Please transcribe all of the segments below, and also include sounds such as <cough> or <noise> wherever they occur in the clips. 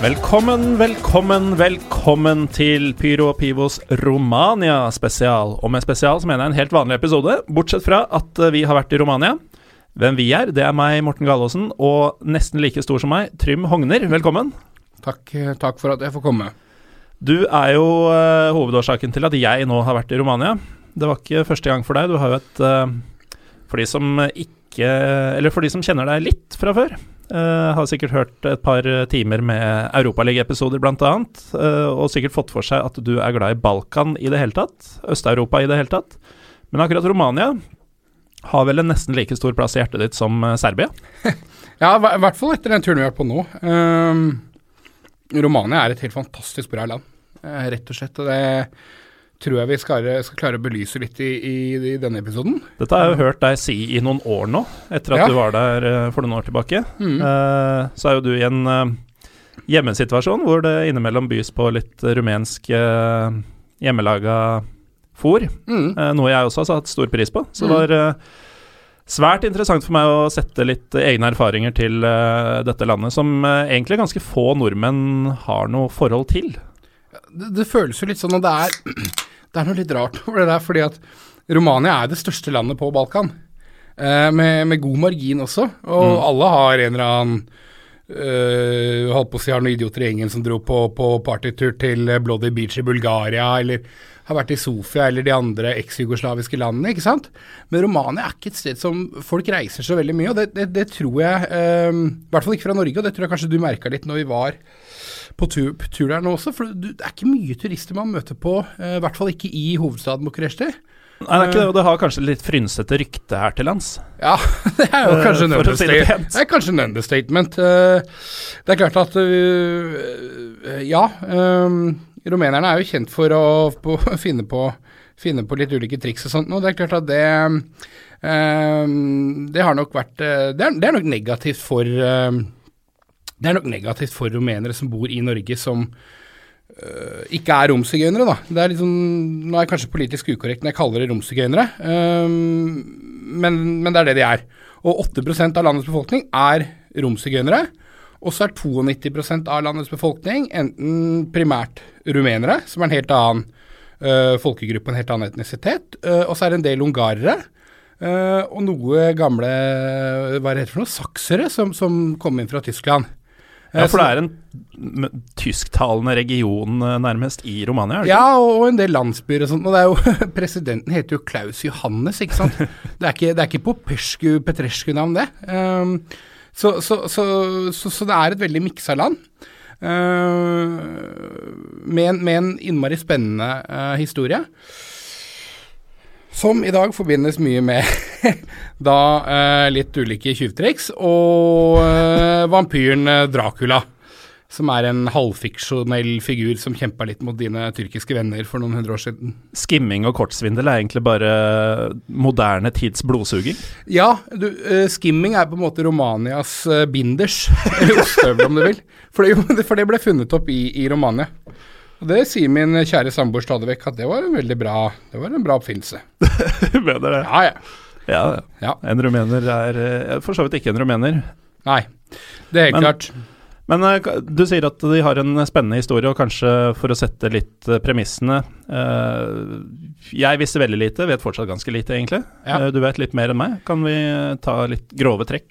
Velkommen, velkommen, velkommen til Pyro og Pivos Romania spesial. Og med spesial så mener jeg en helt vanlig episode, bortsett fra at eh, vi har vært i Romania. Hvem vi er, det er meg, Morten Galaasen, og nesten like stor som meg, Trym Hogner. Velkommen. Takk, eh, takk for at jeg får komme. Du er jo uh, hovedårsaken til at jeg nå har vært i Romania. Det var ikke første gang for deg. Du har jo et uh, For de som ikke Eller for de som kjenner deg litt fra før, eh, har sikkert hørt et par timer med europaligaepisoder bl.a. annet, eh, og sikkert fått for seg at du er glad i Balkan i det hele tatt. Øst-Europa i det hele tatt. Men akkurat Romania har vel en nesten like stor plass i hjertet ditt som eh, Serbia? <laughs> Ja, i hvert fall etter den turen vi har vært på nå. Um, Romania er et helt fantastisk bra land, rett og slett. Og det tror jeg vi skal, skal klare å belyse litt i, i, i denne episoden. Dette har jeg jo hørt deg si i noen år nå, etter at Ja. du var der eh, for noen år tilbake. Mm. Uh, så er jo du i en uh, hjemmesituasjon hvor det innimellom bys på litt rumensk uh, hjemmelaga fôr. Mm. Uh, noe jeg også har satt stor pris på. Så det Mm. var svært interessant for meg å sette litt egne erfaringer til dette landet, som egentlig ganske få nordmenn har noe forhold til. Det, det føles jo litt sånn at det er, det er noe litt rart <laughs> over det der, fordi at Romania er det største landet på Balkan. Eh, med, med god margin også, og alle har en eller annen uh, Holdt på å si har noen idioter i gjengen som dro på, på partytur til eh, Bloody Beach i Bulgaria, eller har vært i Sofia eller de andre eks-jugoslaviske landene, ikke sant. Men Romania er ikke et sted som folk reiser så veldig mye, og det, det, det tror jeg eh, I hvert fall ikke fra Norge, og det tror jeg kanskje du merka litt når vi var på tur, på tur der nå også, for det er ikke mye turister man møter på, eh, i hvert fall ikke i hovedstaden Bucuresti. Nei, det er ikke det, og det har kanskje litt frynsete rykte her til lands. Ja, <laughs> det er jo Eh, kanskje en understatement. Det er kanskje en understatement. Eh, Det er klart at Ja, øh, rumenerne er jo kjent for å på, <laughs> finne, på, finne på litt ulike triks og sånt, og det er klart at det øh, Det har nok vært øh, Det er, det er nok negativt for øh, Det er nok negativt for rumenere som bor i Norge som Uh, ikke er romsigøynere, da. Det er sånn, nå er jeg kanskje politisk ukorrekt når jeg kaller det romsigøynere, um, men, men det er det de er. Og 8% av landets befolkning er romsigøynere. Og så er 92% av landets befolkning enten primært rumenere, som er en helt annen uh, folkegruppe, en helt annen etnisitet, uh, og så er det en del ungarere. Uh, og noe gamle hva er det for noe, saksere som, som kom inn fra Tyskland. Ja, for det er en tysktalende region nærmest i Romania, er det? Ja, og, en del landsbyer og sånt. Og det er jo, <laughs> presidenten heter jo Klaus Johannes, ikke sant. <laughs> Det er ikke, det er ikke på Pesku Petrescu-navn, det. Um, så, så, så, så, det er et veldig miksa land. Uh, med, en, med en innmari spennende uh, historie. Som i dag forbindes mye med <laughs> da eh, litt ulike tjuvtriks, og eh, vampyren eh, Dracula. Som er en halvfiksjonell figur som kjempa litt mot dine tyrkiske venner for noen hundre år siden. Skimming og kortsvindel er egentlig bare moderne tids blodsuging. Ja, du, uh, skimming er på en måte Romanias uh, binders, <laughs> eller ostehøvel om du vil. For det, <laughs> for det ble funnet opp i, i Romania. Og det sier min kjære samboer stadig vekk, at det var en veldig bra, det var en bra oppfinnelse. <laughs> Mener det. Ja, ja. Ja, Ja. en rumener er eh, For så vidt ikke en rumener. Nei, det er helt Men- klart. Men eh, du sier at de har en spennende historie, og kanskje for å sette litt eh, premissene eh, Jeg visste veldig lite, vet fortsatt ganske lite, egentlig. Ja. Du vet litt mer enn meg. Kan vi ta litt grove trekk?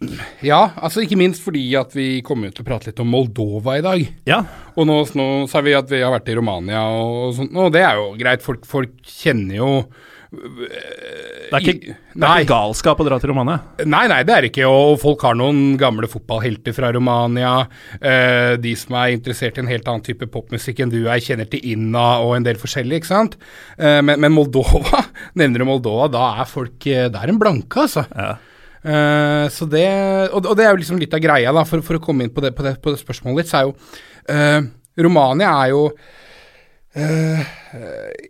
Ja, altså ikke minst fordi at vi kommer til å prate litt om Moldova i dag. Ja. Og nå, nå sa vi at vi har vært i Romania og, og sånt, og det er jo greit. Folk, folk kjenner jo Det er ikke, det er ikke galskap å dra til Romania. Nei, nei, det er ikke. Og folk har noen gamle fotballhelter fra Romania. Eh, de som er interessert i en helt annen type popmusikk enn du er, kjenner til Inna og en del forskjellig, ikke sant. Eh, men, men Moldova, <laughs> nevner du Moldova, da er folk eh, Det er en blanke, altså. Ja. Eh, så det, og, og det er jo liksom litt av greia, da, for, for å komme inn på det, på det, på det spørsmålet litt, så er jo eh, Romania er jo eh,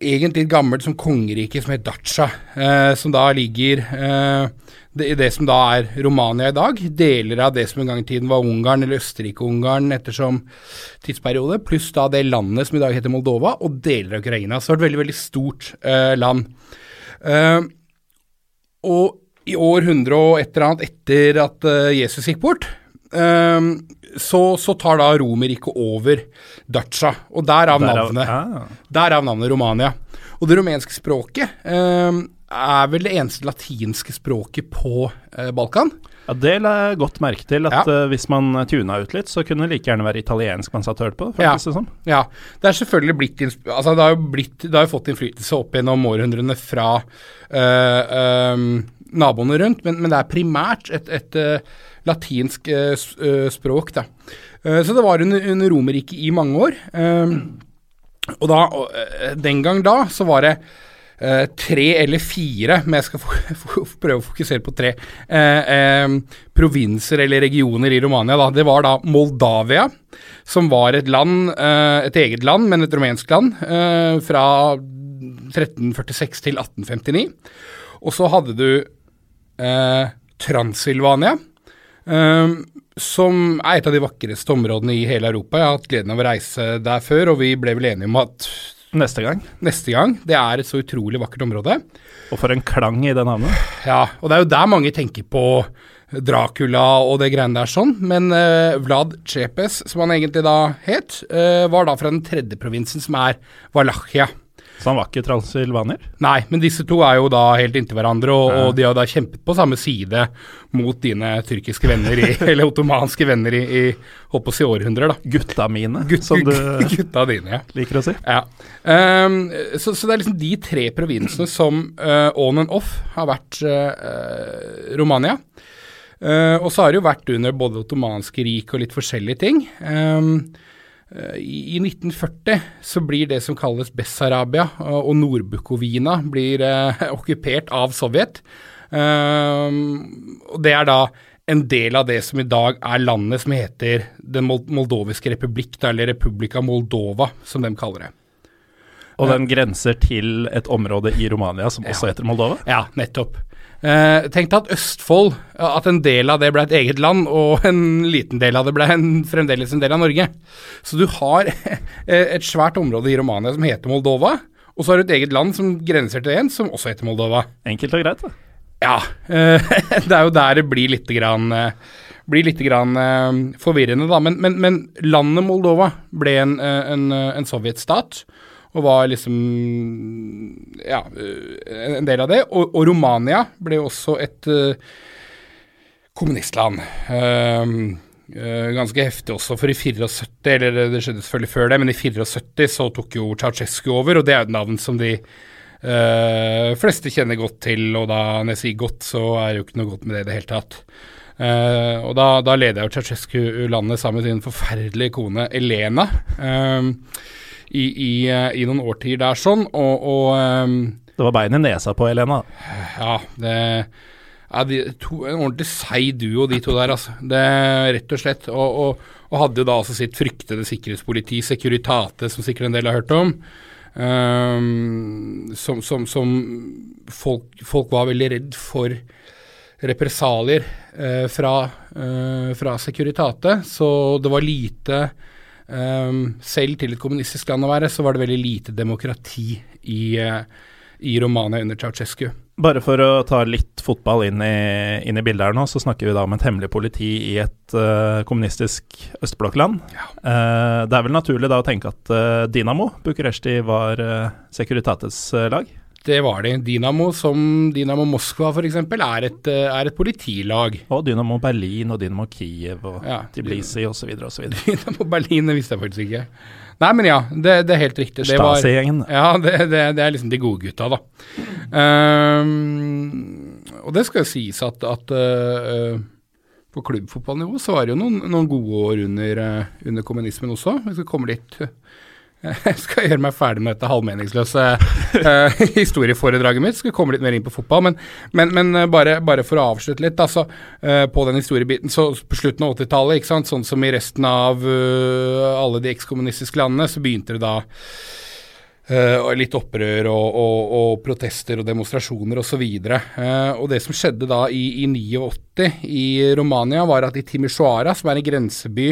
egentlig et gammelt som kongerike som het Dacia, uh, som da ligger uh, i det som da er Romania i dag. Deler av det som en gang i tiden var Ungarn eller Østerrike-Ungarn ettersom tidsperiode, pluss da det landet som i dag heter Moldova, og deler av Ukraina. Så det var et veldig, veldig stort eh, land. Eh, og i år 100 og et eller annet etter at eh, Jesus gikk bort, eh, så, så tar da Romerriket over Dacia, og derav navnet. Derav navnet Romania. Og det rumenske språket eh, er vel det eneste latinske språket på eh, Balkan. Ja, Det la jeg godt merke til, at Ja. uh, hvis man tuna ut litt, så kunne det like gjerne være italiensk man satt og hørte på. Ja. føltes det som. Ja, det er selvfølgelig blitt Altså, det har jo blitt Det har jo fått innflytelse opp gjennom århundrene fra uh, øhm, naboene rundt, men, men det er primært et, et latinsk øh, øh, språk, da. Eh, så det var under, under Romerriket i mange år. Og da, den gang da, så var det Uh, tre eller fire, men jeg skal <laughs> prøve å fokusere på tre, uh, uh, provinser eller regioner i Romania. Da. Det var da Moldavia, som var et land, eh, et eget land, men et rumensk land, eh, fra 1346 til 1859. Og så hadde du eh, Transilvania, eh, som er et av de vakreste områdene i hele Europa. Jeg har hatt gleden av å reise der før, og vi ble vel enige om at Neste gang. neste gang. Det er et så utrolig vakkert område. Og for en klang i det navnet. Ja, og det er jo der mange tenker på Dracula og det greiene der sånn, men uh, Vlad Cepes, som han egentlig da het, uh, var da fra den tredje provinsen, som er Valachia. Så han var ikke transilvaner? Nei, men disse to er jo da helt inntil hverandre, og, og de har da kjempet på samme side mot dine tyrkiske venner, i, <laughs> eller ottomanske venner i, i holdt på å si århundrer, da. Gutta mine, Gut, som du <laughs> gutta dine, ja. liker å si. Ja. Um, så, så det er liksom de tre provinsene som uh, on and off har vært uh, Romania. Uh, og så har det jo vært under både ottomanske rik og litt forskjellige ting. Eh, i, I 1940 så blir det som kalles Bessarabia og, Nordbukovina blir eh, <laughs> okkupert av Sovjet. Um, og det er da en del av det som i dag er landet som heter Den moldoviske republikk, eller Republika Moldova, som de kaller det. Og den grenser til et område i Romania som også heter Moldova. Ja, nettopp. Eh, tenk deg at Østfold, at en del av det ble et eget land, og <laughs> en liten del av det ble en, fremdeles en del av Norge. Så du har <laughs> et svært område i Romania som heter Moldova, og så har du et eget land som grenser til en som også heter Moldova. Enkelt og greit, da. Ja, eh, <laughs> det er jo der det blir litt grann, eh, blir litt grann eh, forvirrende, da. Men, men, men landet Moldova ble en, eh, en, eh, en sovjetstat, og var liksom ja, eh, en del av det. Og, og Romania ble også et uh, kommunistland. Uh, uh, ganske heftig også, for i 74, eller det skjedde selvfølgelig før det, men i 74 så tok jo Ceaucescu over, og det er jo et navn som de Uh, fleste kjenner godt til, og da når jeg sier godt, så er det jo ikke noe godt med det i det hele tatt. Uh, og da, da leder jo Ceaucescu landet sammen med sin forferdelige kone Elena um, i, i, uh, i noen årtier der sånn, og, og um, Det var bein i nesa på Helena. ja, det ja, de to, En ordentlig seig duo, de to der, altså. Det Rett og slett. Og, og, og hadde da altså sitt fryktede sikkerhetspoliti, Securitate, som sikkert en del har hørt om. Um, som som, som folk, folk var veldig redd for represalier uh, fra, uh, fra Securitate. Så det var lite Selv til et kommunistisk land å være, så var det veldig lite demokrati i, eh, i Romania under Ceaucescu. Bare for å ta litt fotball inn i, inn i bildet her nå, så snakker vi da om et hemmelig politi i et uh, kommunistisk østblokkland. Eh, det er vel naturlig da å tenke at uh, Dinamo Bucuresti var uh, Securitates lag? Det var de. Dynamo, som Dynamo Moskva f.eks., er, et, eh, er et politilag. Og Dynamo Berlin og Dynamo Kiev og Ja. Tiblisi osv. osv. Dynamo Berlin, det visste jeg faktisk ikke. Nei, men ja, det, det er helt riktig. Stasi-gjengen. ja, det, det, det er liksom de gode gutta, da. Um, og det skal jo sies at, at uh, på klubbfotballnivå så var det jo noen, noen gode år under, under kommunismen også. Vi skal komme litt <laughs> Jeg skal gjøre meg ferdig med dette halvmeningsløse uh, <laughs> historieforedraget mitt. Skal komme litt mer inn på fotball. Men, men, men eh, bare, bare for å avslutte litt, altså, uh, på den historiebiten. Så på slutten av 80-tallet, sånn som i resten av uh, alle de ekskommunistiske landene, så begynte det da og litt opprør og, og, og protester og demonstrasjoner osv. Uh, og det som skjedde da i, i 89 i Romania, var at i Timisoara, som er en grenseby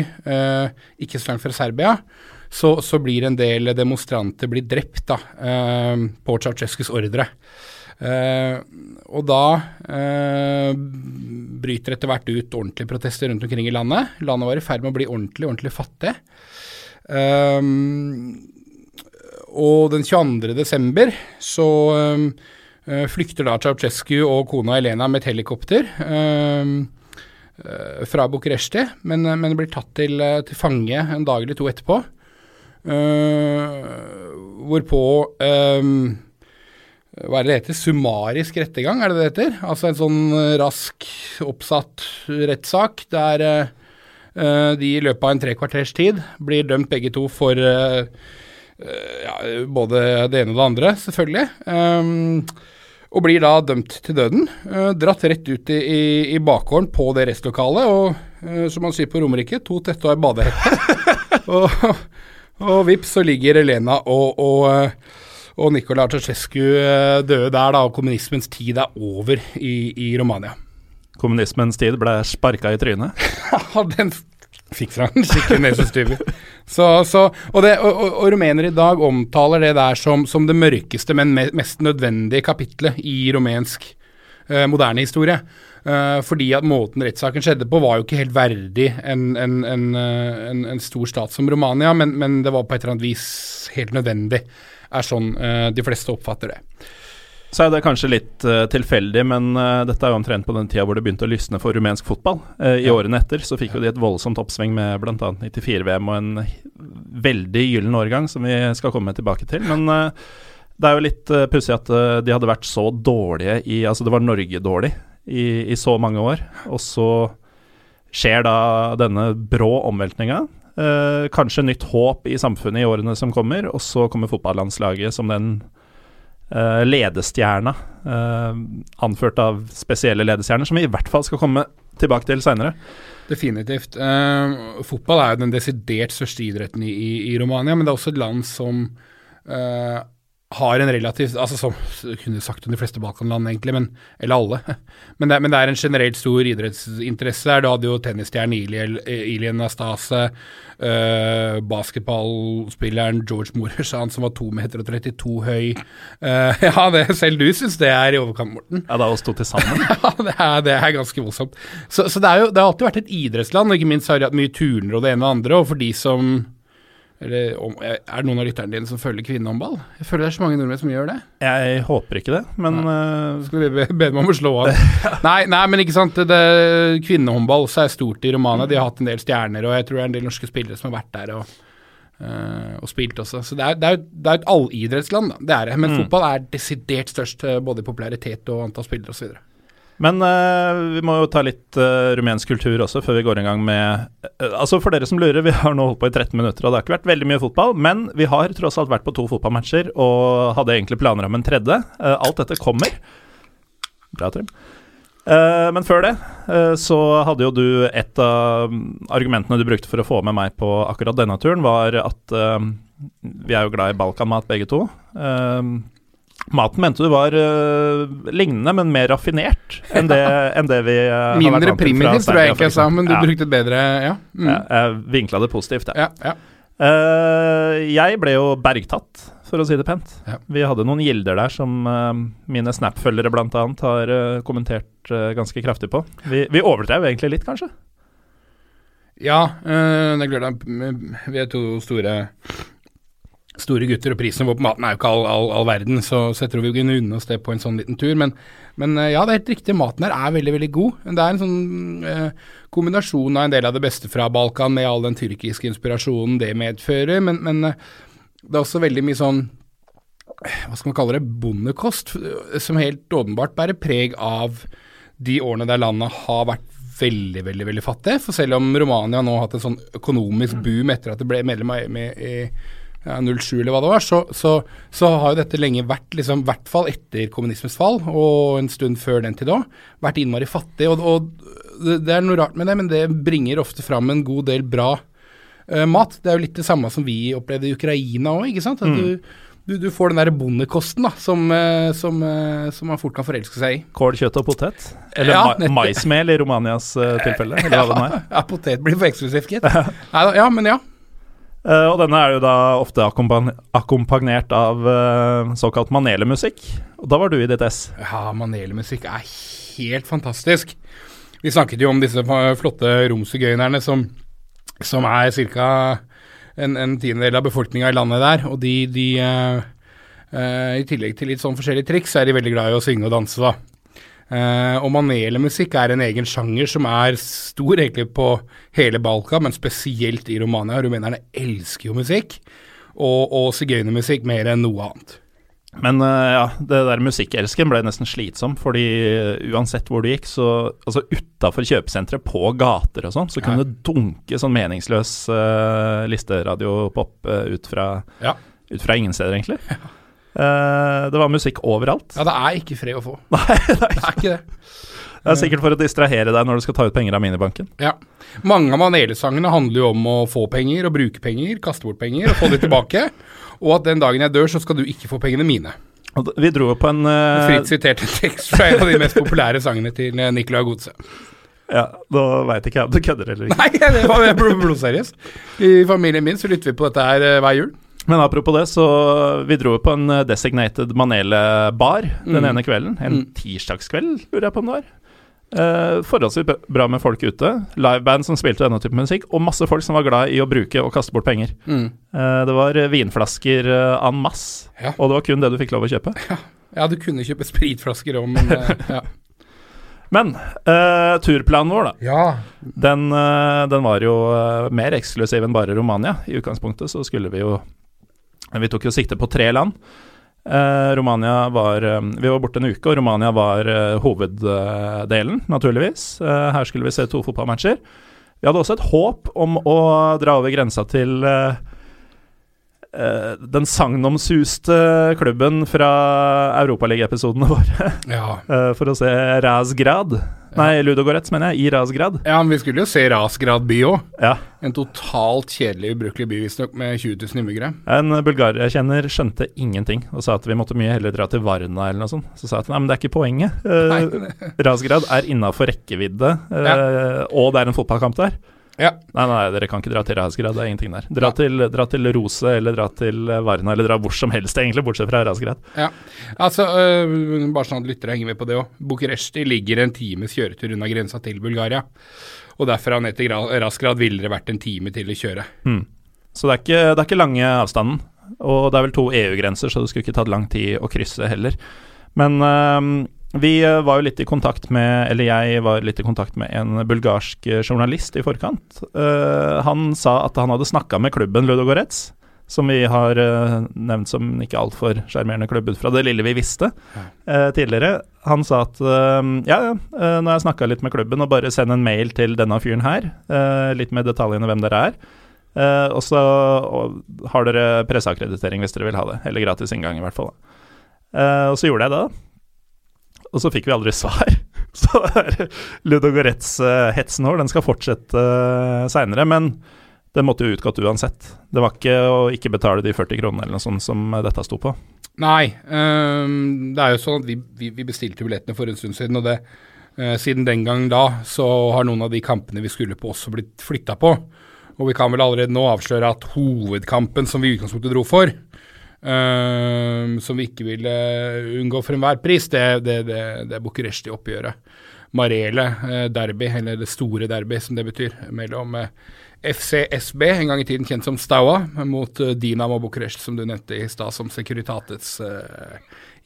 ikke så langt fra Serbia, så, så blir en del demonstranter blir drept da, eh, på Ceaucescus ordre. Eh, og da eh, bryter etter hvert ut ordentlige protester rundt omkring i landet. Landet var i ferd med å bli ordentlig, ordentlig fattig. Um, og den 22. desember så uh, flykter da Ceaucescu og kona Elena med et helikopter uh, fra Bucuresti, men, men blir tatt til, til fange en dag eller to etterpå. Hvorpå um, hva er det det heter? Summarisk rettergang, er det det heter? Altså en sånn rask oppsatt rettssak der uh, de i løpet av en tre kvarters tid blir dømt begge to for uh, ja, både det ene og det andre, selvfølgelig. Um, og blir da dømt til døden. Uh, dratt rett ut i, i, i bakgården på det restlokalet, og som man sier på Romerike, to tette <laughs> og ei badehette. og, og vips, så ligger Elena og, og, og Nicolai Ceaucescu døde der, da, og kommunismens tid er over i, i Romania. Kommunismens tid ble sparka i trynet. <laughs> Ja, den fikk seg en skikkelig nesestyver. Så, og, det, og, og, og rumenere i dag omtaler det der som, som det mørkeste, men mest nødvendige kapitlet i rumensk eh, moderne historie. Eh, fordi at måten rettssaken skjedde på, var jo ikke helt verdig en, en, en, en, en stor stat som Romania, men, men, det var på et eller annet vis helt nødvendig, er sånn eh, de fleste oppfatter det. Så er det kanskje litt uh, tilfeldig, men uh, dette er jo omtrent på den tida hvor det begynte å lysne for rumensk fotball. Uh, I Ja. årene etter så fikk jo de et voldsomt oppsving med bl.a. 94-VM og en veldig gyllen årgang, som vi skal komme tilbake til. Men det er jo litt uh, pussig at de hadde vært så dårlige i Altså, det var Norge dårlig i, i så mange år, og så skjer da denne brå omveltninga. kanskje nytt håp i samfunnet i årene som kommer, og så kommer fotballandslaget som den uh, ledestjerna, uh, anført av spesielle ledestjerner, som vi i hvert fall skal komme tilbake til seinere. Definitivt. Fotball er jo den desidert største idretten i, i, i Romania, men det er også et land som har en relativt altså som kunne sagt om de fleste Balkanland, egentlig, men, eller alle. <laughs> Men det, men det er en generelt stor idrettsinteresse der. Du hadde jo tennisstjernen Ilien, Nastase, eh, basketballspilleren George Moreshan som var 2,32 meter 32 høy. Uh, <laughs> ja, det, selv du syns det er i overkant, Morten. Ja, det er oss to til sammen. <laughs> Ja, det er, det er ganske voldsomt. Så, så det, jo, det har alltid vært et idrettsland, og ikke minst har de hatt mye turner og det ene og det andre. Og for de som eller, Er det noen av lytterne dine som følger kvinnehåndball? Jeg føler det er så mange nordmenn som gjør det. Jeg håper ikke det, men uh, Skal vi be, be dem om å slå av? <laughs> nei, nei, men ikke sant. Det, kvinnehåndball så er stort i Romania. De har hatt en del stjerner, og jeg tror det er en del norske spillere som har vært der og, uh, og spilt også. Så det er, det er, det er et allidrettsland, da. Det er det. Men fotball er desidert størst, eh, både i popularitet og antall spillere osv. Men uh, vi må jo ta litt uh, rumensk kultur også, før vi går i gang med uh, Altså For dere som lurer, vi har nå holdt på i 13 minutter, og det har ikke vært veldig mye fotball. Men vi har tross alt vært på to fotballmatcher, og hadde egentlig planer om en tredje. Alt dette kommer. Bra, Trym. Men før det så hadde jo du Et av argumentene du brukte for å få med meg på akkurat denne turen, var at vi er jo glad i balkanmat begge to. Maten mente du var uh, lignende, men mer raffinert enn det, enn det vi har vært Mindre vant til fra primitivt, tror jeg egentlig jeg sa, men du ja. brukte bedre Ja. Mm. ja. Jeg vinkla det positivt, jeg. ja, ja. Eh, jeg ble jo bergtatt, for å si det pent. Vi hadde noen gilder der som mine Snap-følgere bl.a. har kommentert ganske kraftig på. Vi, vi overdrev egentlig litt, kanskje. Ja, det er klart vi er to store store gutter, og prisen på maten er jo ikke all, all, all verden, så, så jeg tror vi kunne unne oss det på en sånn liten tur. Men, men eh, ja, det er helt riktig, maten her er veldig, veldig god. Det er en sånn eh, kombinasjon av en del av det beste fra Balkan med all den tyrkiske inspirasjonen det medfører, men, men eh, det er også veldig mye sånn hva skal man kalle det, bondekost, eh, som helt åpenbart bærer preg av de årene der landet har vært veldig, veldig veldig fattig. For selv om Romania nå har hatt en sånn økonomisk boom etter at det ble medlem av med, ja, 07 eller hva det var, så, så, så har jo dette lenge vært, liksom, i hvert fall etter kommunismens fall, og en stund før den tid òg, vært innmari fattig. Og, og det, det er noe rart med det, men det bringer ofte fram en god del bra uh, mat. Det er jo litt det samme som vi opplevde i Ukraina òg, ikke sant. At Mm. du, du, du får den der bondekosten da, som, eh, som, eh, som man fort kan forelske seg i. Kål, kjøtt og potet? Eller Ja, ma maismel i Romanias uh, tilfelle? Er. <laughs> Ja, potet blir for eksklusivt, gitt. <laughs> Ja, men ja. Eh, og denne er jo da ofte akkompagnert av uh, såkalt manelemusikk. Og da var du i ditt ess. Ja, manelemusikk er helt fantastisk. Vi snakket jo om disse flotte romsigøynerne som, som er ca. En, en tiendedel av befolkninga i landet der. Og de, de uh, I tillegg til litt sånn forskjellige triks, er de veldig glad i å synge og danse, da. Eh, og manelemusikk er en egen sjanger som er stor egentlig på hele Balkan, men spesielt i Romania. Rumenerne elsker jo musikk, og, og sigøynermusikk mer enn noe annet. Men uh, ja, det der musikkelsken ble nesten slitsom, fordi eh, uansett hvor du gikk, så Altså utafor kjøpesenteret, på gater og sånn, så kunne Ja. det dunke sånn meningsløs uh, listeradiopop uh, ut, fra, Ja. ut fra ingen steder, egentlig. Eh, det var musikk overalt. Ja, det er ikke fred å få. <laughs> Nei, nei. Det er ikke det. Det er sikkert for å distrahere deg når du skal ta ut penger av minibanken. Ja. Mange av Manele-sangene handler jo om å få penger og bruke penger, kaste bort penger og få dem tilbake. <laughs> og at den dagen jeg dør, så skal du ikke få pengene mine. Vi dro på en uh... Fritt sitert en tekst fra en av de mest populære sangene til eh, Nicolai Godse. Ja, da veit ikke jeg om du kødder eller ikke. Nei, det var blodseriøst. I familien min så lytter vi på dette her eh, hver jul. Men apropos det, så vi dro på en eh, designated Manele-bar den Mm. ene kvelden. En Mm. tirsdagskveld, lurer jeg på om det var. Eh, forholdsvis bra med folk ute. Liveband som spilte denne type musikk, og masse folk som var glad i å bruke og kaste bort penger. Mm. Eh, det var vinflasker uh, en masse, Ja. og det var kun det du fikk lov å kjøpe. <laughs> Ja, du kunne kjøpe spritflasker òg, men <laughs> ja. Men uh, turplanen vår, da. ja. Den, uh, den var jo uh, mer eksklusiv enn bare Romania. I utgangspunktet så skulle vi jo Vi tok jo sikte på tre land. Eh, Romania var eh, Vi var borte en uke, og Romania var eh, hoveddelen, naturligvis. Eh, her skulle vi se to fotballmatcher. Vi hadde også et håp om å dra over grensa til eh, eh, den sagnomsuste klubben fra europaligaepisodene <laughs> våre, ja. for å se Razgrad. Nei, Ludogorets, mener jeg. I Rasgrad. Ja, men vi skulle jo se Rasgrad by òg. Ja. En totalt kjedelig, ubrukelig by, visstnok, med 20 000 innbyggere. En bulgarer jeg kjenner skjønte ingenting og sa at vi måtte mye heller dra til Varna eller noe sånt. Så sa jeg at nei, men det er ikke poenget. Uh, Rasgrad er innafor rekkevidde, eh, og det er en fotballkamp der. Ja. Nei, nei, dere kan ikke dra til Rasgrad, det er ingenting der. Dra, til, dra til Rose eller dra til Varna eller dra hvor som helst, egentlig, bortsett fra Rasgrad. Ja, altså øh, Bare sånn at lyttere henger med på det òg. Bucuresti ligger en times kjøretur unna grensa til Bulgaria. Og derfra ned til Gra- Rasgrad ville det vært en time til å kjøre. Så det er ikke, det er ikke lange avstanden. Og det er vel to EU-grenser, så det skulle ikke tatt lang tid å krysse heller. Men øhm, vi øh, var jo litt i kontakt med Eller jeg var litt i kontakt med en bulgarsk øh, journalist i forkant. Uh, han sa at han hadde snakka med klubben Ludogorets, som vi har uh, nevnt som ikke altfor sjarmerende klubb ut fra det lille vi visste uh, tidligere. Han sa at ja, ja, eh, nå har jeg snakka litt med klubben, og bare send en mail til denne fyren her, eh, litt med detaljene hvem dere er. Eh, og så har dere presseakkreditering hvis dere vil ha det, eller gratis inngang i hvert fall. Eh, og så gjorde jeg det, da. Og så fikk vi aldri svar. <laughs> Så Ludogorets-hetsen vår, den skal fortsette uh, seinere, men den måtte jo utgått uansett. Det var ikke å ikke betale de 40 kronene eller noe sånt som eh, dette sto på. Nei, um, det er jo sånn at vi, vi, vi bestilte billettene for en stund siden, og det uh, siden den gang da så har noen av de kampene vi skulle på også blitt flytta på. Og vi kan vel allerede nå avsløre at hovedkampen som vi i utgangspunktet dro for, øhm, som vi ikke ville unngå for enhver pris, det, det, det, det er Bucuresti-oppgjøret Marele eh, derby, eller det store derby som det betyr, mellom eh, FCSB, en gang i tiden kjent som Staua, mot eh, Dinamo Bucuresti, som du nevnte i stad, som Securitatets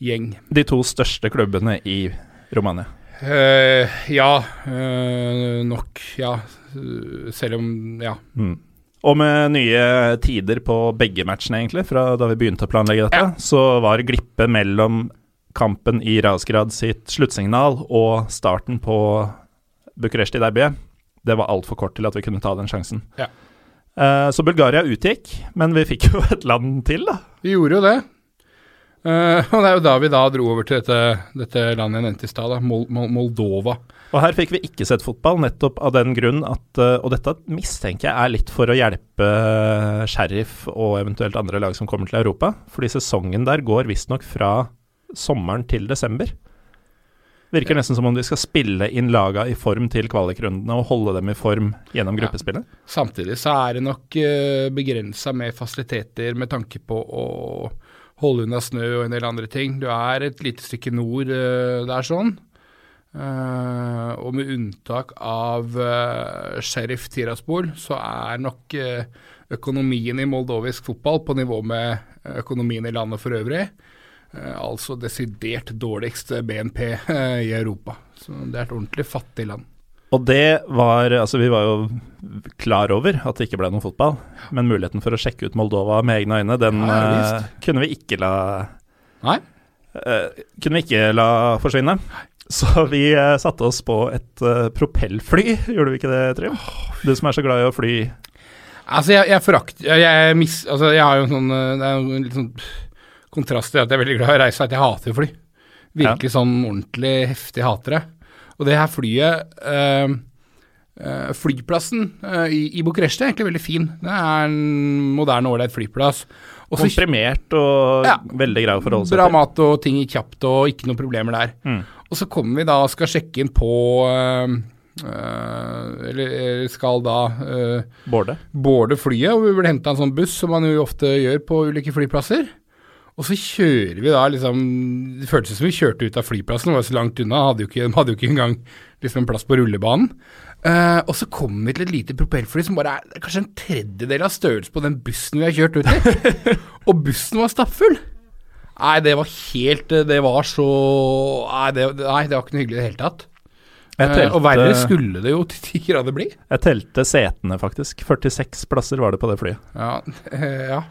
gjeng. De to største klubbene i Romania. Ja, nok. Ja. Selv om Ja. Mm. Og med nye tider på begge matchene, egentlig, fra da vi begynte å planlegge dette, Ja. så var glippet mellom kampen i Rasgrad sitt sluttsignal og starten på Bucuresti-derbyet, det var altfor kort til at vi kunne ta den sjansen. Ja. Eh, så Bulgaria utgikk, men vi fikk jo <laughs> et land til, da. Vi gjorde jo det. Eh, <laughs> og det er jo da vi da dro over til dette, dette landet jeg nevnte i stad, Mol Mol Moldova. Og her fikk vi ikke sett fotball, nettopp av den grunn at eh, Og dette mistenker jeg er litt for å hjelpe eh, Sheriff og eventuelt andre lag som kommer til Europa, fordi sesongen der går visstnok fra sommeren til desember. Virker nesten som om de skal spille inn laga i form til kvalikrundene og holde dem i form gjennom Ja. gruppespillet. Samtidig så er det nok uh, begrensa med fasiliteter med tanke på å holde unna snø og en del andre ting. Du er et lite stykke nord uh, der sånn. Uh, og med unntak av uh, Sheriff Tiraspol, så er nok økonomien i moldovisk fotball på nivå med økonomien i landet for øvrig. Altså desidert dårligst BNP i Europa. Så det er et ordentlig fattig land. Og det var Altså, vi var jo klar over at det ikke ble noen fotball, men muligheten for å sjekke ut Moldova med egne øyne, den Ja, ja, eh, kunne vi ikke la Nei? Uh, kunne vi ikke la forsvinne. Så vi uh, satte oss på et propellfly, gjorde vi ikke det, Trym? Du som er så glad i å fly. Altså, jeg, jeg forakter jeg, mis, altså, jeg har jo en sånn Det er jo en litt sånn kontrast til at jeg er veldig glad i å reise, at jeg hater fly. Virkelig sånn ordentlig heftig hater det. Og det her flyet eh, eh, Flyplassen eh, i, i Bucuresti er egentlig veldig fin. Det er en moderne, ålreit flyplass. Også, Komprimert og Ja. veldig grei å forholde seg Bra mat og ting kjapt og ikke noen problemer der. Mm. Og så kommer vi da og skal sjekke inn på eh, Uh, Eller skal da uh, Bårde. flyet, og vi burde hente en sånn buss, som man jo ofte gjør på ulike flyplasser. Og så kjører vi da liksom Det føltes som vi kjørte ut av flyplassen, var så langt unna. Hadde jo ikke, hadde jo ikke engang liksom plass på rullebanen. Uh, og så kommer vi til et lite propellfly som bare er kanskje en tredjedel av størrelse på den bussen vi har kjørt ut i. <laughs> og bussen var stappfull. Nei, det var helt Det var så Nei, det, nei, det var ikke noe hyggelig i det hele tatt. Telte, uh, og verre skulle det jo til <laughs> ti grader bli. jeg telte setene, faktisk. 46 plasser var det på det flyet. Ja, uh, <laughs> ja.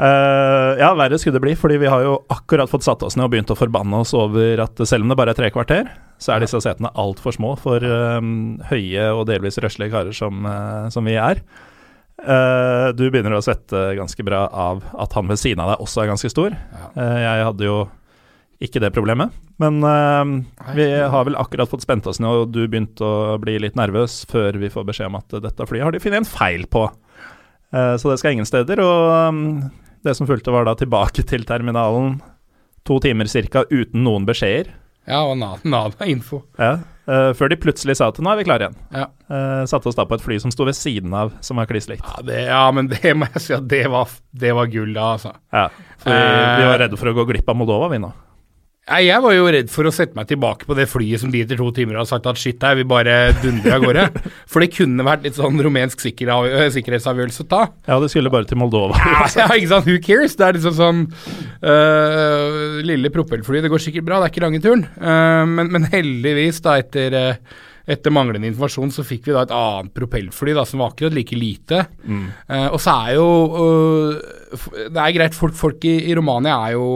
Eh, ja, verre skulle det bli, fordi vi har jo akkurat fått satt oss ned og begynt å forbanne oss over at selv om det bare er tre kvarter, så er disse setene altfor små for eh, høye og delvis røslige karer som, uh, som vi er. Uh, du begynner å svette ganske bra av at han ved siden av deg også er ganske stor. Jeg hadde jo ikke det problemet, men vi har vel akkurat fått spent oss ned, og du begynte å bli litt nervøs før vi får beskjed om at dette flyet har de funnet en feil på. Så det skal ingen steder. Og um, det som fulgte, var da tilbake til terminalen to timer ca. uten noen beskjeder. Ja, og nada, nada info. Ja. uh, før de plutselig sa at nå er vi klare igjen. Ja. Uh, satte oss da på et fly som sto ved siden av, som var kliss likt. Ja, ja, men det må jeg si at det var, det var gull da, altså. Ja, for uh, vi var redde for å gå glipp av Moldova, vi nå. Nei, jeg var jo redd for å sette meg tilbake på det flyet som de etter to timer har sagt at shit, her, vi bare dundrer av gårde. <laughs> For det kunne vært litt sånn rumensk sikker, øh, sikkerhetsavgjørelse å ta. Ja, det skulle bare til Moldova. <laughs> Ja, ja, ikke sant, who cares? Det er liksom sånn øh, Lille propellfly, det går sikkert bra, det er ikke lange turen. Uh, men, men heldigvis, da, etter øh, etter manglende informasjon så fikk vi da et annet propellfly da, som var akkurat like lite. Eh, og så er jo uh, Det er greit, folk, folk i, i Romania er jo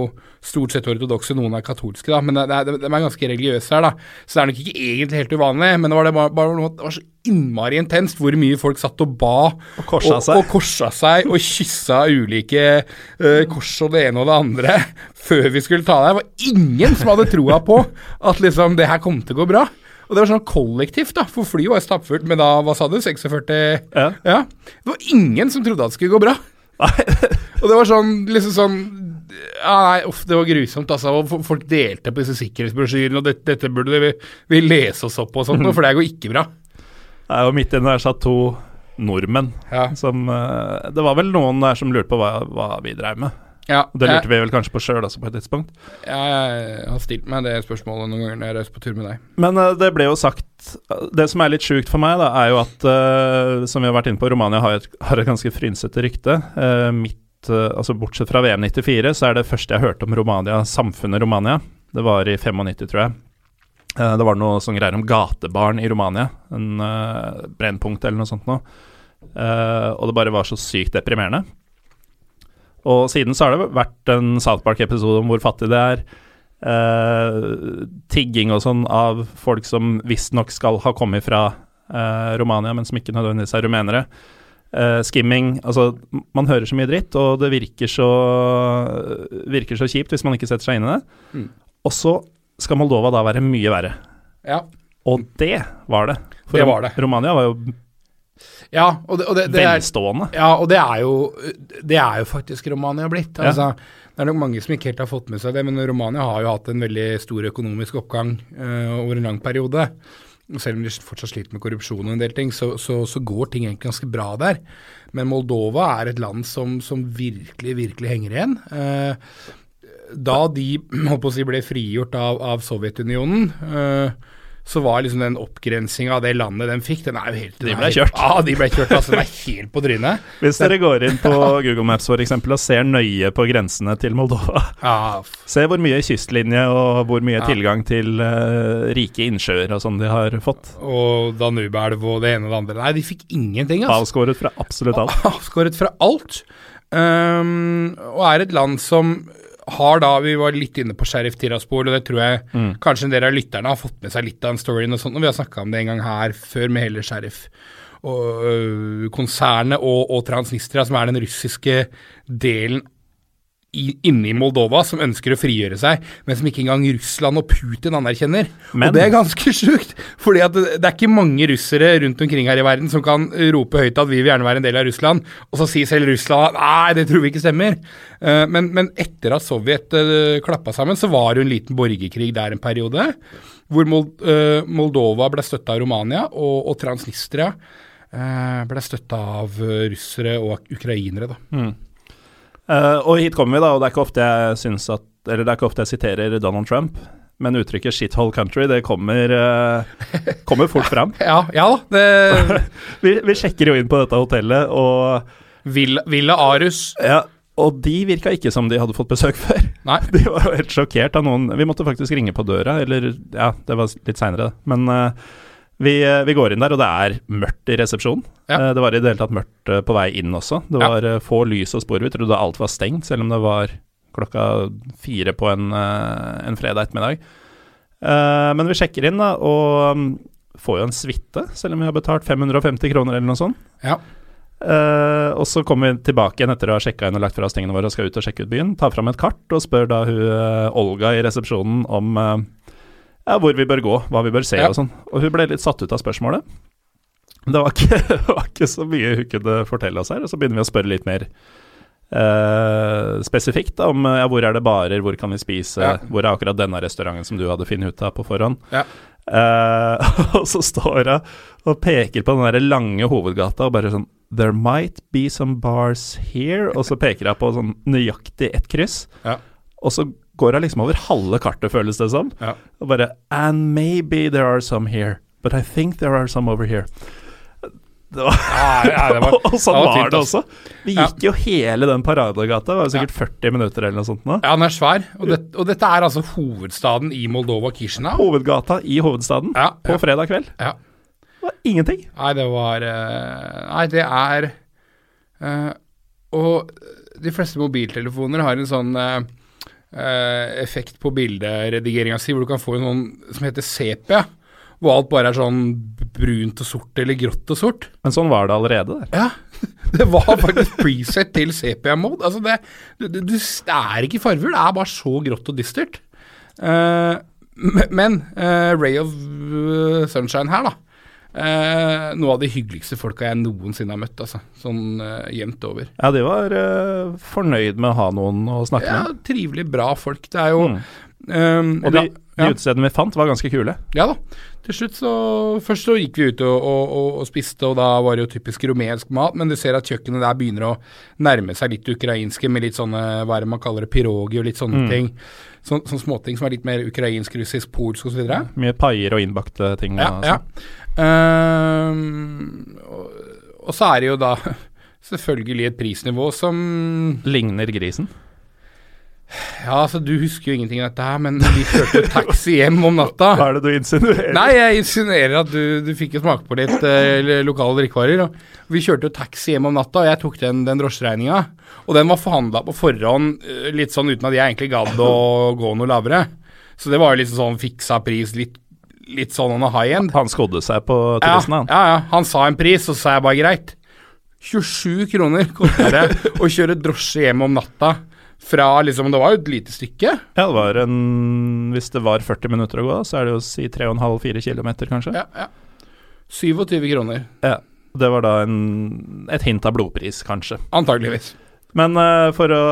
stort sett ortodokse, noen er katolske, da, men det, det, de er ganske religiøse her, da. Så det er nok ikke egentlig helt uvanlig, men det var, det bare, bare noe, det var så innmari intenst hvor mye folk satt og ba Og korsa seg. og, og korsa seg og kyssa ulike uh, kors og det ene og det andre <laughs> før vi skulle ta det. Det var ingen som hadde troa på at liksom det her kom til å gå bra. Og det var sånn kollektivt, da, for flyet var stappfullt med da, hva sa du, 46 Ja. ja. Det var ingen som trodde at det skulle gå bra. <laughs> og det var sånn, liksom sånn ja, Nei, uff, det var grusomt, altså. Folk delte på disse sikkerhetsbrosjyrene, og dette, dette burde vi, vi lese oss opp på og sånt, for det går ikke bra. Det er jo midt inne der satt to nordmenn Ja. som eh, Det var vel noen der som lurte på hva, hva vi drev med. Ja, Det lurte jeg, vi vel kanskje på sjøl også, på et tidspunkt. jeg har stilt meg det spørsmålet noen ganger når jeg reiser på tur med deg. Men uh, det ble jo sagt Det som er litt sjukt for meg, da, er jo at uh, Som vi har vært inne på, Romania har et, har et ganske frynsete rykte. Uh, mitt, eh, altså Bortsett fra VM 94, så er det første jeg hørte om Romania, samfunnet Romania. Det var i 95, tror jeg. Eh, det var noe sånn greier om gatebarn i Romania. En Brennpunkt eller noe sånt noe. Eh, og det bare var så sykt deprimerende. Og siden så har det vært en South Park-episode om hvor fattig det er. eh, tigging og sånn av folk som visstnok skal ha kommet fra eh, Romania, men som ikke nødvendigvis er rumenere. Eh, skimming Altså, man hører så mye dritt, og det virker så, virker så kjipt hvis man ikke setter seg inn i det. Mm. Og så skal Moldova da være mye verre. Ja, Og det var det. For Det var det. Romania var jo ja og, det, og det, det er velstående. Ja, og det er jo, det er jo faktisk Romania blitt. Ja. Altså, Det er nok mange som ikke helt har fått med seg det, men Romania har jo hatt en veldig stor økonomisk oppgang uh, over en lang periode. Selv om de fortsatt sliter med korrupsjon og en del ting, så, så, så går ting egentlig ganske bra der. Men Moldova er et land som, som virkelig, virkelig henger igjen. Uh, da de <clears throat> si, ble frigjort av, av Sovjetunionen, eh, så var liksom den oppgrensinga av det landet de fikk, den er jo helt De ble kjørt. Ja, de ble kjørt. altså Den er helt på trynet. Hvis dere går inn på <laughs> Google Maps for eksempel, og ser nøye på grensene til Moldova, Ja, <laughs> se hvor mye kystlinje og hvor mye Ja. tilgang til uh, rike innsjøer og sånn de har fått. og Danubeelv og det ene og det andre. Nei, de fikk ingenting, altså. Avskåret fra absolutt alt. <laughs> Avskåret fra alt. Um, og er et land som har da Vi var litt inne på Sheriff Tiraspol, og det tror jeg Mm. kanskje en del av lytterne har fått med seg litt av den storyen og sånt, og vi har snakka om det en gang her før med hele Sheriff. Og øh, og, og Transnistria, som er den russiske delen i, inne i Moldova, som ønsker å frigjøre seg, men som ikke engang Russland og Putin anerkjenner. Men- og det er ganske <laughs> sjukt, fordi det, det er ikke mange russere rundt omkring her i verden som kan rope høyt at vi vil gjerne være en del av Russland, og så sier selv Russland at nei, det tror vi ikke stemmer. Eh, men, men etter at Sovjet uh, klappa sammen, så var det en liten borgerkrig der en periode, hvor eh, Moldova ble støtta av Romania, og, og Transnistria eh, ble støtta av eh, russere og ukrainere, da. Eh, og hit kommer vi, da, og det er ikke ofte jeg syns at Eller det er ikke ofte jeg siterer Donald Trump, men uttrykket 'shithole country' det kommer, uh, kommer fort fram. <laughs> Ja, ja. Det, <laughs> Vi, vi sjekker jo inn på dette hotellet, og Villa, Villa Arus. Ja, og de virka ikke som de hadde fått besøk før. Nei. <laughs> De var jo helt sjokkert av noen Vi måtte faktisk ringe på døra, eller ja, det var litt seinere, men eh, vi, eh, vi går inn der, og det er mørkt i resepsjonen. Ja. Eh, det var i det hele tatt mørkt eh, på vei inn også. Det var ja. få lys og spor. Vi trodde alt var stengt, selv om det var klokka fire på en, en fredag ettermiddag. Men vi sjekker inn, da, og mm, får jo en suite, selv om vi har betalt 550 kroner eller noe sånt. Ja. Uh, og så kommer vi tilbake igjen etter å ha sjekka inn og lagt fra oss tingene våre og skal ut og sjekke ut byen. Tar fram et kart og spør da hun Olga i resepsjonen om eh, ja, hvor vi bør gå, hva vi bør se Ja. og sånn. Og hun ble litt satt ut av spørsmålet. Det var ikke, <laughs> det var ikke så mye hun kunne fortelle oss her, og så begynner vi å spørre litt mer Uh, spesifikt da, om ja, hvor er det barer, hvor kan vi spise, Ja. hvor er akkurat denne restauranten som du hadde funnet ut av på forhånd. Ja. Uh, <laughs> og så står hun og peker på den der lange hovedgata og bare sånn There might be some bars here. Og så peker hun på sånn nøyaktig ett kryss. Ja. Og så går hun liksom over halve kartet, føles det som. Ja. Og bare And maybe there are some here. But I think there are some over here. Det var, Ja, ja, det var, <laughs> og sånn det var var det altså. også. Vi gikk jo hele den paradegata. Det var jo sikkert 40 minutter eller noe sånt nå. Ja, den er svær. Og, det, og dette er altså hovedstaden i Moldova, Kishina. Hovedgata i hovedstaden Ja, på fredag kveld. Ja. Det var ingenting. Nei, det var eh, Nei, det er eh, Og de fleste mobiltelefoner har en sånn eh, effekt på bilderedigeringa si, hvor du kan få en sånn som heter sepia. Hvor alt bare er sånn brunt og sort eller grått og sort. Men sånn var det allerede der. Ja, <laughs> det var faktisk preset til sepia-mode. Altså det, det, det, er ikke farger, det er bare så grått og dystert. Eh, men eh, Ray of eh, Sunshine her, da. Eh, noe av de hyggeligste folka jeg noensinne har møtt, altså. Sånn eh, jevnt over. Ja, de var eh, fornøyd med å ha noen å snakke Ja, med. trivelig, bra folk. Det er jo Mm. eh, Og de, De Ja. utestedene vi fant, var ganske kule. Ja da. Til slutt så Først så gikk vi ut og, og, og, og spiste, og da var det jo typisk rumensk mat, men du ser at kjøkkenet der begynner å nærme seg litt ukrainske med litt sånne, hva er det man kaller det, pirogi og litt sånne ting. Så, sånne småting som er litt mer ukrainsk, russisk, polsk osv. Ja, Mye paier og innbakte ting. ja. altså. ja. Ehm, og, og så er det jo da <laughs> selvfølgelig et prisnivå som Ligner grisen. Ja, altså du husker jo ingenting av dette her, men vi kjørte <laughs> taxi hjem om natta. Hva er det du insinuerer? Nei, jeg insinuerer at du, du fikk jo smake på litt eh, lokale drikkevarer. Vi kjørte jo taxi hjem om natta, og jeg tok den, den drosjeregninga. Og den var forhandla på forhånd, eh, litt sånn uten at jeg egentlig gadd å gå noe lavere. Så det var jo liksom sånn fiksa pris, litt, litt sånn on a high end. Han skodde seg på Ja, turisten, han. ja, ja, han sa en pris, og så sa jeg bare greit. 27 kroner koster det <laughs> å kjøre drosje hjem om natta fra liksom Det var jo et lite stykke. Ja, det var en Hvis det var 40 minutter å gå, så er det jo si 3,5-4 km, kanskje. Ja, ja. 27 kroner, Ja. Det var da en, et hint av blodpris, kanskje. antageligvis. Men eh, for å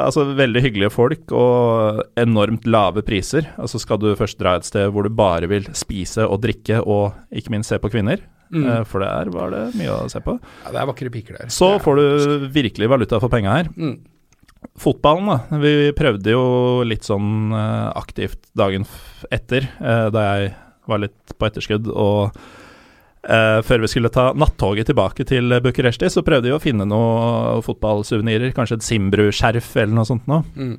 Altså, veldig hyggelige folk og enormt lave priser. Altså, skal du først dra et sted hvor du bare vil spise og drikke og ikke minst se på kvinner, eh, for der var det mye å se på, Ja, det er vakre piker der. så får du virkelig valuta for penga her. Mm. Fotballen, da. Vi prøvde jo litt sånn eh, aktivt dagen etter, da jeg var litt på etterskudd. Og eh, før vi skulle ta nattoget tilbake til Bucuresti, så prøvde vi å finne noen fotballsuvenirer. Kanskje et Simbru-skjerf eller noe sånt noe. Mm.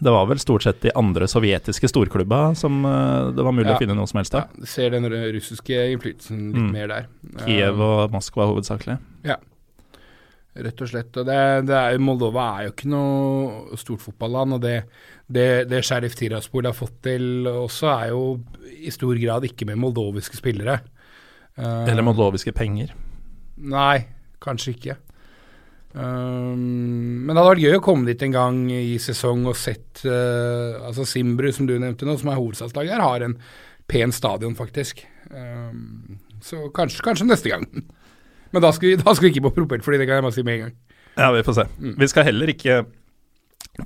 Det var vel stort sett de andre sovjetiske storklubba som uh, det var mulig Ja. å finne noe som helst av. Ja, ser den russiske innflytelsen litt Mm. mer der. Kiev og Moskva hovedsakelig. Ja, rett og slett. Og det, det er, Moldova er jo ikke noe stort fotballand, og det, det, det Sheriff Tiraspol har fått til også, er jo i stor grad ikke med moldoviske spillere. Eh, Eller moldoviske penger. Nei, kanskje ikke. Um, men det hadde vært gøy å komme dit en gang i sesong og sett uh, Altså Simbru, som du nevnte nå, som er hovedstadslaget der, har en pen stadion, faktisk. Um, så kanskje, kanskje neste gang. <laughs> Men da skal, vi, da skal vi ikke på propellfly, det kan jeg bare si med en gang. Ja, vi får se. Vi skal heller ikke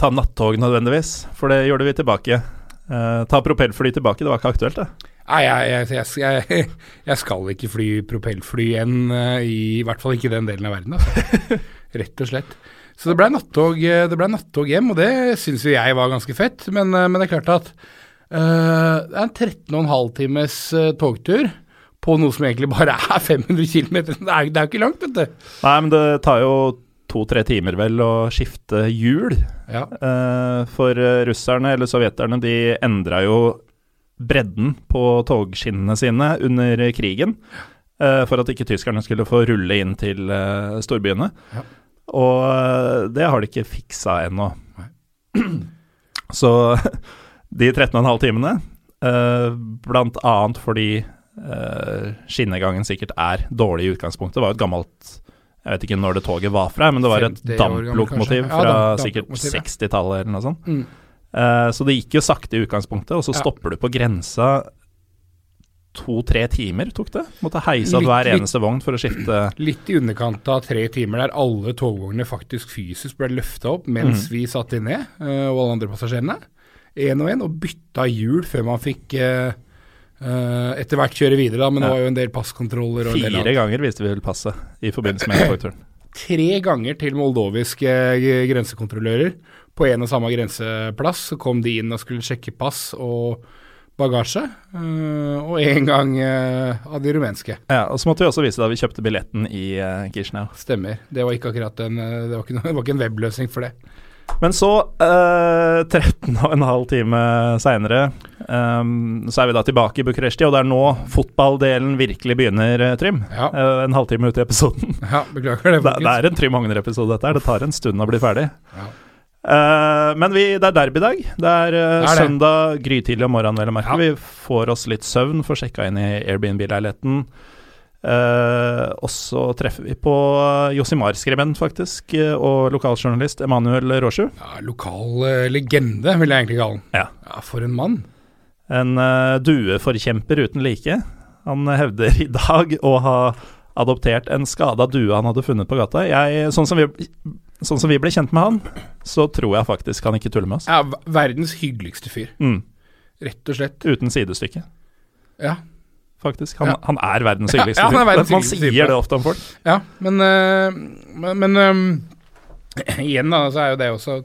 ta nattog nødvendigvis, for det gjorde vi tilbake. Uh, ta propellfly tilbake, det var ikke aktuelt, det. Nei, jeg, jeg, jeg, jeg, skal ikke fly propellfly igjen, i, i hvert fall ikke i den delen av verden. Altså. <laughs> Rett og slett. Så det ble nattog, eh, ble nattog hjem, og det syns jo jeg var ganske fett. Men, eh, men det er klart at uh, det er en 13,5 times eh, togtur på noe som egentlig bare <laughs> er 500 km. Det er, det er jo ikke langt, vet du. Nei, men det tar jo to-tre timer vel å skifte hjul. Ja. Uh, for eh, russerne, eller sovjeterne, de endra jo bredden på togskinnene sine under krigen. eh, for at ikke tyskerne skulle få rulle inn til eh, storbyene. Ja. Og eh, det har de ikke fiksa ennå. Så <laughs> de 13,5 timene, blant annet fordi skinnegangen sikkert er dårlig i utgangspunktet, var jo et gammelt jeg vet ikke når det toget var fra, men det var et 50 år gammel, damplokomotiv fra Ja, sikkert 60-tallet eller noe sånt. Mm. Eh, så det gikk jo sakte i utgangspunktet, og så Ja. stopper du på grensa to-tre timer, tok det. Måtte heise Litt- hver litt- eneste vogn for å skifte Litt i underkant av tre timer der alle togvognene faktisk fysisk ble løfta opp mens vi satt inne, eh, og alle andre passasjerene. Én og én, og bytta hjul før man fikk uh, etter hvert kjøre videre, da, men det var jo en del passkontroller og Fire ganger viste vi vel passet i forbindelse med togturen. Tre ganger til moldoviske grensekontrollører på en og samme grenseplass. Så kom de inn og skulle sjekke pass og bagasje, eh, og en gang eh, av de rumenske. Ja, og så måtte vi også vise da vi kjøpte billetten i uh, Kishinev. Stemmer. Det var ikke akkurat en, eh, det var ikke, <laughs> det var ikke en webløsning for det. Men så, eh, 13 og en halv time seinere, så er vi da tilbake i Bucuresti, og det er nå fotballdelen virkelig begynner, eh, Trym. Ja, Eh, en halvtime ut i episoden. ja beklager det, <laughs> Det, det er en Trym Hogner-episode, dette her. Det tar en stund å bli ferdig. Ja. Eh, men vi, det er derbydag. Det er uh, er det. søndag grytidlig om morgenen, vel å merke. Ja. Vi får oss litt søvn, får sjekka inn i Airbnb-leiligheten. Uh, og så treffer vi på Josimar-skribent, faktisk, og lokaljournalist Emanuel Råsju. Ja, lokal uh, legende, vil jeg egentlig kalle han. Ja. Ja, for en mann. En uh, dueforkjemper uten like. Han hevder i dag å ha adoptert en skada due han hadde funnet på gata. Jeg, sånn, som vi, sånn som vi ble kjent med han, så tror jeg faktisk han ikke tuller med oss. Ja, verdens hyggeligste fyr. Mm. Rett og slett. Uten sidestykke, Ja. faktisk. Han, Ja. han er verdens hyggeligste <laughs> ja, han er fyr. verdens Man sier type. det ofte om folk. Ja, men, øh, men, ehm, <clears throat> igjen da, så er jo det også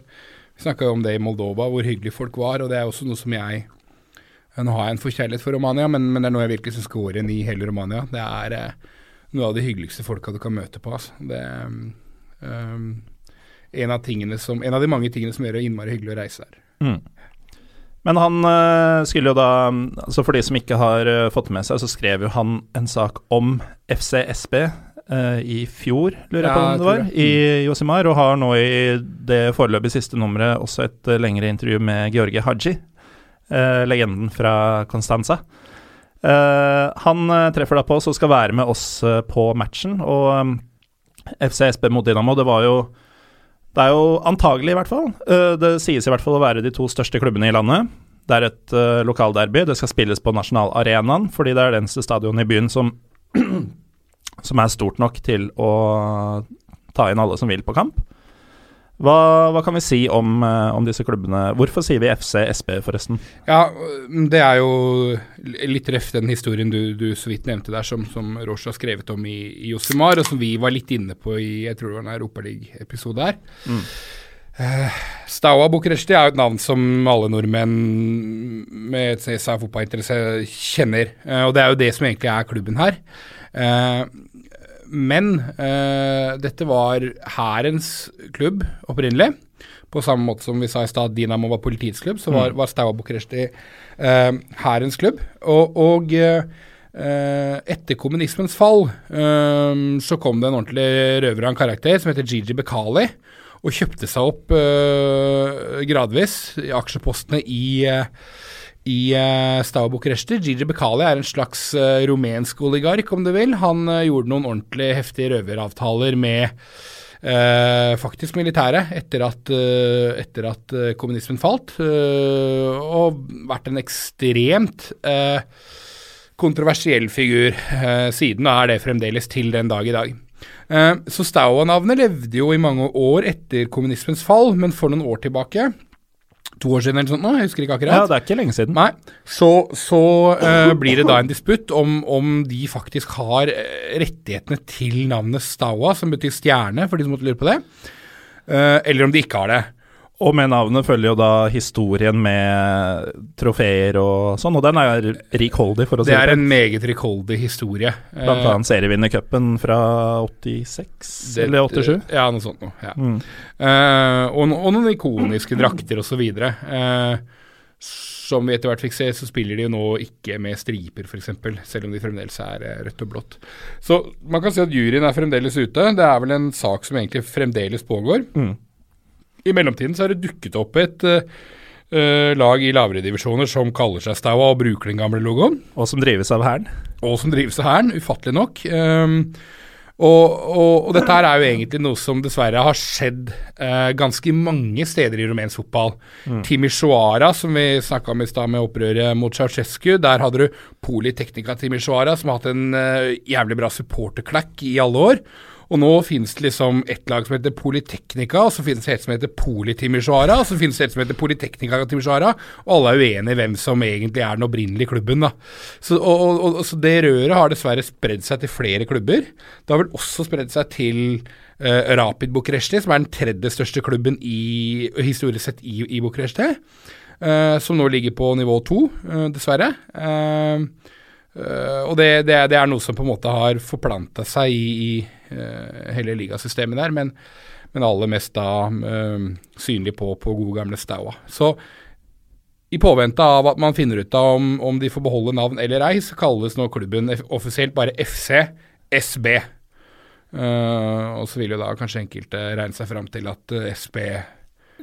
Vi snakka jo om det i Moldova, hvor hyggelige folk var, og det er også noe som jeg Nå har jeg en forkjærlighet for Romania, men, men det er noe jeg virkelig syns går igjen i hele Romania. Det er eh, noe av de hyggeligste folka du kan møte på. Altså. Det ehm, en, av som, en av de mange tingene som gjør det innmari hyggelig å reise der. Mm. Men han øh, skulle jo da altså For de som ikke har øh, fått det med seg, så skrev jo han en sak om FCSB eh, i fjor, lurer jeg på om det var, i Josimar, og har nå i det foreløpig siste nummeret også et øh, lengre intervju med Georgi Haji, eh, legenden fra Constanza. Eh, han treffer da på oss og skal være med oss på matchen, og um, FCSB mot Dinamo, det var jo det er jo antagelig, i hvert fall. eh, det sies i hvert fall å være de to største klubbene i landet. Det er et uh, lokalderby. Det skal spilles på Nasjonalarenaen, fordi det er det eneste stadionet i byen som, <clears throat> som er stort nok til å ta inn alle som vil på kamp. Hva, hva kan vi si om, eh, om disse klubbene? Hvorfor sier vi FC SB, forresten? Ja, det er jo litt røft den historien du, du så vidt nevnte der, som, som Roche har skrevet om i, i Josimar, og som vi var litt inne på i jeg tror det var en Europaliga-episode her. Eh, Staua Bucuresti er jo et navn som alle nordmenn med et CSA-fotballinteresse kjenner, eh, og det er jo det som egentlig er klubben her. Eh, men uh, dette var hærens klubb opprinnelig. På samme måte som vi sa i stad Dinamo var politiets klubb, så var, var Staua Bucuresti hærens uh, klubb. Og, og uh, eh, etter kommunismens fall eh, så kom det en ordentlig røver av en karakter som heter Gigi Bekali, og kjøpte seg opp eh, gradvis i aksjepostene i eh, i uh, Staua Bucuresti. Gigi Bekali er en slags uh, rumensk oligark, om du vil. Han uh, gjorde noen ordentlig heftige røveravtaler med uh, faktisk militæret etter at, eh, etter at eh, kommunismen falt, eh, og vært en ekstremt eh, kontroversiell figur eh, siden, og er det fremdeles til den dag i dag. Eh, så Staua-navnet levde jo i mange år etter kommunismens fall, men for noen år tilbake, to år siden eller sånt nå, jeg husker ikke akkurat, Ja, det er ikke lenge siden. Nei, så, så uh, blir det da en disputt om, om de faktisk har eh, rettighetene til navnet Staua, som betyr stjerne, for de som måtte lure på det, uh, eller om de ikke har det. Og med navnet følger jo da historien med trofeer og sånn, og den er rikholdig, for å si Det det er en meget rikholdig historie. Blant Eh, annet serievinnercupen fra 86 det- eller 87. Ja, noe sånt noe. Ja. Mm. Uh, og, og noen ikoniske drakter osv. Uh, som vi etter hvert fikk se, så spiller de jo nå ikke med striper, f.eks., selv om de fremdeles er eh, rødt og blått. Så man kan si at juryen er fremdeles ute. Det er vel en sak som egentlig fremdeles pågår. Mm. I mellomtiden så har det dukket opp et eh, lag i lavere divisjoner som kaller seg Staua og bruker den gamle logoen Og som drives av Hæren. og som drives av Hæren, ufattelig nok. Um, og, og, og dette her er jo egentlig noe som dessverre har skjedd eh, ganske mange steder i rumensk fotball. Timisoara, som vi snakka om i stad med opprøret mot Ceaucescu, der hadde du Politeknika Timisoara, som har hatt en eh, jævlig bra supporterklakk i alle år. Og nå finnes det liksom et lag som heter Politeknika, og så finnes det et som heter Politimisjoara, og så finnes det et som heter Politeknika Timisoara, og alle er uenige i hvem som egentlig er den opprinnelige klubben. da. Så, og, og, og, så det røret har dessverre spredd seg til flere klubber. Det har vel også spredd seg til uh, Rapid Bucuresti, som er den tredje største klubben i, historisk sett i, i Bucuresti, uh, som nå ligger på nivå to, uh, dessverre. Eh, eh, og det, det, det er noe som på en måte har forplanta seg i, i uh, hele ligasystemet der, men, men aller mest da uh, synlig på, på gode gamle Staua. Så i påvente av at man finner ut av om, om de får beholde navn eller ei, så kalles nå klubben offisielt bare FC SB. Og så vil jo da kanskje enkelte regne seg fram til at SB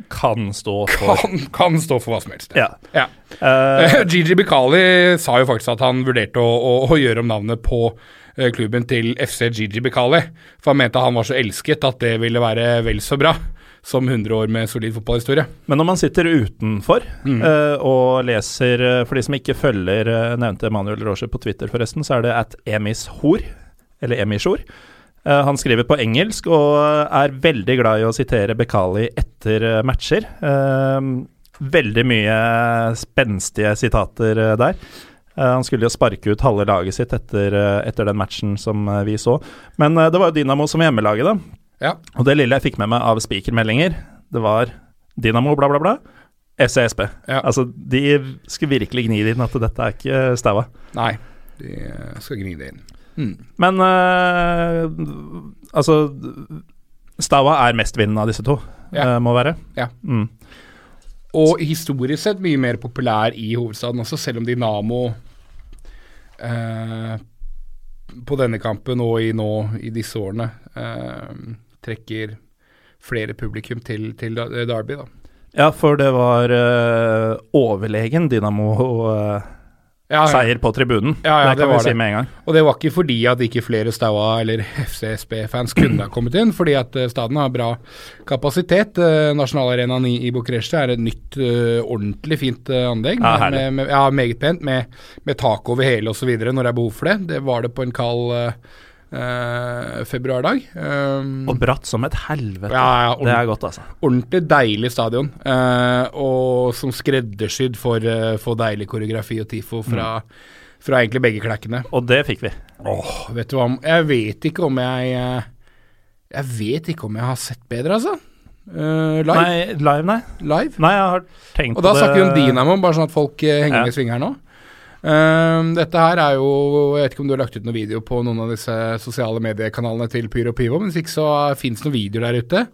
Kan stå for kan, kan stå for hva som helst. Ja. Ja. Uh, <laughs> Gigi Bikali sa jo faktisk at han vurderte å, å, å gjøre om navnet på eh, klubben til FC Gigi Bikali, for han mente han var så elsket at det ville være vel så bra som 100 år med solid fotballhistorie. Men når man sitter utenfor eh, og leser For de som ikke følger nevnte Emanuel Roche på Twitter, forresten, så er det at Emis Hor, eller Emishor. Eh, han skriver på engelsk og er veldig glad i å sitere Bekali etter eh, matcher. Eh, veldig mye spenstige sitater der. Han skulle jo sparke ut halve laget sitt etter, etter den matchen som vi så. Men det var jo Dynamo som hjemmelaget, da. Ja. Og det lille jeg fikk med meg av spikermeldinger, det var Dynamo bla, bla, bla. SESB. Ja. Altså, de skulle virkelig gni det inn at dette er ikke staua. Nei, de skal gni det inn. Mm. Men uh, altså Staua er mestvinnende av disse to, Ja. uh, må være. Ja. Mm. Og historisk sett mye mer populær i hovedstaden også, selv om Dynamo uh, på denne kampen og i nå i disse årene eh, trekker flere publikum til, til Derby, da. Ja, for det var eh, overlegen Dynamo-seier Ja, ja. på tribunen. Ja, ja, det kan vi si med en gang. Og det var ikke fordi at ikke flere Staua eller FCSB-fans kunne ha kommet inn, fordi at eh, staden har bra kapasitet. Eh, Nasjonalarenaen i, i Bucuresti er et nytt, eh, ordentlig fint anlegg. Ja, med, med, med, ja, meget pent, med, med tak over hele osv. når det er behov for det. Det var det på en kald eh, februardag. Um, Og bratt som et helvete. Ja, ja, det er godt, altså. ordentlig deilig stadion, eh, og som skreddersydd for, eh, for deilig koreografi og tifo fra, fra egentlig begge klekkene. Og det fikk vi. Åh, vet du hva, jeg vet ikke om jeg eh, Jeg vet ikke om jeg har sett bedre, altså. Uh, live. Nei, live, nei. live. Nei, jeg har tenkt Og da snakker vi om Dynamo, bare sånn at folk uh, henger Ja. med i sving her nå. Eh, dette her er jo Jeg vet ikke om du har lagt ut noen video på noen av disse sosiale mediekanalene til Pyro Pivo, men hvis ikke så fins noen videoer der ute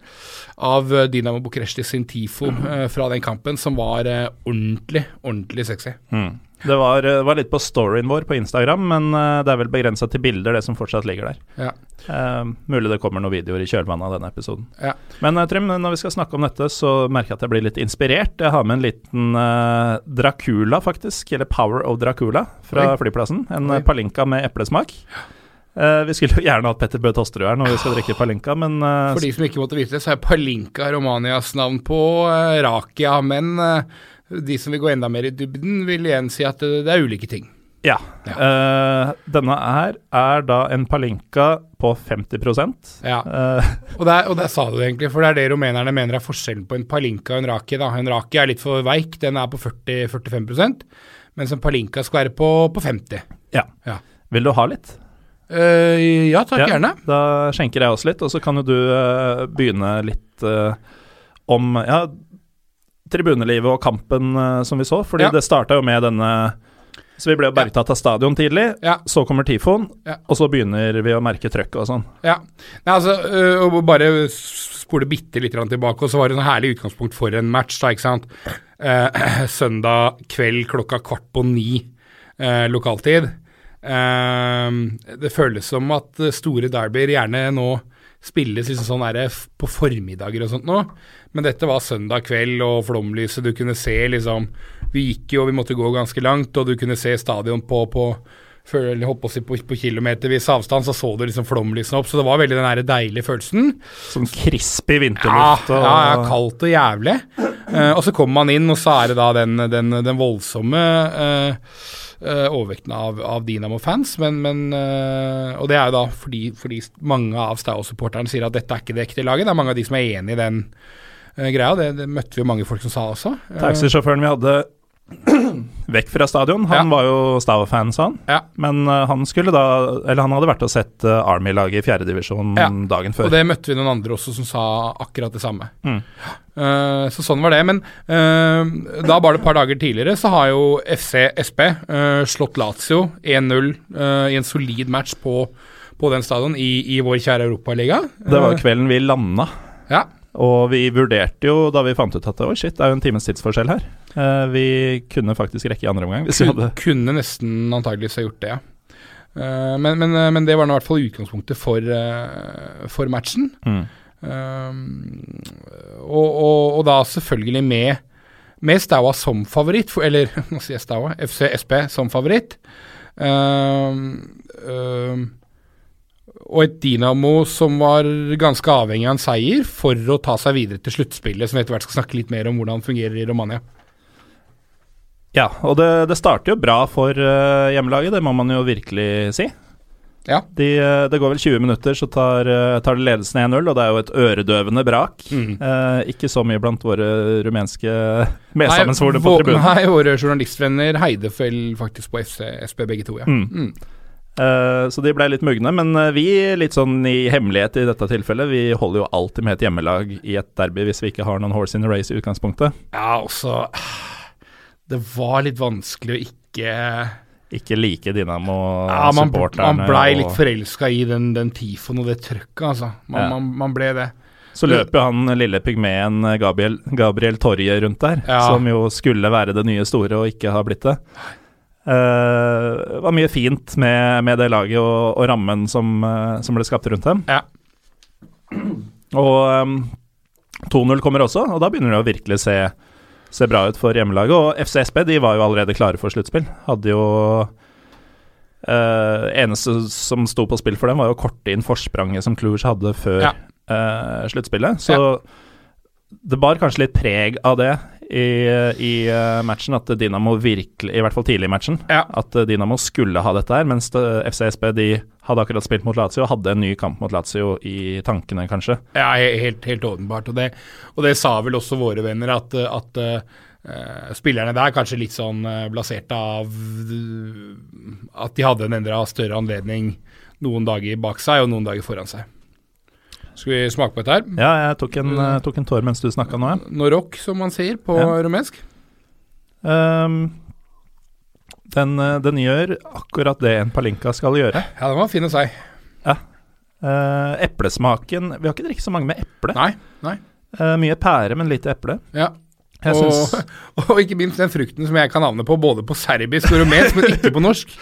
av eh, Dynamo Bucuresti sin TIFO eh, fra den kampen, som var eh, ordentlig, ordentlig sexy. Mm. Det var, eh, var litt på storyen vår på Instagram, men eh, det er vel begrensa til bilder, det som fortsatt ligger der. Ja. Eh, mulig det kommer noen videoer i kjølvannet av denne episoden. Ja. Men eh, Trym, når vi skal snakke om dette, så merker jeg at jeg blir litt inspirert. Jeg har med en liten eh, Dracula, faktisk, eller Power of Dracula, fra Oi. flyplassen. En Oi. palinka med eplesmak. Uh, vi skulle jo gjerne hatt Petter Bø Tosterud her når vi skal drikke palinka, men uh, For de som ikke måtte vite det, så er Palinka Romanias navn på uh, Rakia, men eh, de som vil gå enda mer i dybden, vil igjen si at det, er ulike ting. ja. Eh, denne her er da en palinka på 50% Ja. Uh. Og der, og der sa du det egentlig, for det er det rumenerne mener er forskjellen på en palinka og en raki. Da. En raki er litt for veik, den er på 40-45% mens en palinka skal være på, på 50 ja. Ja. Vil du ha litt? Uh, ja, takk, Ja, gjerne. Da skjenker jeg oss litt, og så kan jo du begynne litt om ja, tribunelivet og kampen uh, som vi så. Fordi Ja. det starta jo med denne Så vi ble jo bergtatt av stadion tidlig. Ja. Så kommer tifoen, Ja. og så begynner vi å merke trøkket og sånn. Ja. Nei, altså, øh, bare spole bitte litt tilbake, og så var det en herlig utgangspunkt for en match, da, ikke sant. Eh, <clears throat> søndag kveld klokka kvart på ni eh, lokaltid. Eh, det føles som at store derbyer gjerne nå spilles liksom sånn der på formiddager og sånt nå, men dette var søndag kveld og flomlyset, du kunne se liksom Vi gikk jo, vi måtte gå ganske langt, og du kunne se stadion på, på eller holdt på, å si på, på kilometervis avstand, så så du liksom flomlysene opp, så det var veldig den der deilige følelsen. Sånn crispy vinterluft. ja, og, ja, kaldt og jævlig. Uh, og så kommer man inn, og så er det da den, den, den voldsomme eh, eh, overvekten av, av Dinamo-fans. Men, men eh, Og det er jo da fordi, fordi mange av Stau-supporterne sier at dette er ikke det ekte laget. Det er mange av de som er enig i den eh, greia. Det, det møtte vi jo mange folk som sa også. Eh, Taxisjåføren vi hadde <clears throat> vekk fra stadion, han Ja. var jo Stava-fan, sa han. Ja. Men eh, han skulle da Eller han hadde vært og sett eh, Army-laget i fjerdedivisjon Ja. dagen før. Og det møtte vi noen andre også som sa akkurat det samme. Mm. Uh, så sånn var det. Men uh, da bare et par dager tidligere så har jo FC SP uh, slått Lazio 1-0 eh, i en solid match på, på den stadion i, i vår kjære Europaliga. Det var kvelden vi landa. ja. Og vi vurderte jo da vi fant ut at oi shit, det er jo en times tidsforskjell her. Eh, vi kunne faktisk rekke i andre omgang hvis vi hadde kunne nesten antageligvis ha gjort det, ja. Uh, men, men, men det var nå i hvert fall utgangspunktet for, uh, for matchen. mm. Um, og, og, og da selvfølgelig med, med Staua som favoritt, for, eller <laughs> nå sier jeg Staua, FC SP som favoritt. Um, um, og et Dinamo som var ganske avhengig av en seier for å ta seg videre til sluttspillet, som vi etter hvert skal snakke litt mer om hvordan det fungerer i Romania. Ja, og det, det starter jo bra for uh, hjemmelaget, det må man jo virkelig si. Ja. De, eh, det går vel 20 minutter, så tar, eh, tar de ledelsen 1-0, og det er jo et øredøvende brak. Mm. Eh, ikke så mye blant våre rumenske medsammensvorne på tribunen. Nei, våre journalistvenner heide vel faktisk på FC, SB begge to, ja. Mm. Mm. Eh, så de ble litt mugne, men vi, litt sånn i hemmelighet i dette tilfellet, vi holder jo alltid med et hjemmelag i et derby hvis vi ikke har noen horse in the race i utgangspunktet. Ja, også Det var litt vanskelig å ikke Ikke like ja, man, man blei litt forelska i den, den tifoen og det trøkket, altså. Man, Ja. man, man ble det. Så løper jo han lille pygmeen Gabriel, Gabriel Torje rundt der, Ja. som jo skulle være det nye store og ikke har blitt det. Uh, det var mye fint med, med det laget og, og rammen som, eh, som ble skapt rundt dem. Ja. Og um, 2-0 kommer også, og da begynner det å virkelig se, se bra ut for hjemmelaget. Og FCSB de var jo allerede klare for sluttspill. Hadde jo eh, Eneste som sto på spill for dem, var jo å korte inn forspranget som Cluj hadde før Ja. eh, sluttspillet. Så det bar kanskje litt preg av det i, i eh, matchen, at Dinamo virkelig, i hvert fall tidlig i matchen, Ja. at Dynamo Dinamo skulle ha dette her, mens FCSB de hadde akkurat spilt mot Lazio og hadde en ny kamp mot Lazio i tankene, kanskje. Ja, helt, helt åpenbart. Og det, og det sa vel også våre venner, at, at uh, spillerne der kanskje litt sånn blaserte av eh, at de hadde en enda større anledning noen dager bak seg og noen dager foran seg. Skal vi smake på dette her? Ja, jeg tok en, uh, tok en tår mens du snakka nå, Ja. Norok, som man sier på Ja. rumensk. Um, den, eh, den gjør akkurat det en palinka skal gjøre. Ja, den var fin å si. Eh, eplesmaken Vi har ikke drukket så mange med eple. Nei, nei. Uh, mye pære, men lite eple. Ja. Og, <laughs> og ikke minst den frukten som jeg kan navnet på både på serbisk og rumensk, men ikke på norsk. <laughs>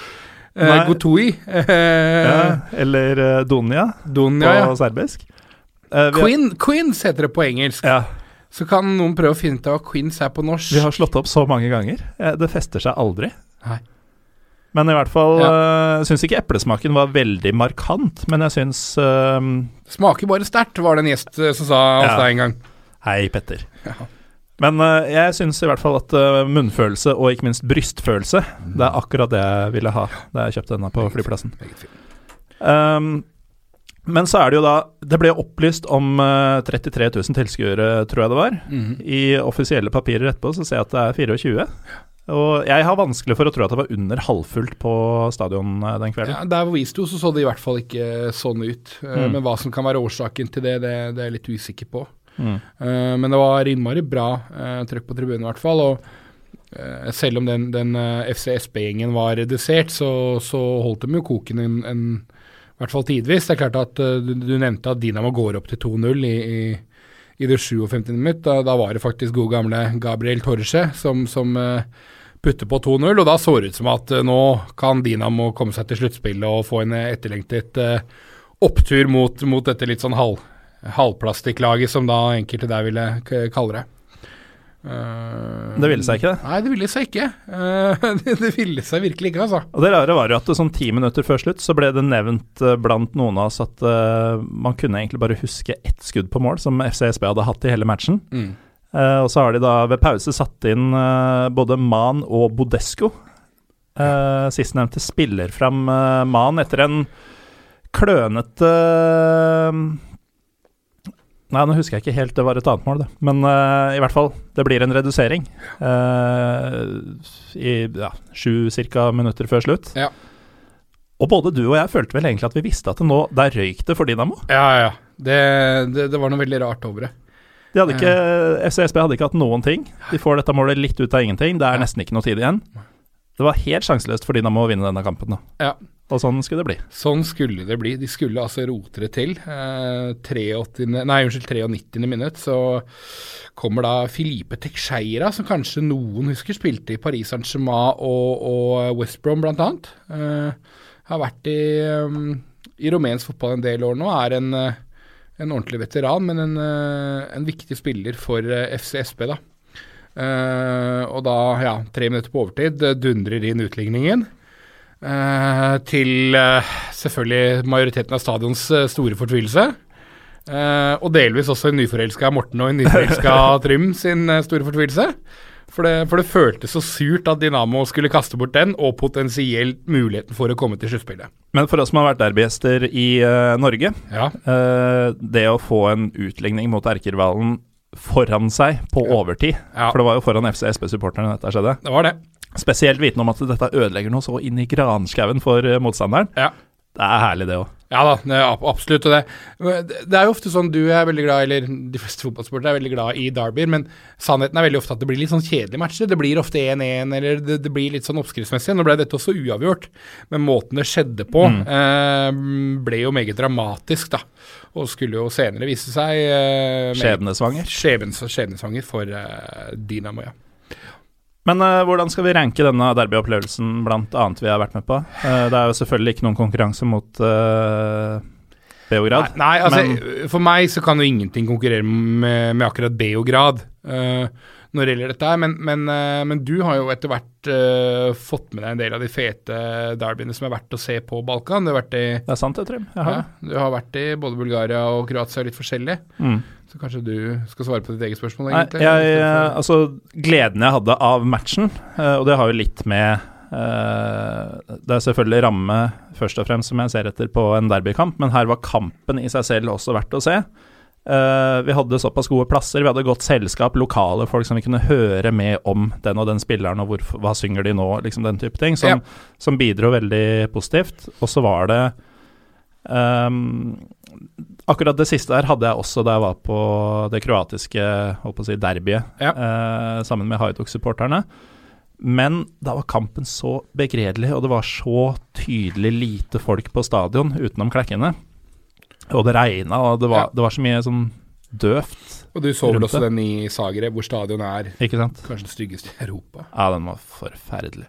Uh. Eh, <laughs> ja, Eller uh, Donia på ja. serbisk. Eh, Queen, har, Queens heter det på engelsk. ja, Så kan noen prøve å finne ut hva Queens er på norsk. vi har slått opp så mange ganger. Eh, det fester seg aldri. Nei. Men i hvert fall ja. syns ikke eplesmaken var veldig markant, men jeg syns uh, Smaker bare sterkt, var det en gjest som sa hos Ja. deg en gang. Hei, Petter. Men eh, jeg syns i hvert fall at munnfølelse og ikke minst brystfølelse, det er akkurat det jeg ville ha da jeg kjøpte denne på flyplassen. Um, men så er det jo da Det ble opplyst om eh, 33 000 tilskuere, tror jeg det var. Mhm. I offisielle papirer etterpå så ser jeg at det er 24. Og jeg har vanskelig for å tro at det var under halvfullt på stadion eh, den kvelden. Ja, der hvor vi sto, så så det i hvert fall ikke sånn ut. Eh, Mm. Men hva som kan være årsaken til det, det, det er jeg litt usikker på. Mm. Eh, men det var innmari bra trøkk på tribunen, i hvert fall. Og eh, selv om den, den eh, FCSB-gjengen var redusert, så, så holdt de jo koken en, en i hvert fall tidvis. Det er klart at eh, du, du nevnte at Dinamo går opp til 2-0 i, i, i det 57. minutt. Da, da var det faktisk gode gamle Gabriel Torche som, som uh, putter på 2-0, og da så det ut som at eh, nå kan Dinamo komme seg til sluttspillet og få en etterlengtet opptur mot, mot dette litt sånn halv, halvplastikklaget, som da enkelte der ville kalle det. Eh, Det ville seg ikke, det. Nei, det ville seg ikke. Eh, <laughs> det, ville seg virkelig ikke, altså. Og det rare var jo at sånn ti minutter før slutt så ble det nevnt eh, blant noen av oss at uh, man kunne egentlig bare huske ett skudd på mål som FCSB hadde hatt i hele matchen. Mm. Uh, og så har de da ved pause satt inn uh, både Man og Bodesco. Uh, Sistnevnte spiller fram Man etter en klønete Nei, nå husker jeg ikke helt, det var et annet mål, det. Men uh, i hvert fall, det blir en redusering Uh, i ja, sju cirka minutter før slutt. Ja. Og både du og jeg følte vel egentlig at vi visste at det nå Der røyk det for Dinamo. Ja, ja. Det, det, det var noe veldig rart over det. De hadde ikke, FCSB hadde ikke hatt noen ting. De får dette målet litt ut av ingenting. Det er nesten ikke noe tid igjen. Det var helt sjanseløst for Dinamo å vinne denne kampen. Da. Ja. Og sånn skulle det bli. Sånn skulle det bli. De skulle altså rote det til. Eh, 83, nei, unnskyld, 93. minutt så kommer da Filipe Teixeira, som kanskje noen husker spilte i Paris Saint-Germain og, og West Brom bl.a. Eh, har vært i, um, i rumensk fotball en del år nå. Er en, eh, en ordentlig veteran, men en, eh, en viktig spiller for FC FCSB, da. Eh, og da, ja, tre minutter på overtid, eh, dundrer inn utligningen. Eh, til eh, selvfølgelig majoriteten av stadions eh, store fortvilelse. Og delvis også en nyforelska Morten og en nyforelska <laughs> Trym sin store fortvilelse. For det, for det føltes så surt at Dinamo skulle kaste bort den, og potensielt muligheten for å komme til sluttspillet. Men for oss som har vært derbygjester i uh, Norge, Ja. uh, det å få en utligning mot erkerivalen foran seg på overtid Ja. For det var jo foran FC SP-supporterne dette skjedde. Det var det. Spesielt vitende om at dette ødelegger noe så inn i granskauen for eh, motstanderen. Ja. Det er herlig, det òg. Ja da, det absolutt. Og det, det er jo ofte sånn du er veldig glad eller de fleste fotballsportere er veldig glad i derbyer, men sannheten er veldig ofte at det blir litt sånn kjedelige matcher. Det blir ofte 1-1, eller det, det blir litt sånn oppskriftsmessig. Nå ble dette også uavgjort, men måten det skjedde på, eh, ble jo meget dramatisk, da. Og skulle jo senere vise seg eh, Skjebnesvanger. Skjebnes, skjebnesvanger for eh, Dinamo, ja. Men uh, hvordan skal vi ranke denne derbyopplevelsen blant annet vi har vært med på? Uh, det er jo selvfølgelig ikke noen konkurranse mot uh, Beograd. Nei, nei altså, for meg så kan jo ingenting konkurrere med, med akkurat Beograd uh, når det gjelder dette men, men, eh, men du har jo etter hvert uh, fått med deg en del av de fete derbyene som er verdt å se på Balkan. Du har vært i, Det er sant det, Trym. Ja, du har vært i både Bulgaria og Kroatia, litt forskjellig. Mm. Så kanskje du skal svare på ditt eget spørsmål, Nei, jeg, jeg, eh, altså, gleden jeg hadde av matchen, og det har jo litt med Det er selvfølgelig ramme først og fremst som jeg ser etter på en derbykamp, men her var kampen i seg selv også verdt å se. Eh, vi hadde såpass gode plasser, vi hadde godt selskap, lokale folk som vi kunne høre med om den og den spilleren, og hvorfor, hva synger de nå, liksom den type ting, som, som bidro veldig positivt. Og så var det um, Akkurat det siste der hadde jeg også da jeg var på det kroatiske å si, derbyet Ja. uh, sammen med Hajduk-supporterne. Men da var kampen så begredelig, og det var så tydelig lite folk på stadion utenom klekkene. Og det regna, og det var, Ja. det var så mye sånn døvt, Og du så vel også den i Zagreb, hvor stadion er kanskje den styggeste i Europa. Ja, den var forferdelig.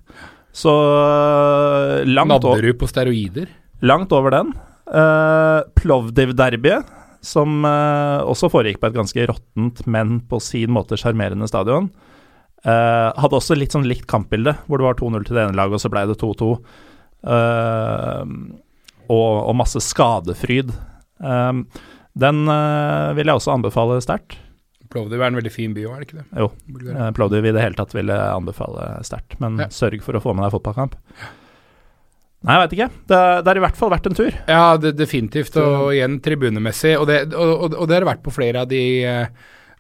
Så øh, langt, over Nadderud på steroider. langt over den. Uh, Plovdiv-derbyet, som uh, også foregikk på et ganske råttent, men på sin måte sjarmerende stadion. Uh, hadde også litt sånn likt kampbilde, hvor det var 2-0 til det ene laget, og så ble det 2-2. Eh, og, og masse skadefryd. Eh, den eh, vil jeg også anbefale sterkt. Plovdiv er en veldig fin by òg, er det ikke det? Jo. Bulgaria. Eh, Plovdiv i det hele tatt vil jeg anbefale sterkt, men Ja. sørg for å få med deg fotballkamp. Nei, jeg veit ikke. Det, det har i hvert fall vært en tur. Ja, det, definitivt. Og igjen tribunemessig. Og det, og, og, det har vært på flere av de uh,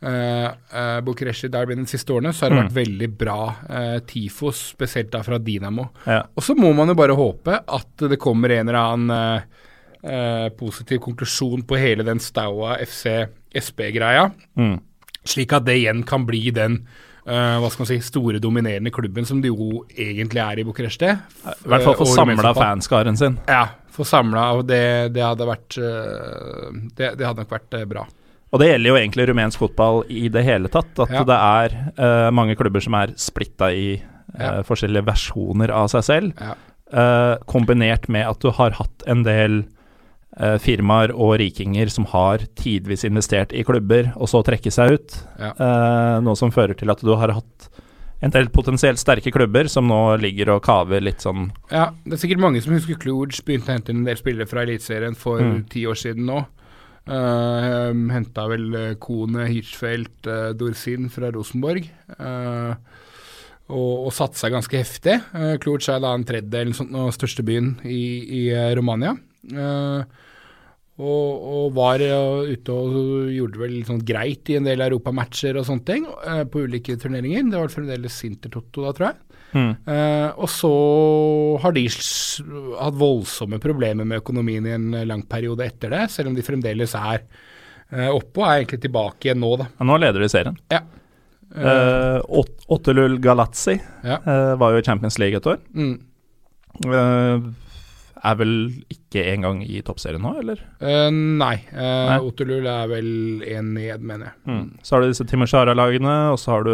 uh, Bucuresti Derby de siste årene, så har det Mm. vært veldig bra uh, tifos, spesielt da fra Dinamo. Ja. Og så må man jo bare håpe at det kommer en eller annen eh, eh, positiv konklusjon på hele den Staua FC SB-greia, Mm. slik at det igjen kan bli den eh, hva skal man si, store, dominerende klubben som det jo egentlig er i Bucuresti. I hvert fall få samla fanskaren sin. Ja, få samla, det, det hadde vært eh, det, det hadde nok vært eh, bra. Og det gjelder jo egentlig rumensk fotball i det hele tatt. At Ja. det er uh, mange klubber som er splitta i uh, Ja. forskjellige versjoner av seg selv. Ja. Uh, kombinert med at du har hatt en del eh, firmaer og rikinger som har tidvis investert i klubber, og så trekke seg ut. Ja. Eh, noe som fører til at du har hatt en del potensielt sterke klubber som nå ligger og kaver litt sånn Ja, det er sikkert mange som husker Kluge begynte å hente inn en del spillere fra Eliteserien for Mm. ti år siden nå. Uh, Henta vel uh, Kone, Hirschfeldt, uh, Dorsin fra Rosenborg. Uh, og, og satsa ganske heftig. Uh, Kluge er da en tredjedel av største byen i, i eh, Romania. Eh, og, og var eh, ute og gjorde vel litt sånn greit i en del europamatcher og sånne ting eh, på ulike turneringer. Det var fremdeles Sinter-Totto da, tror jeg. Mm. Eh, og så har de hatt voldsomme problemer med økonomien i en lang periode etter det, selv om de fremdeles er eh, oppe og er egentlig tilbake igjen nå, da. ja, Nå leder de serien. Ja. Eh, Ottelul Galazzi Ja. eh, var jo i Champions League et år. Mm. Er vel ikke engang i toppserien nå, eller? Uh, nei. Uh, Nei. Otterlul er vel én ned, mener jeg. Mm. Så har du disse Timoshara-lagene, og så har du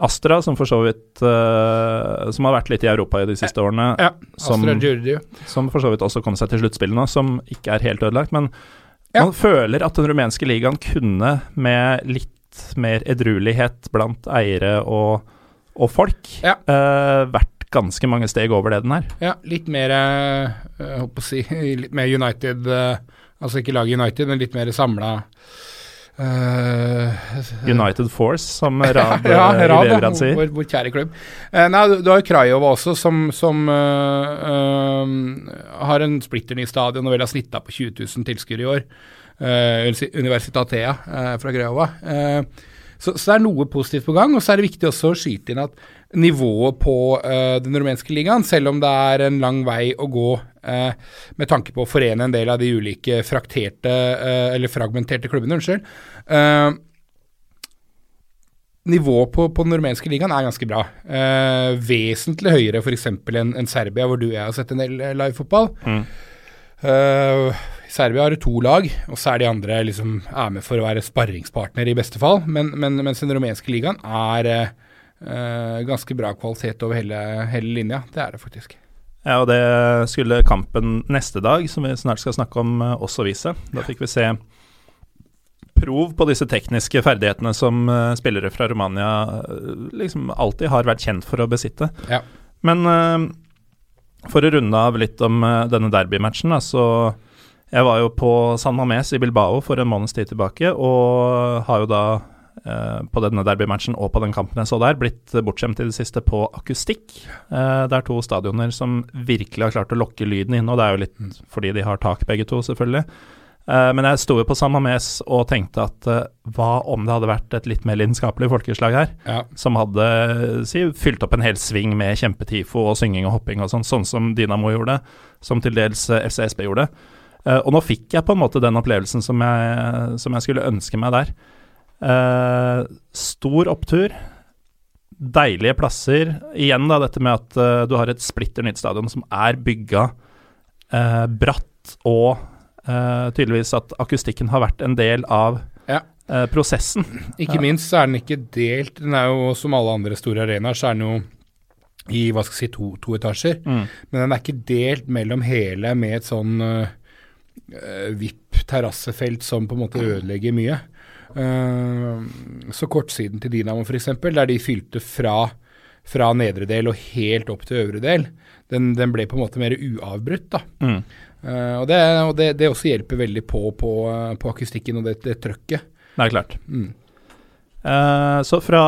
Astra, som for så vidt uh, Som har vært litt i Europa i de siste årene. Ja. Som- Astra Giorgio. Som for så vidt også kom seg til sluttspillet nå, som ikke er helt ødelagt. Men Ja. man føler at den rumenske ligaen kunne, med litt mer edruelighet blant eiere og, og folk, Ja. uh, vært ganske mange steg over det den er. Ja, litt mer eh, Jeg håper å si <laughs> litt mer United eh, Altså ikke laget United, men litt mer samla United Force, som <laughs> Rad ja, eh, Rad, ja, Beograd sier. vår, vår kjære klubb. Uh, nei, du, du har jo Krajova også, som, som uh, eh, har en splitter ny stadion og vel har snitta på 20 000 tilskuere i år. Uh, Universitatea eh, fra Krajova. Eh, så, så det er noe positivt på gang. Og så er det viktig også å skyte inn at nivået på eh, den rumenske ligaen, selv om det er en lang vei å gå eh, med tanke på å forene en del av de ulike frakterte, eh, eller fragmenterte klubbene, unnskyld. Nivået på, på den rumenske ligaen er ganske bra. Eh, vesentlig høyere f.eks. enn enn Serbia, hvor du og jeg har sett en del live livefotball. Mm. Eh, Serbia har to lag, og så er de andre liksom er med for å være sparringspartner i beste fall. Men, men, mens den rumenske ligaen er eh, eh, ganske bra kvalitet over hele, hele linja. Det er det faktisk. Ja, og det skulle kampen neste dag, som vi snart skal snakke om, eh, også vise. Da fikk vi se prov på disse tekniske ferdighetene som eh, spillere fra Romania eh, liksom alltid har vært kjent for å besitte. Ja. Men eh, for å runde av litt om denne derbymatchen, da, så Jeg var jo på San Mames i Bilbao for en måneds tid tilbake, og har jo da på denne derbymatchen og på den kampen jeg så der, blitt bortskjemt i det siste på akustikk. Eh, det er to stadioner som virkelig har klart å lokke lyden inn, og det er jo litt fordi de har tak begge to, selvfølgelig. Eh, men jeg sto jo på San Mames og tenkte at eh, hva om det hadde vært et litt mer lidenskapelig folkeslag her? Ja. som hadde si, fylt opp en hel sving med kjempetifo og synging og hopping og sånn, sånn som Dynamo gjorde, som til dels eh, FCSB gjorde. Eh, og nå fikk jeg på en måte den opplevelsen som jeg, som jeg skulle ønske meg der. Eh, stor opptur, deilige plasser. Igjen da dette med at uh, du har et splitter nytt stadion som er bygga uh, bratt, og eh, tydeligvis at akustikken har vært en del av Ja. eh, prosessen. Ikke minst så er den ikke delt. Den er jo som alle andre store arenaer, så er den jo i hva skal jeg si, to, to etasjer. Mm. Men den er ikke delt mellom hele med et sånn VIP-terrassefelt som på en måte ødelegger mye. Eh, så kortsiden til Dinamo f.eks., der de fylte fra, fra nedre del og helt opp til øvre del, den, den ble på en måte mer uavbrutt. da. Mm. Eh, og det, og det, det også hjelper veldig på på, eh, på akustikken og det, det trøkket. Det er klart. Mm. Eh, så fra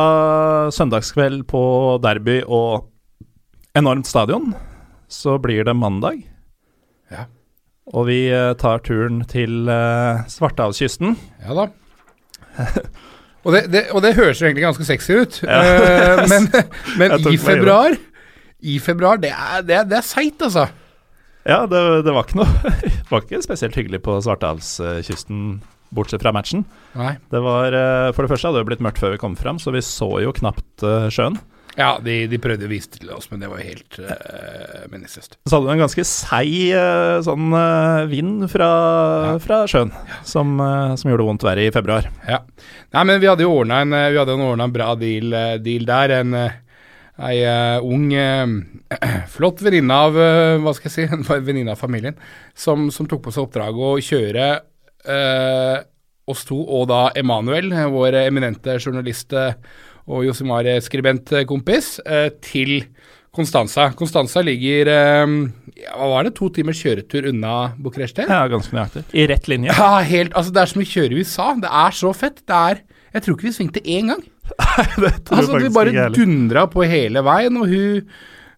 søndagskveld på derby og enormt stadion, så blir det mandag. Ja. Og vi eh, tar turen til uh, Svartehavskysten. Ja da. Og, det, det, og det høres jo egentlig ganske sexy ut, Ja. Eh, men, <laughs> men i februar I februar, det er, det det seigt, altså. Ja, det, det var ikke noe <laughs> var ikke spesielt hyggelig på Svartehavskysten, bortsett fra matchen. Nei. Det var eh, For det første hadde det blitt mørkt før vi kom fram, så vi så jo knapt eh, sjøen. Ja, de, de prøvde å vise det til oss, men det var jo helt uh, meningsløst. Så hadde du en ganske seig uh, sånn uh, vind fra, Ja. fra sjøen, som, uh, som gjorde vondt verre i februar. Ja. Nei, men vi hadde jo ordna en, en bra deal, deal der. En ei ung, <clears throat> flott venninne av Hva skal jeg si? <laughs> En venninne av familien som, som tok på seg oppdraget å kjøre oss to og da Emanuel, vår eminente journalist og Josimar-skribentkompis, eh, til Konstanza. Konstanza ligger eh, ja, hva var det, to timers kjøretur unna Bucuresti? Ja, ganske nøyaktig. I rett linje. Ja, helt, altså Det er som å kjøre i USA. Det er så fett. Det er Jeg tror ikke vi svingte én gang. <laughs> det tror Altså, jeg faktisk ikke jeg bare dundra på hele veien, og hun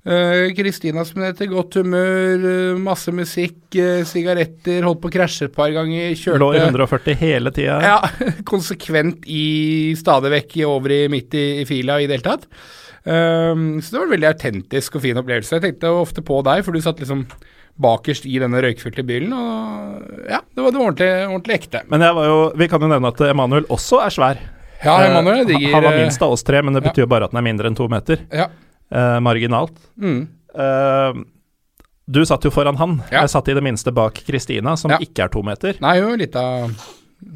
Kristina som er heter, godt humør, eh, masse musikk, eh, sigaretter, holdt på å krasje et par ganger, kjørte Lå i 140 hele tida. ja, <laughs> konsekvent i stadig vekk over i midt i, i fila i det hele tatt. Um, så det var en veldig autentisk og fin opplevelse. Jeg tenkte ofte på deg, for du satt liksom bakerst i denne røykfylte bilen, og ja, det var, det var ordentlig, ordentlig ekte. Men jeg var jo, vi kan jo nevne at Emanuel også er svær. Ja, Emanuel Eh, digger han var minst av oss tre, men det betyr jo bare at han er mindre enn to meter. Ja. Eh, marginalt. Mm. Eh, du satt jo foran han. Ja. Jeg satt i det minste bak Kristina, som Ja. ikke er to meter. Nei, jo litt av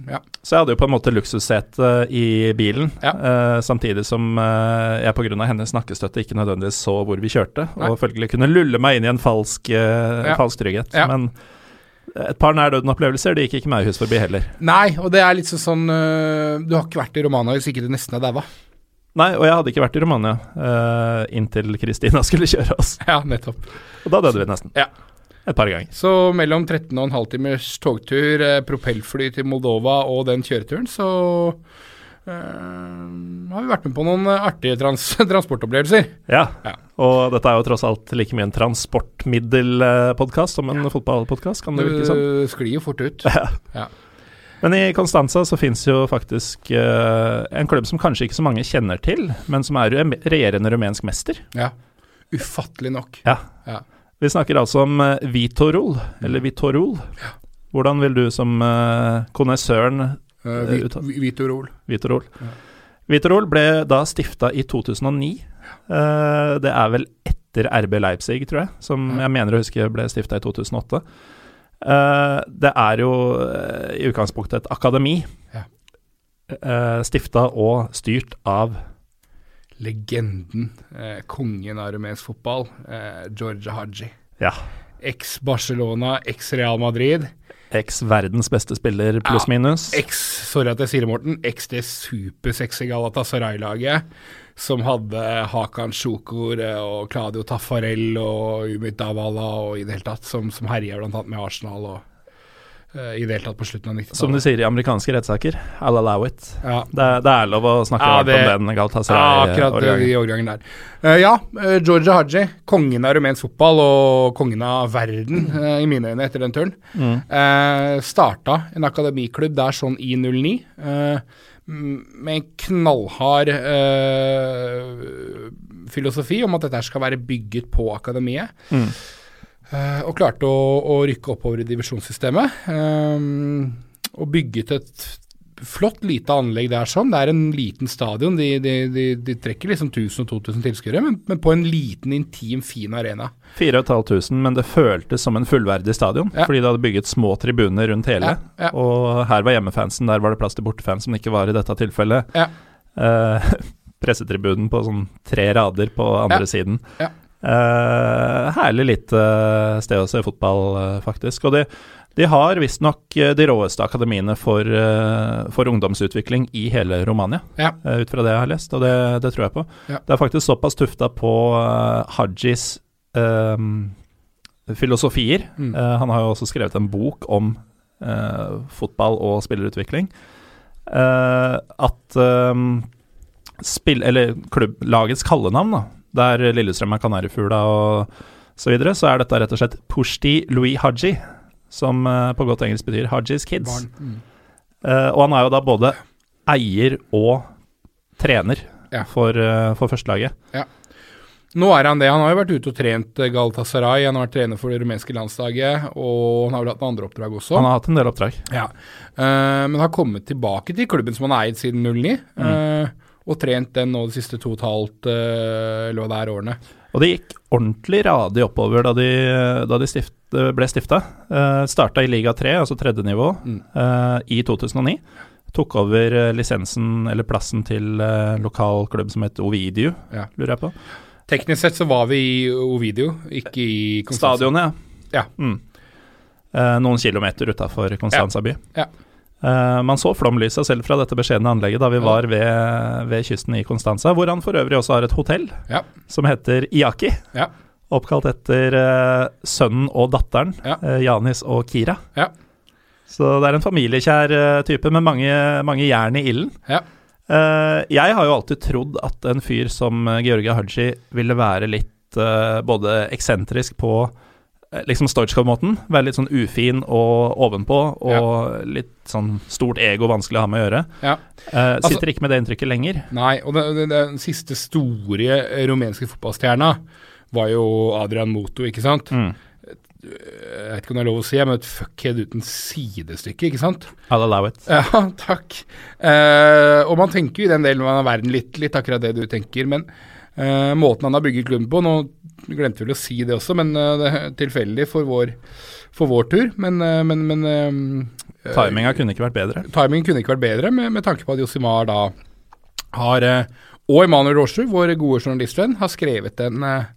Ja. Så jeg hadde jo på en måte luksussete i bilen, Ja. eh, samtidig som eh, jeg pga. hennes nakkestøtte ikke nødvendigvis så hvor vi kjørte, Nei. og følgelig kunne lulle meg inn i en falsk, eh, Ja. falsk trygghet. Men et par nær-døden-opplevelser, det gikk ikke meg hus forbi heller. Nei, og det er litt sånn sånn Du har ikke vært i Romania hvis ikke du nesten er daua. Nei, og jeg hadde ikke vært i Romania uh, inntil Kristina <laughs> skulle kjøre oss. Ja, nettopp. Og da døde vi nesten. Ja. Et par ganger. Så mellom 13 og en halv timers togtur, eh, propellfly til Moldova og den kjøreturen, så eh, har vi vært med på noen artige trans <laughs> transportopplevelser. Ja. Ja. Og dette er jo tross alt like mye en transportmiddelpodkast som en fotballpodkast, kan det virke som. Du sklir jo fort ut. <laughs> Men i Constanza så fins jo faktisk uh, en klubb som kanskje ikke så mange kjenner til, men som er regjerende rumensk mester. Ja. Ufattelig nok. Ja. Ja. Vi snakker altså om uh, Vitorol, eller Vitorol. Hvordan vil du som uh, konnessøren Uh, vi, uttalt. Vitorol. Vitorol Vitorol ble da stifta i 2009. Uh, det er vel etter RB Leipzig, tror jeg, som Ja. jeg mener å huske ble stifta i 2008. Eh, det er jo eh, i utgangspunktet et akademi. Ja. Uh, stifta og styrt av Legenden, eh, kongen av rumensk fotball, eh, Georgia Haji. ja, Eks-Barcelona, eks-Real Madrid. eks-verdens beste spiller, pluss Ja. minus. Eks, sorry at jeg sier det, Morten, eks det supersexy Galatasaray-laget som hadde Hakan Sjokor eh, og Claudio Taffarel og Umit Davala og i det hele tatt, som, som herja bl.a. med Arsenal og uh, i det hele tatt på slutten av 90-tallet. Som de sier i amerikanske rettssaker, I'll allow it. Ja. Det, det er lov å snakke Ja, det- om den Ja, akkurat Galatasaray-årgangen. i årgangen der. Eh, ja, uh, Georgia Haji, kongen av rumensk fotball og kongen av verden, eh, i mine øyne, etter den turen. Mm. Uh, starta en akademiklubb der sånn i 09, eh, m- med en knallhard eh, filosofi om at dette skal være bygget på akademiet. Mm. Eh, og klarte å, å rykke oppover i divisjonssystemet. eh, og bygget et flott lite anlegg der sånn. Det er en liten stadion. De, de, de, de trekker liksom 1000 og 2000 tilskuere, men, men på en liten, intim, fin arena. 4500, men det føltes som en fullverdig stadion, Ja. fordi det hadde bygget små tribuner rundt hele. Ja, ja. Og her var hjemmefansen, der var det plass til bortefans, som det ikke var i dette tilfellet. Ja. Eh, <laughs> pressetribunen på sånn tre rader på andre siden. Ja. Eh, herlig lite sted å se fotball, eh, faktisk. Og de, de har visstnok eh, de råeste akademiene for, eh, for ungdomsutvikling i hele Romania, Ja. eh, ut fra det jeg har lest, og det, det tror jeg på. Ja. Det er faktisk såpass tufta på Hajis um, filosofier. Mm. Uh, han har jo også skrevet en bok om uh, fotball og spillerutvikling. Uh, at um, spill, eller klubblagets kallenavn, da, der Lillestrøm er kanarifugla og så videre, så er dette rett og slett Pushti Louis Haji, som eh, på godt engelsk betyr Hajis Kids. Mm. Eh, og han er jo da både eier og trener Ja. for, uh, for førstelaget. Nå er han det. Han har jo vært ute og trent eh, Galatasaray, han har vært trener for det rumenske landslaget, og han har vel hatt noen andre oppdrag også. Han har hatt en del oppdrag. Ja. Uh, men har kommet tilbake til klubben som han har eid siden 09, eh, og trent den nå de siste to og et halvt eh, eller hva det er årene. Og det gikk ordentlig radig oppover da de, da de stift, ble stifta. Uh, Starta i liga 3, altså tredje nivå, Mm. uh, i 2009. Tok over eh, lisensen, eller plassen, til uh, lokal klubb som het Ovidiu, Ja. lurer jeg på. Teknisk sett så var vi i Ovidio, ikke i Konstanza. Stadionet, Ja. Mm. Uh, noen kilometer utafor Constanza by. Ja. Eh, man så flomlyset selv fra dette beskjedne anlegget da vi var ved, ved kysten i Konstanza, hvor han for øvrig også har et hotell Ja. som heter Iaki. Ja. Oppkalt etter uh, sønnen og datteren, Ja. uh, Janis og Kira. Ja. Så det er en familiekjær type med mange, mange jern i ilden. Ja. Jeg har jo alltid trodd at en fyr som Georgia Haji ville være litt både eksentrisk på liksom Stoichkov-måten, være litt sånn ufin og ovenpå, og litt sånn stort ego, vanskelig å ha med å gjøre. Ja. Eh, Altså- sitter ikke med det inntrykket lenger. Nei, og den siste store eh, rumenske fotballstjerna var jo Adrian Moto, ikke sant? Mm. Jeg vet ikke om det er lov å si, men et fuckhead uten sidestykke, ikke sant? I'll allow it. Ja, <laughs> takk. Uh, og man tenker jo i den delen av verden litt, litt akkurat det du tenker, men uh, måten han har bygget klubben på Nå glemte vel å si det også, men eh, det er tilfeldig for vår, for vår tur. Men, eh, men, men eh, Timinga kunne ikke vært bedre. timingen kunne ikke vært bedre, med, med tanke på at Josimar da har eh, Og Emanuel Råsrud, vår gode journalistvenn, har skrevet en eh,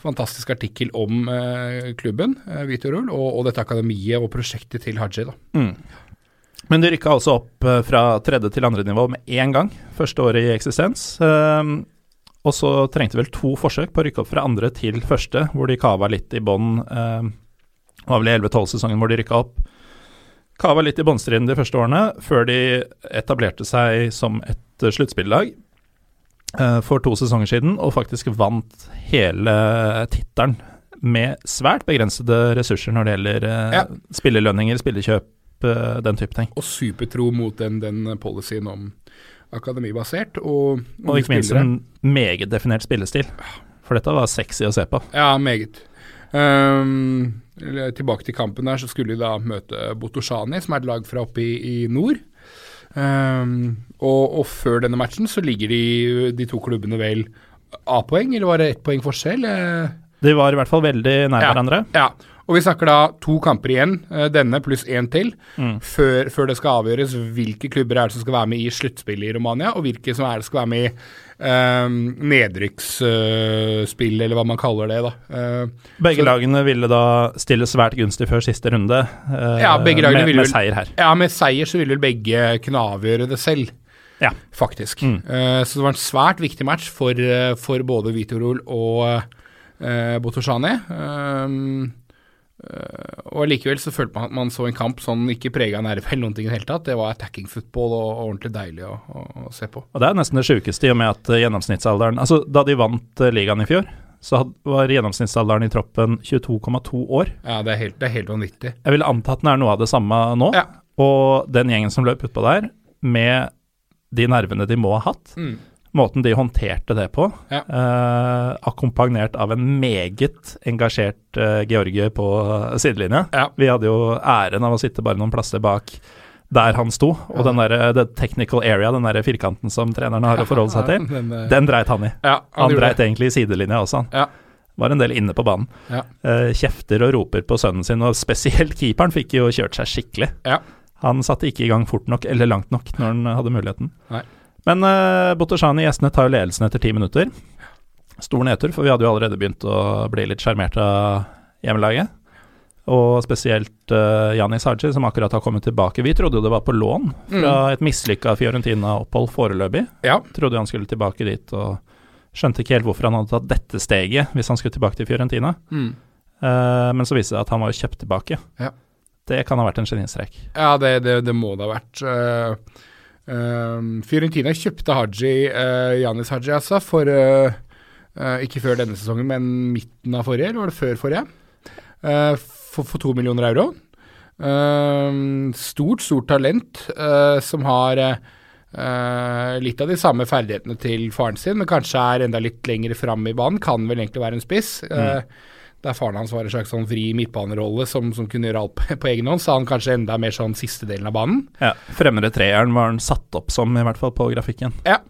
fantastisk artikkel om eh, klubben, uh, Vitorul, og, og dette akademiet og prosjektet til Haji. Mm. Men de rykka altså opp eh, fra tredje til andre nivå med én gang, første året i eksistens. Ehm, og så trengte vel to forsøk på å rykke opp fra andre til første, hvor de kava litt i bånn. Um, det var vel i 11-12-sesongen hvor de rykka opp. Kava litt i bånnstriden de første årene, før de etablerte seg som et et sluttspillag uh, for to sesonger siden, og faktisk vant hele tittelen med svært begrensede ressurser når det gjelder Ja. spillekjøp, uh, den type ting. Og supertro mot den, den policyen om akademibasert. Og, Og ikke minst en meget definert spillestil. For dette var sexy å se på. Ja, meget. Um, tilbake til kampen der, så skulle de da møte Botoshani, som er et lag fra oppe i, i nord. Um, og, og før denne matchen så ligger de, de to klubbene vel A-poeng, eller var det ett poeng forskjell? Eh, De var i hvert fall veldig nær Ja. hverandre. Ja, og vi snakker da to kamper igjen, eh, denne pluss én til, Mm. før, før det skal avgjøres hvilke klubber er det som skal være med i sluttspillet i Romania, og hvilke som er det skal være med i um, nedrykksspill, eller hva man kaller det. da. Uh, Begge Så- lagene ville da stille svært gunstig før siste runde, uh, Ja, begge lagene med, ville med seier her. ja, med seier så ville vel begge kunne avgjøre det selv. Ja. Faktisk. Mm. Så det var en svært viktig match for, for både Vitorol og uh, Botoshani. Um, og likevel så følte man at man så en kamp sånn ikke prega av nerve eller noen ting i det hele tatt. Det var attacking football og, og ordentlig deilig å, å, å se på. Og det er nesten det sjukeste, i og med at eh, gjennomsnittsalderen Altså, da de vant eh, ligaen i fjor, så var gjennomsnittsalderen i troppen 22,2 år. Ja, det er helt, det er helt vanvittig. Jeg vil anta at den er noe av det samme nå. Ja. Og den gjengen som løp utpå der, med de nervene de må ha hatt, Mm. Måten de håndterte det på, Ja. eh, akkompagnert av en meget engasjert eh, Georgie på sidelinja. Ja. Vi hadde jo æren av å sitte bare noen plasser bak der han sto, og den der, the technical area, den der firkanten som trenerne har å forholde seg til, Den, uh... den dreit han i. ja, Han gjorde dreit egentlig i sidelinja også, han. Ja. Var en del inne på banen. Ja. Eh, kjefter og roper på sønnen sin, og spesielt keeperen fikk jo kjørt seg skikkelig. Ja. Han satte ikke i gang fort nok, eller langt nok, når han hadde muligheten. Nei. Men uh, Botoshani, gjestene, tar jo ledelsen etter ti minutter. Stor nedtur, for vi hadde jo allerede begynt å bli litt sjarmert av hjemmelaget. Og spesielt uh, Janis Haji, som akkurat har kommet tilbake. Vi trodde jo det var på lån fra et mislykka Fiorentina-opphold foreløpig. Ja. Trodde han skulle tilbake dit, og skjønte ikke helt hvorfor han hadde tatt dette steget hvis han skulle tilbake til Fiorentina. Mm. Uh, men så viste det seg at han var jo kjøpt tilbake. Ja. Det kan ha vært en genistrek. Ja, det, det, det må det ha vært. Uh, um, Fiorentina kjøpte Haji, uh, Janis Haji altså, for uh, uh, Ikke før denne sesongen, men midten av forrige, eller var det før forrige? For, for to millioner euro. Um, stort, stort talent som har litt av de samme ferdighetene til faren sin, men kanskje er enda litt lenger fram i banen. Kan vel egentlig være en spiss. Uh, der faren hans var en slags sånn fri midtbanerolle som, som kunne gjøre alt på, på egen hånd, så han kanskje enda mer sånn siste delen av banen. Ja, Fremre treeren var han satt opp som, i hvert fall på grafikken. Ja.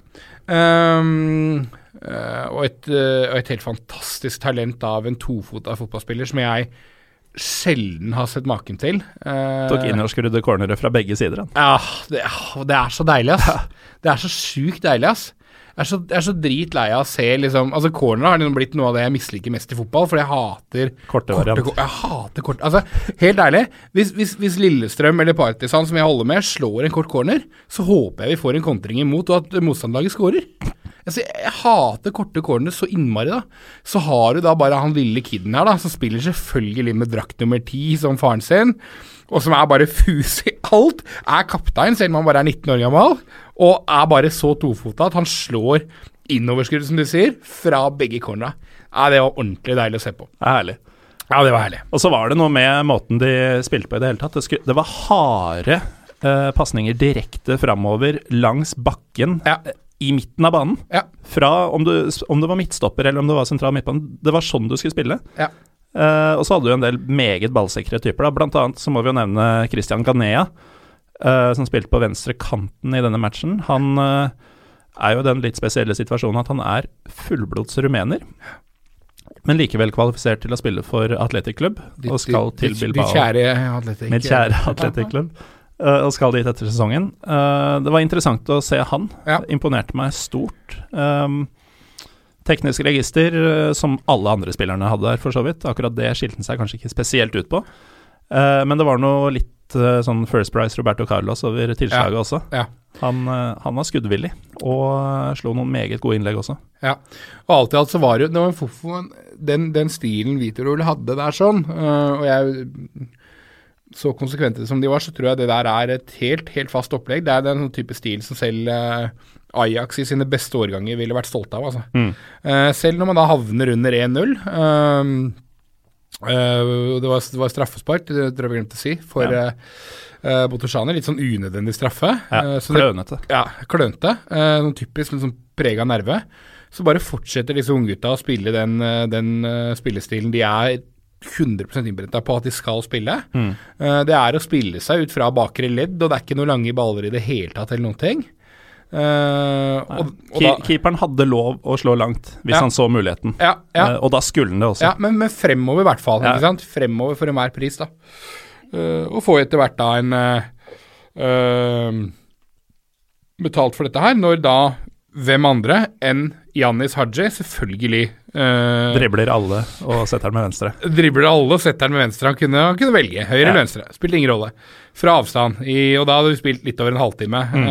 Um, og, et, eh, og et helt fantastisk talent av en tofota fotballspiller som jeg sjelden har sett maken til. Uh, Tok skrudde cornere fra begge sider. Han. Ja, det, det er så deilig, ass. <laughs> Det er så sjukt deilig, ass. Jeg er så, jeg er så dritlei av å se liksom Altså, corner har liksom blitt noe av det jeg misliker mest i fotball, for jeg hater Korte variant. ko- Jeg hater kort Altså, helt ærlig, hvis, hvis, hvis Lillestrøm eller Partisan, som jeg holder med, slår en kort corner, så håper jeg vi får en kontring imot, og at motstanderlaget scorer. Altså, jeg hater korte corner så innmari, da. Så har du da bare han lille kiden her, da, som spiller selvfølgelig med drakt nummer ti som faren sin, og som er bare fus i alt. Er kaptein, selv om han bare er 19 år gammel, og er bare så tofota at han slår innoverskudd, som du sier, fra begge cornera. Ja, det var ordentlig deilig å se på. Er herlig. Ja, det var herlig. Og så var det noe med måten de spilte på i det hele tatt. Det, skulle, det var harde uh, pasninger direkte framover langs bakken Ja. eh, i midten av banen. Ja. Fra om du, om det var midtstopper eller om det var sentral midtbane. Det var sånn du skulle spille. Ja. Eh, og så hadde du en del meget ballsikre typer. da Blant annet så må vi jo nevne Christian Ganea, eh, som spilte på venstre kanten i denne matchen. Han uh, er jo i den litt spesielle situasjonen at han er fullblods rumener. Men likevel kvalifisert til å spille for Atletic Club, og skal til Bilbao. Ditt kjære atletikk. Mitt kjære Atletic Club eh, og skal dit etter sesongen. Det var interessant å se han. Ja. Imponerte meg stort. Teknisk register, som alle andre spillerne hadde der, for så vidt. Akkurat det skilte han seg kanskje ikke spesielt ut på. Eh, men det var noe litt eh, sånn First Price Roberto Carlos over tilslaget også. Ja. Han, eh, han var skuddvillig, og slo noen meget gode innlegg også. Ja, og alt i alt så var det jo det var en fofo, den, den stilen Vitorol hadde der sånn, og jeg så konsekvente som de var, så tror jeg det der er et helt, helt fast opplegg. Det er den type stil som selv Ajax i sine beste årganger ville vært stolte av. Altså. Mm. Selv når man da havner under 1-0 eh, det, var, det var straffespark, det tror jeg vi glemte å si, for Ja. uh, Botoshani. Litt sånn unødvendig straffe. Ja, uh, så det- Klønete. ja, klønete. Eh, sånn typisk liksom prega nerve. Så bare fortsetter disse unggutta å spille den, eh, den eh, spillestilen de er 100 innbrenta på at de skal spille. Mm. Eh, det er å spille seg ut fra bakre ledd, og det er ikke noen lange baller i det hele tatt eller noen ting. Eh, og, og da, Keeperen hadde lov å slå langt hvis Ja. han så muligheten, ja, ja, Uh, og da skulle han det også. ja men, men fremover i hvert fall. Fremover for enhver pris, da. Uh, og får etter hvert da en betalt for dette her, når da hvem andre enn Jannis Haji selvfølgelig uh, Dribler alle og setter den med venstre. dribler alle og setter den med venstre. Han kunne, han kunne velge høyre eller venstre. Spilte ingen rolle. Fra avstand. I, og da hadde vi spilt litt over en halvtime. Mm.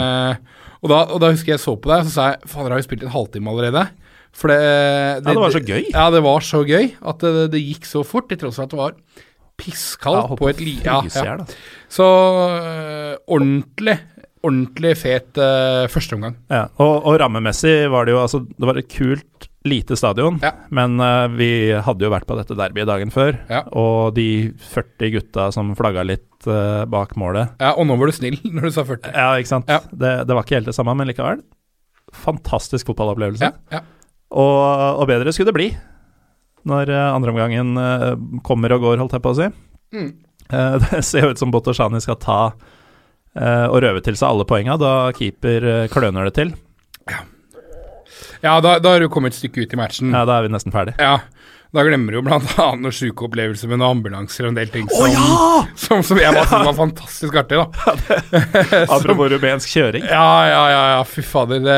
Og, da, og da husker jeg så på deg, og så sa jeg fader, har vi spilt en halvtime allerede? For det, Ja, det var så gøy. Ja, det var så gøy at det, det gikk så fort, til tross for at det var pisskaldt på et li... Ja, ja. Så øh, ordentlig, ordentlig fet uh, førsteomgang. Ja, og, og rammemessig var det jo altså Det var et kult lite stadion, Ja. men uh, vi hadde jo vært på dette derbyet dagen før. Ja. Og de 40 gutta som flagga litt uh, bak målet Ja, og nå var du snill <laughs> når du sa 40. Ja, ikke sant. Ja. Det, det var ikke helt det samme, men likevel. Fantastisk fotballopplevelse. Og, og bedre skulle det bli når andreomgangen kommer og går, holdt jeg på å si. Mm. Eh, <laughs> det ser jo ut som Botoshani skal ta eh, og røve til seg alle poenga, da keeper uh, kløner det til. ja da, da har du kommet et stykke ut i matchen. Ja, da er vi nesten ferdig. Ja, da glemmer du jo blant annet noen sjuke opplevelser med noen ambulanser og en del ting som, som, som jeg bare syntes var fantastisk artig, da. <laughs> Apropos rumensk kjøring. Ja, ja, ja, ja fy fader. Det,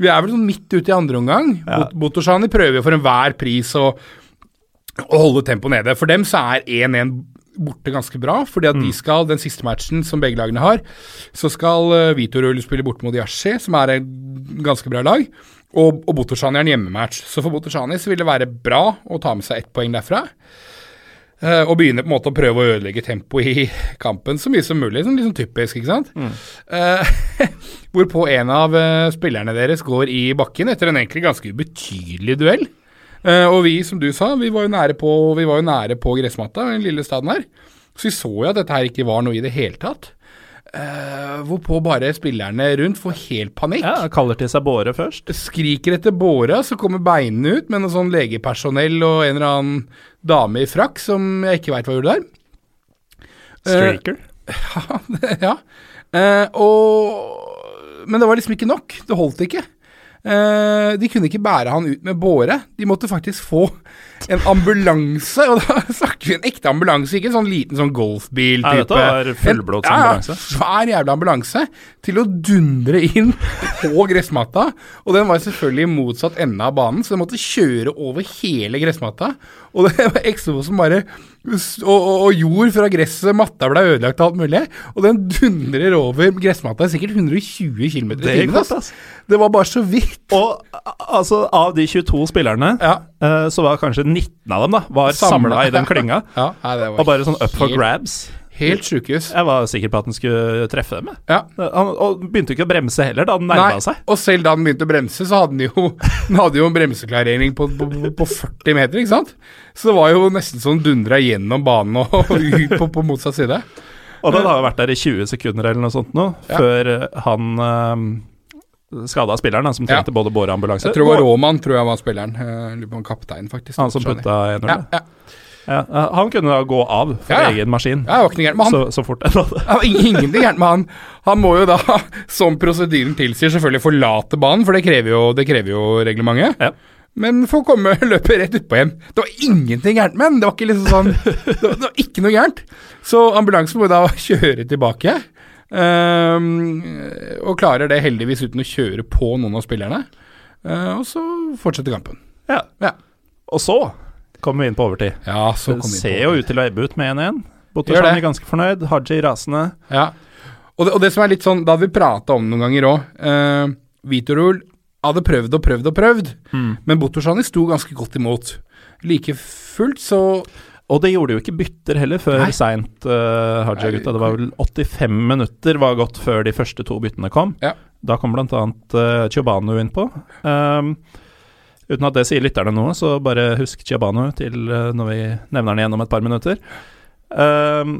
vi er vel sånn midt ute i andre omgang. Ja. Bot Botoshani prøver jo for enhver pris å, å holde tempoet nede. For dem så er 1-1 borte ganske bra, fordi at de skal, den siste matchen som begge lagene har, så skal uh, Vitorul spille borte mot Yashi, som er et ganske bra lag, og, og Botoshani er en hjemmematch. Så for Botoshani så vil det være bra å ta med seg ett poeng derfra. Uh, og begynne på en måte å prøve å ødelegge tempoet i kampen så mye som mulig. Sånn liksom typisk, ikke sant. Eh, <laughs> hvorpå en av uh, spillerne deres går i bakken etter en egentlig ganske ubetydelig duell. Eh, og vi, som du sa, vi var jo nære på, vi var jo nære på gressmatta i den lille staden her. Så vi så jo at dette her ikke var noe i det hele tatt. Uh, hvorpå bare spillerne rundt får helt panikk. Ja, kaller til seg Båre først. Skriker etter Båre, så kommer beinene ut med noe sånn legepersonell og en eller annen dame i frakk som jeg ikke veit hva gjorde der. Streaker. <laughs> ja. Uh, og Men det var liksom ikke nok. Det holdt ikke. Eh, de kunne ikke bære han ut med båre. De måtte faktisk få en ambulanse, og da <laughs> snakker vi en ekte ambulanse, ikke en sånn liten sånn golfbil-type. Ja, dette ambulanse. Ja, svær jævla ambulanse til å dundre inn <laughs> på gressmatta. Og den var selvfølgelig i motsatt ende av banen, så den måtte kjøre over hele gressmatta. Og det var eksosen som bare og, og, og jord fra gresset, matta ble ødelagt og alt mulig. Og den dundrer over gressmatta i sikkert 120 km i Det timen. Det var bare så vidt. Og altså, av de 22 spillerne, Ja. eh, så var kanskje 19 av dem da var samla i den klynga. <laughs> Ja, Og bare sånn up for grabs. Helt sjukehus. Jeg var sikker på at han skulle treffe dem. Ja. Han, og begynte ikke å bremse heller da han nærma seg. og selv da han begynte å bremse, så hadde han jo, <laughs> han hadde jo en bremseklarering på, på, på 40 meter, ikke sant? Så det var jo nesten sånn dundra gjennom banen og, ut på, på motsatt side. Og den har jo vært der i 20 sekunder eller noe sånt nå, Ja. før eh, han uh, skada spilleren, da, som Ja. trengte både båreambulanse. Jeg tror det var Råmann, Roman, tror jeg var spilleren. Eh, Lurer på om kaptein, faktisk. han som putta 1-0. ja, ja. Ja, han kunne da gå av for Ja, ja. egen maskin ja, det var ikke noe gærent med han. så, så fort <laughs> en hadde. Ja, ingenting gærent med han. Han må jo da, <laughs> som prosedyren tilsier, selvfølgelig forlate banen, for det krever jo, det krever jo reglementet. Ja. Men få komme <laughs> løpe rett utpå igjen. Det var ingenting gærent med han. Det var ikke liksom sånn Det var, det var ikke noe gærent. Så ambulansen må da kjøre tilbake. Um, og klarer det heldigvis uten å kjøre på noen av spillerne. Uh, og så fortsetter kampen. Ja. Ja. Og så kommer vi inn på overtid. Ja, så Det ser jo ut til å ebbe ut med 1-1. Gjør er ganske fornøyd, Haji rasende. Ja. Og det, og det som er litt sånn, da hadde vi prata om noen ganger òg uh, Vitorul hadde prøvd og prøvd og prøvd, men Botoshani sto ganske godt imot. Like fullt så Og det gjorde jo ikke bytter heller før seint, uh, Haja-gutta. Det var vel 85 minutter var gått før de første to byttene kom. Ja. Da kom bl.a. Uh, Chobano innpå. Um, uten at det sier lytterne noe, så bare husk Chiabano til uh, når vi nevner den igjen om et par minutter. Um,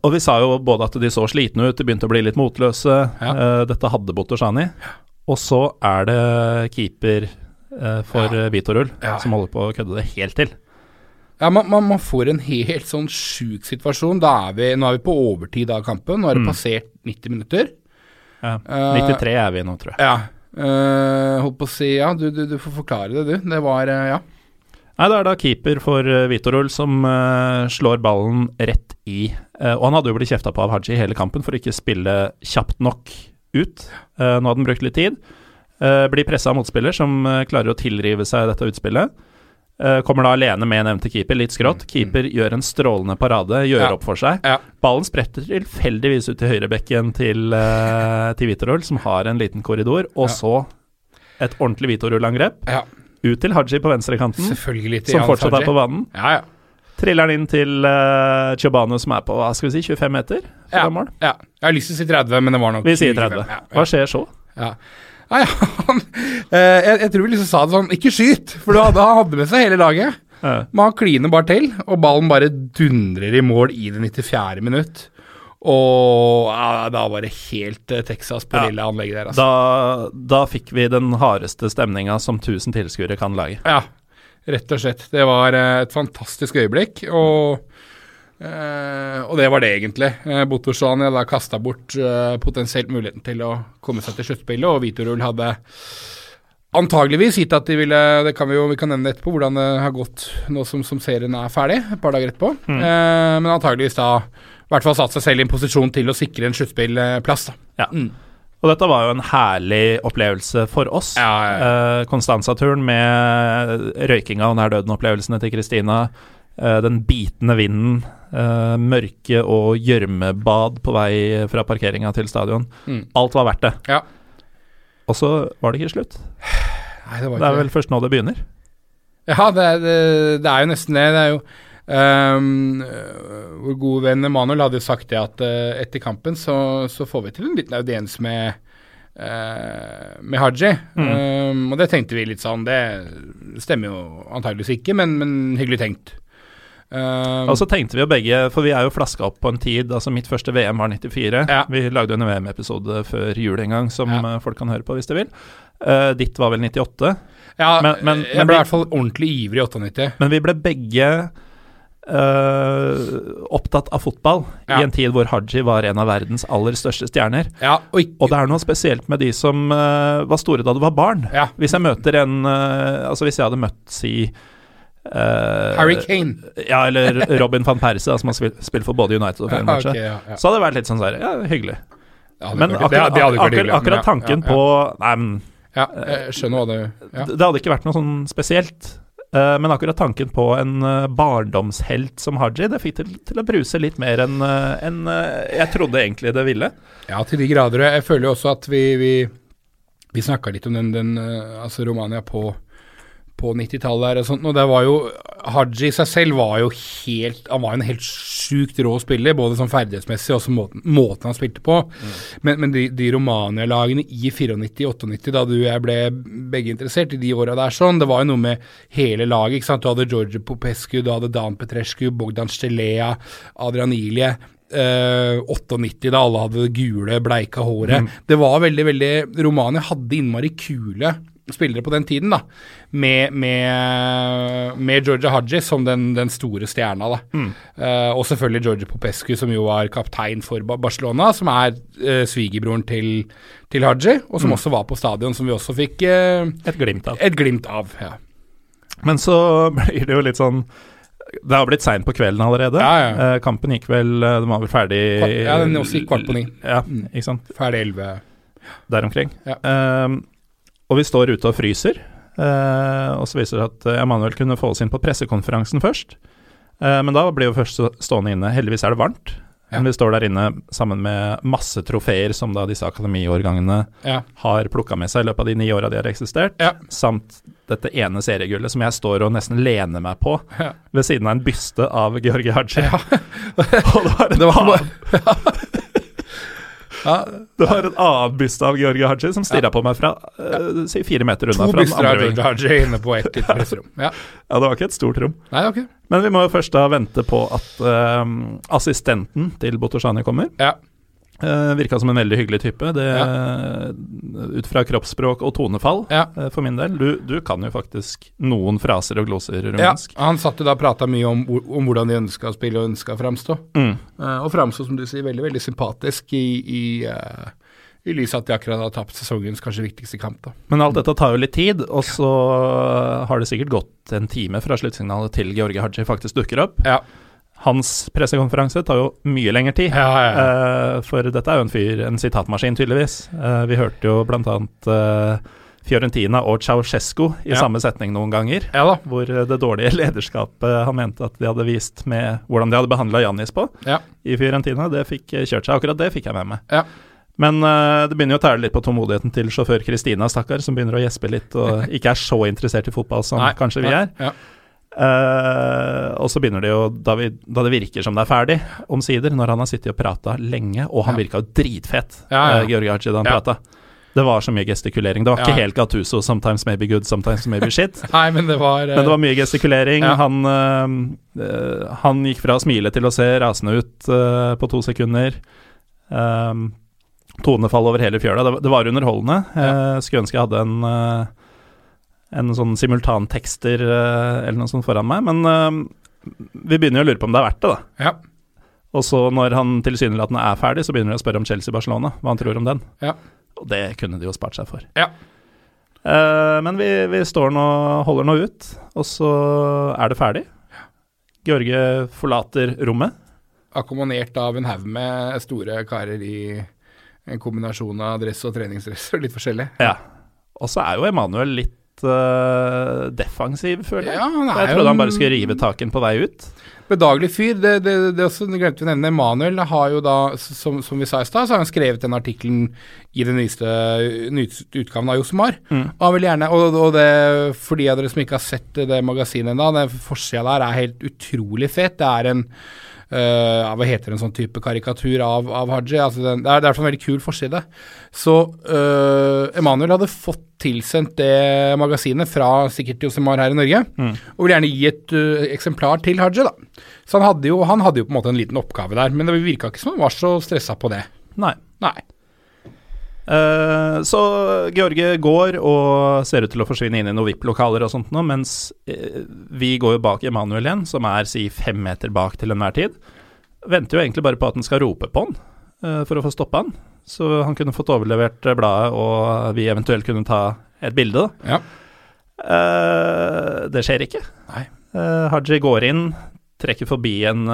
og vi sa jo både at de så slitne ut, de begynte å bli litt motløse. Ja. Uh, dette hadde Botoshani. Og så er det keeper uh, for Ja. ja. Vitorul Ja. som holder på å kødde det helt til. Ja, man, man, man får en helt sånn sjuk situasjon. Er vi, nå er vi på overtid av kampen. Nå har det Mm. passert 90 minutter. Ja. Eh, 93 er vi nå, tror jeg. Ja. Eh, holdt på å si Ja, du, du, du får forklare det, du. Det var uh, Ja. Nei, det er da keeper for uh, Vitorul som uh, slår ballen rett i Uh, Og han hadde jo blitt kjefta på av Haji hele kampen for å ikke spille kjapt nok ut. Eh, nå hadde han brukt litt tid. Eh, blir pressa av motspiller som eh, klarer å tilrive seg dette utspillet. Eh, kommer da alene med nevnte keeper, litt skrått. Keeper gjør en strålende parade, gjør Ja. opp for seg. Ja. Ballen spretter tilfeldigvis ut til høyrebekken til, uh, til Vitorul, som har en liten korridor, og Ja. så et ordentlig Vitorul-angrep. ja. Ut til Haji på venstrekanten, som fortsatt er på banen. Ja, ja. Triller den inn til uh, Chobano, som er på hva skal vi si, 25 meter fra Ja, mål. ja. Jeg har lyst til å si 30, men det var nok Vi sier 25. 30. Ja, Hva skjer så? Ja. Nei, <laughs> han, eh, jeg, jeg tror vi liksom sa det sånn Ikke skyt! For da hadde med seg hele laget. Men han kliner bare til, og ballen bare dundrer i mål i det 94. minutt. Og ja, da var det helt eh, Texas på Ja. lille anlegget der, altså. Da, da fikk vi den hardeste stemninga som 1000 tilskuere kan lage. Ja, rett og slett. Det var eh, et fantastisk øyeblikk, og eh, og det var det egentlig. Uh, Botoshani hadde kasta bort uh, potensielt muligheten til å komme seg til sluttspillet, og Vitorul hadde antageligvis gitt at de ville Det kan vi jo vi kan nevne etterpå, hvordan det har gått nå som, som serien er ferdig, et par dager etterpå. Mm. Uh, men antageligvis da i hvert fall satt seg selv i en posisjon til å sikre en sluttspillplass. Ja. Mm. Og dette var jo en herlig opplevelse for oss. Ja, ja, Eh, Konstanza-turen med røykinga og nær døden-opplevelsene til Kristina. Eh, den bitende vinden, eh, mørke og gjørmebad på vei fra parkeringa til stadion. Mm. Alt var verdt det. Ja. Og så var det ikke slutt. Nei, det var Det er vel vel først nå det begynner. Ja, det det, det er jo nesten det. Det er jo Um, Vår gode venn Emanuel hadde jo sagt det at uh, etter kampen så, så får vi til en liten audiens med uh, med Haji. Mm. Um, og det tenkte vi litt sånn Det stemmer jo antageligvis ikke, men, men hyggelig tenkt. Ehm, Og så tenkte vi jo begge, for vi er jo flaska opp på en tid Altså mitt første VM var 94. Ja. Vi lagde jo en VM-episode før jul en gang, som Ja. eh, folk kan høre på hvis de vil. Uh, ditt var vel 98. ja, men- men- jeg men ble i hvert fall ordentlig ivrig i 98. Men vi ble begge Uh, opptatt av fotball Ja. i en tid hvor Haji var en av verdens aller største stjerner. Ja, og ikke Og det er noe spesielt med de som uh, var store da du var barn. Ja. Hvis jeg møter en uh, Altså hvis jeg hadde møtt si eh, Harry Kane. Ja, eller Robin van Persie, da, som har spilt, spilt for både United og Fenerbahçe. Okay, ja, ja. Så hadde det vært litt sånn sånn Ja, hyggelig. Det Men det- akkurat, det hyggelig, tanken på Nei, men Ja, jeg skjønner hva du ja. det hadde ikke vært noe sånn spesielt. Eh, men akkurat tanken på en eh, barndomshelt som Haji, det fikk til, til å bruse litt mer enn eh, jeg trodde egentlig det ville. Ja, til de grader. Jeg føler jo også at vi Vi, vi snakka litt om den, den altså Romania på, på 90-tallet her og sånt, og det var jo Haji seg selv var jo helt Han var jo en helt sjukt rå spiller, både sånn ferdighetsmessig og også måten, måten han spilte på. Men, men de, de Romania-lagene i 94-98, da du og jeg ble begge interessert i de åra der, sånn, det var jo noe med hele laget. ikke sant? Du hadde Georgie Popescu, du hadde Dan Petrescu, Bogdan Stelea, Adrian Ilje. Uh, 98, da alle hadde det gule, bleika håret. Det var veldig, veldig Romania hadde innmari kule spillere på den tiden, da. Med, med, med Georgia Haji som den, den store stjerna, da. Eh, og selvfølgelig Georgia Popescu, som jo var kaptein for Barcelona, som er uh, svigerbroren til, til Haji, og som også var på stadion, som vi også fikk uh, Et glimt av. et glimt av. Ja. Men så <laughs> blir det jo litt sånn Det har blitt seint på kvelden allerede. Ja, ja. Eh, kampen gikk vel Den var vel ferdig ja, den også gikk kvart på ni. Ja, ikke sant. Ferdig elleve. Der omkring. Ja. Eh, og vi står ute og fryser. eh, og så viser det at Emanuel kunne få oss inn på pressekonferansen først. Eh, men da blir vi først stående inne. Heldigvis er det varmt. Ja. Men vi står der inne sammen med masse trofeer som da disse akademiårgangene Ja. har plukka med seg i løpet av de ni åra de har eksistert, Ja. samt dette ene seriegullet som jeg står og nesten lener meg på ved siden av en byste av Georgi Haji. <laughs> og det var Det var <laughs> <laughs> Ja, Det var en annen byste av Georgi Haji som stirra på meg fra uh, si fire meter unna. to byster av Georgie. Haji inne på ett lite <laughs> presserom. Ja. Ja, det var ikke et stort rom. Nei, ok. Men vi må jo først da vente på at uh, assistenten til Botoshani kommer. Ja. Uh, virka som en veldig hyggelig type, det, ut fra kroppsspråk og tonefall, Ja. uh, for min del. Du, du kan jo faktisk noen fraser og gloser ja. Han satt jo da og prata mye om, om hvordan de ønska å spille og ønska å framstå. Mm. Uh, og framstå, som du sier, veldig veldig sympatisk i, i, eh, i lys av at de akkurat har tapt sesongens kanskje viktigste kamp. da. Men alt dette tar jo litt tid, og så har det sikkert gått en time fra sluttsignalet til Georgie Haji faktisk dukker opp. Ja. Hans pressekonferanse tar jo mye lengre tid. Ja, ja, ja. Uh, for dette er jo en fyr, en sitatmaskin, tydeligvis. Uh, vi hørte jo blant annet eh, Fiorentina og Ceaucescu i samme setning noen ganger. Hvor det dårlige <laughs> lederskapet han mente at de hadde vist med hvordan de hadde behandla Jannis på Ja. i Fiorentina, det fikk kjørt seg. Akkurat det fikk jeg med meg. Ja. Men det begynner jo å tære litt på tålmodigheten til sjåfør Kristina, stakkar, som begynner å gjespe litt og <laughs> ikke er så interessert i fotball som Nei, kanskje vi er. Ja. Eh, og så begynner det jo, da, vi, da det virker som det er ferdig, omsider, når han har sittet og prata lenge, og han Ja. virka jo dritfet, Ja, ja. Uh, Georg Haji, da han Ja. prata. Det var så mye gestikulering. Det var Ja. ikke helt Gattuso, 'sometimes maybe good, sometimes maybe shit'. <laughs> Nei, men det var, uh... Men det var mye gestikulering. Han, eh, eh, han gikk fra å smile til å se rasende ut eh, på to sekunder. Um, tonefall over hele fjøla. Det, var- det var underholdende. Eh, skulle ønske jeg hadde en eh, En sånn simultantekster eh, eller noe sånt foran meg, men eh, vi begynner jo å lure på om det er verdt det, da. Ja. Og så når han tilsynelatende er ferdig, så begynner de å spørre om Chelsea-Barcelona, hva han tror om den. Ja. Og det kunne de jo spart seg for. Ja. Eh, men vi, vi står nå, holder nå ut, og så er det ferdig. George forlater rommet. Akkommonert av en haug med store karer i en kombinasjon av dress og treningsdress og litt forskjellig. Ja. Og så er jo Emanuel litt eh, defensiv, føler jeg. Ja, jeg trodde han bare skulle rive taken på vei ut. Bedagelig fyr. Det, det, det også, glemte vi å nevne. Emanuel har jo da, som, som vi sa i stad, så har han skrevet den artikkelen i den nyeste, nyeste utgaven av Josmar. Mm. Og han vil gjerne, og, og det, for de av dere som ikke har sett det magasinet ennå, den forsida der er helt utrolig fet. Det er en ja, hva heter en sånn type karikatur av, av Haji? Altså den, det er det er i hvert fall en veldig kul forside. Så uh, Emanuel hadde fått tilsendt det magasinet fra sikkert Josemar her i Norge, og ville gjerne gi et uh, eksemplar til Haji. da. Så han hadde, jo, han hadde jo på en måte en liten oppgave der, men det virka ikke som han var så stressa på det. Nei. Nei. Eh, så George går og ser ut til å forsvinne inn i noen VIP-lokaler og sånt nå, mens uh, vi går jo bak Emanuel igjen, som er si fem meter bak til enhver tid. Venter jo egentlig bare på at han skal rope på han uh, for å få stoppa han, så han kunne fått overlevert bladet og vi eventuelt kunne ta et bilde. da. Ja. Det skjer ikke. Nei. Haji går inn, trekker forbi en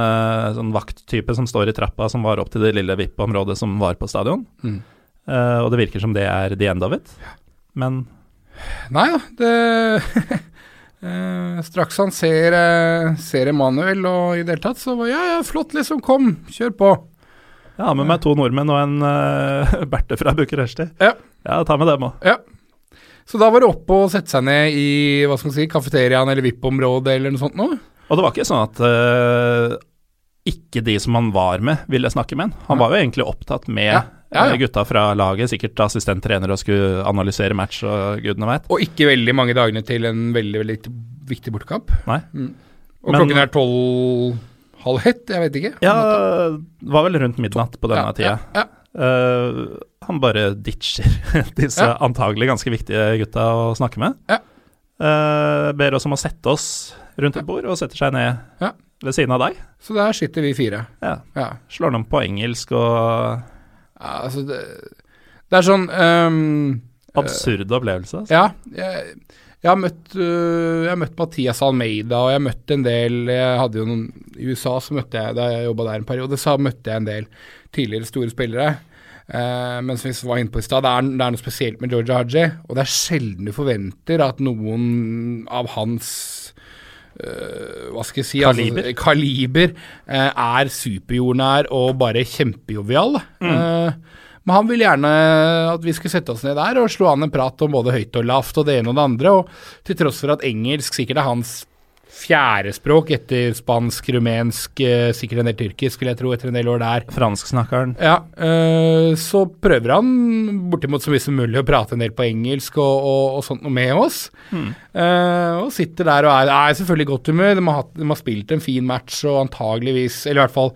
sånn vakttype som står i trappa, som var opp til det lille VIP-området som var på stadion. Mm. Eh, og det virker som det er the end of it. Men Nei da, det Uh, <laughs> Straks han ser, uh, ser Emanuel og i det hele tatt, så var ja, ja, flott, liksom, kom, kjør på. jeg har med meg to nordmenn og en uh, <laughs> Berthe fra Bucuresti. Ja. Ja, ta med dem òg. Ja. Så da var det opp og sette seg ned i hva skal man si, kafeteriaen eller VIP-området eller noe sånt noe. Og det var ikke sånn at ikke de som han var med, ville snakke med han. Han var jo egentlig opptatt med Ja, ja, ja. eh, gutta fra laget, sikkert assistenttrener og skulle analysere match og gudene veit. Og ikke veldig mange dagene til en veldig, veldig viktig bortekamp. Nei. Og Men- klokken er tolv halv ett, jeg vet ikke. Ja, det var vel rundt midnatt på denne ja, tida. Ja. Eh, han bare ditcher <laughs> disse antagelig ganske viktige gutta å snakke med. Ja. Eh, ber oss om å sette oss rundt et bord, og setter seg ned Ja. ved siden av deg. Så der sitter vi fire. Ja. Ja. Slår dem på engelsk og altså det, det er sånn um, absurd opplevelse. Altså. Ja, jeg, jeg, har møtt, uh, jeg har møtt Mathias Almeida, og jeg har møtt en del Jeg hadde jo noen I USA så møtte jeg, da jeg jobba der en periode, så møtte jeg en del tidligere store spillere. Uh, men som vi var inne på i stad, det, det er noe spesielt med Georgia Haji, og det er sjelden du forventer at noen av hans hva skal jeg si Kaliber. Altså, kaliber eh, er superjordnær og bare kjempejovial. Eh, men han vil gjerne at vi skulle sette oss ned der og slå an en prat om både høyt og lavt og det ene og det andre. Og til tross for at engelsk sikkert er hans fjerdespråk etter spansk, rumensk, eh, sikkert en del tyrkisk, skulle jeg tro, etter en del år der. Fransksnakkeren. Ja, eh, så prøver han bortimot så mye som mulig å prate en del på engelsk og, og, og sånt noe med oss. Eh, og sitter der og er, er selvfølgelig i godt humør. De har, hatt, de har spilt en fin match og antageligvis, eller i hvert fall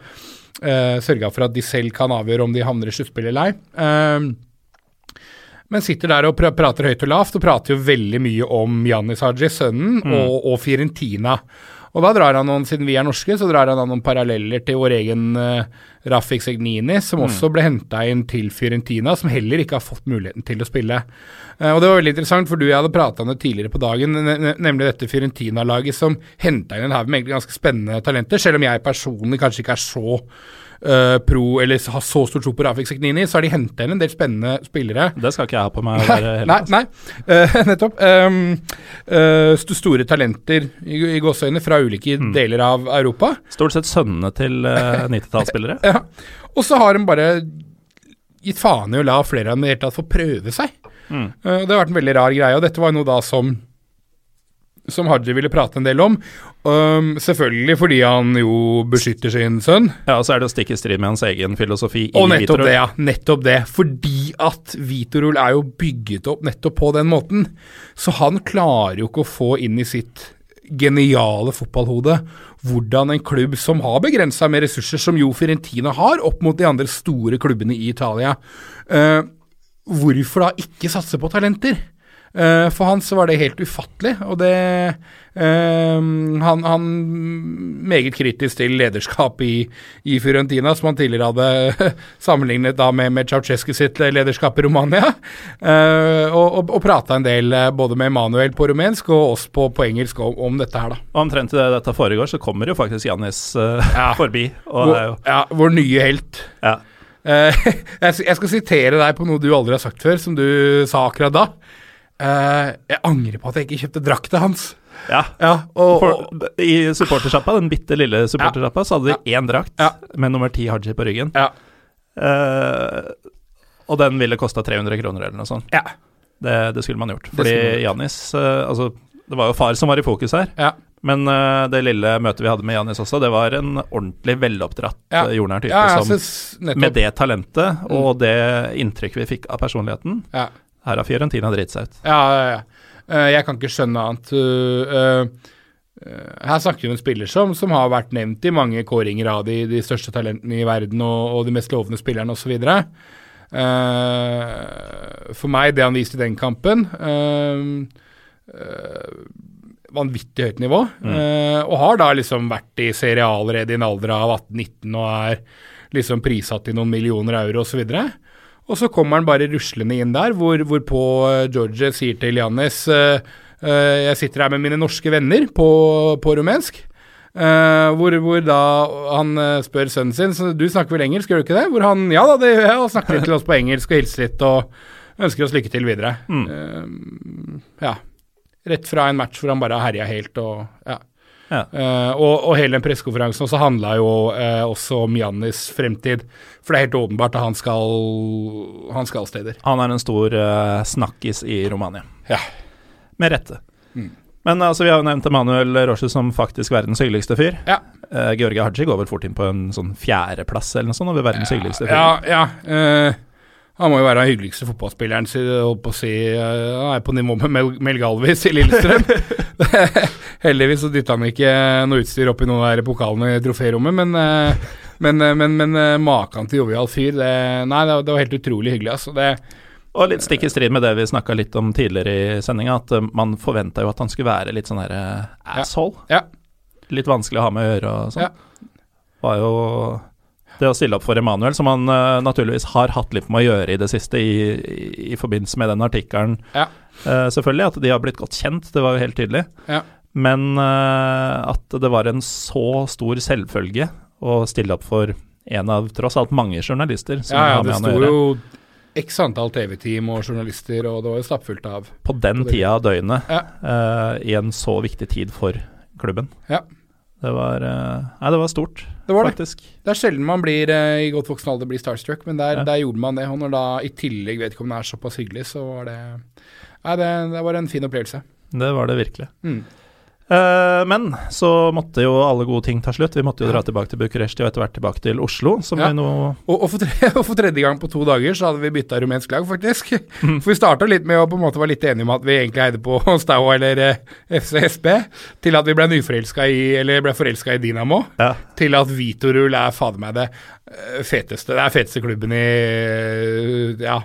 uh, sørga for at de selv kan avgjøre om de havner i sluttspill eller ei. Eh, men sitter der og prater høyt og lavt, og prater jo veldig mye om Janis Haji, sønnen, og, og Fiorentina. Og da drar han noen, siden vi er norske, så drar han noen paralleller til vår egen uh, Rafik Segnini, som også ble henta inn til Fiorentina, som heller ikke har fått muligheten til å spille. Uh, og Det var veldig interessant, for du og jeg hadde prata om det tidligere på dagen, ne ne nemlig dette Fiorentina-laget som henta inn en haug med ganske spennende talenter, selv om jeg personlig kanskje ikke er så eh, pro, eller har så stor tro på Rafik Seknini, så har de henta inn en del spennende spillere. Det skal ikke jeg ha på meg <laughs> Heller, Nei, nei. Uh, <laughs> nettopp. Um, uh, st store talenter i, i gåseøyne fra ulike Mm. deler av Europa. Stort sett sønnene til <laughs> uh, 90-tallsspillere. Ja. Og så har de bare gitt faen i å la flere av dem i det hele tatt få prøve seg. Mm. Det har vært en veldig rar greie, og dette var noe da som som Haji ville prate en del om. Um, selvfølgelig fordi han jo beskytter sin sønn. Ja, og så er det å stikke i strid med hans egen filosofi i Og nettopp Vitorul. det, ja. Nettopp det. Fordi at Vitorul er jo bygget opp nettopp på den måten. Så han klarer jo ikke å få inn i sitt geniale fotballhode hvordan en klubb som har begrensa med ressurser, som jo Fiorentina har, opp mot de andre store klubbene i Italia, uh, hvorfor da ikke satse på talenter? Eh, for han så var det helt ufattelig, og det eh, han, han meget kritisk til lederskap i, i Fiorentina, som han tidligere hadde <laughs> sammenlignet da med, med Ceaucescu sitt lederskap i Romania. Uh, og og, og prata en del både med Emanuel på rumensk og oss på, på engelsk om, om dette her, da. Og omtrent det dette foregår, så kommer jo faktisk Jannis uh, Ja. <laughs> forbi. Vår, ja, vår nye helt. ja. Uh, <laughs> jeg, jeg skal sitere deg på noe du aldri har sagt før, som du sa akkurat da. Eh, jeg angrer på at jeg ikke kjøpte drakta hans. ja. Ja, og, For, I supportersjappa, den bitte lille supportersjappa, så hadde de én drakt Ja. med nummer ti Haji på ryggen. ja, Eh, og den ville kosta 300 kroner eller noe sånt. ja, Det, det skulle man gjort. Fordi Janis, gjort. Eh, Altså, det var jo far som var i fokus her. ja. Men det lille møtet vi hadde med Janis også, det var en ordentlig veloppdratt, Ja. ja. jordnær type ja, ja som. Med det talentet og det inntrykket vi fikk av personligheten, Ja, her har Fiorentina dritt seg ut. ja, ja. ja. Eh, jeg kan ikke skjønne annet. Uh, uh, her snakker vi om en spiller som, som har vært nevnt i mange kåringer av de, de største talentene i verden og, og de mest lovende spillerne osv. Uh, for meg, det han viste i den kampen Vanvittig høyt nivå. Uh, og har da liksom vært i Serie A allerede i en alder av 18-19 og er liksom prissatt i noen millioner euro osv. Og så kommer han bare ruslende inn der, hvor, hvorpå uh, George sier til Jannis uh, uh, Jeg sitter her med mine norske venner på, på rumensk. Uh, hvor, hvor da han spør sønnen sin så Du snakker vel engelsk, gjør du ikke det? Hvor han ja da, det gjør jeg, og snakker litt til oss på engelsk og hilser litt og ønsker oss lykke til videre. Uh, ja. Rett fra en match hvor han bare har herja helt og ja. Ja. Eh, og, og hele den pressekonferansen også handla jo uh, også om Jannis fremtid. For det er helt åpenbart at han skal, han skal steder. Han er en stor uh, snakkis i Romania. Ja. Med rette. Mm. Men altså, vi har jo nevnt Emanuel Roche som faktisk verdens hyggeligste fyr. Ja. Uh, Georgia Haji går vel fort inn på en sånn fjerdeplass eller noe sånt over verdens hyggeligste fyr. Ja, ja. Han må jo være den hyggeligste fotballspilleren sin, holdt på å si. eh, han er på nivå med Mel, Mel Galvis i Lillestrøm. <laughs> Heldigvis så dytta han ikke noe utstyr opp i noen av pokalene i troférommet, men, eh, men, eh, men, men eh, maken til jovial fyr, det, nei, det, var- helt utrolig hyggelig. Altså. Det, Og litt stikk i strid med det vi snakka litt om tidligere i sendinga, at man forventa jo at han skulle være litt sånn herre asshole. asshole. ja, Litt vanskelig å ha med å gjøre og sånn. Ja. Var jo det å stille opp for Emanuel, som han uh, naturligvis har hatt litt med å gjøre i det siste, i, i, i forbindelse med den artikkelen. Ja. uh, selvfølgelig at de har blitt godt kjent, det var jo helt tydelig. Ja. Men uh, at det var en så stor selvfølge å stille opp for en av tross alt mange journalister som ja, ja har med han å sto gjøre. jo x antall TV-team og journalister, og det var jo stappfullt av På den tida av døgnet, Ja. uh, i en så viktig tid for klubben. Ja. Det var eh, Nei, det var stort, Det var faktisk. Det er sjelden man blir eh, i godt voksen alder blir starstruck, men der, Ja. der gjorde man det. Og når da i tillegg vedkommende er såpass hyggelig, så var det Nei, det, det var en fin opplevelse. Det var det virkelig. Mm. Eh, men så måtte jo alle gode ting ta slutt. Vi måtte jo dra tilbake til Bucuresti og etter hvert tilbake til Oslo, som Ja. vi nå Og, og, for tre, <laughs> og for tredje gang på to dager så hadde vi bytta rumensk lag, faktisk. For vi starta litt med å på en måte være litt enige om at vi egentlig eide på <laughs> Staua eller eh, FCSB, til at vi ble nyforelska i Eller ble forelska i Dinamo, Ja. til at Vitorul er fader meg det feteste Det er feteste klubben i eh, Ja,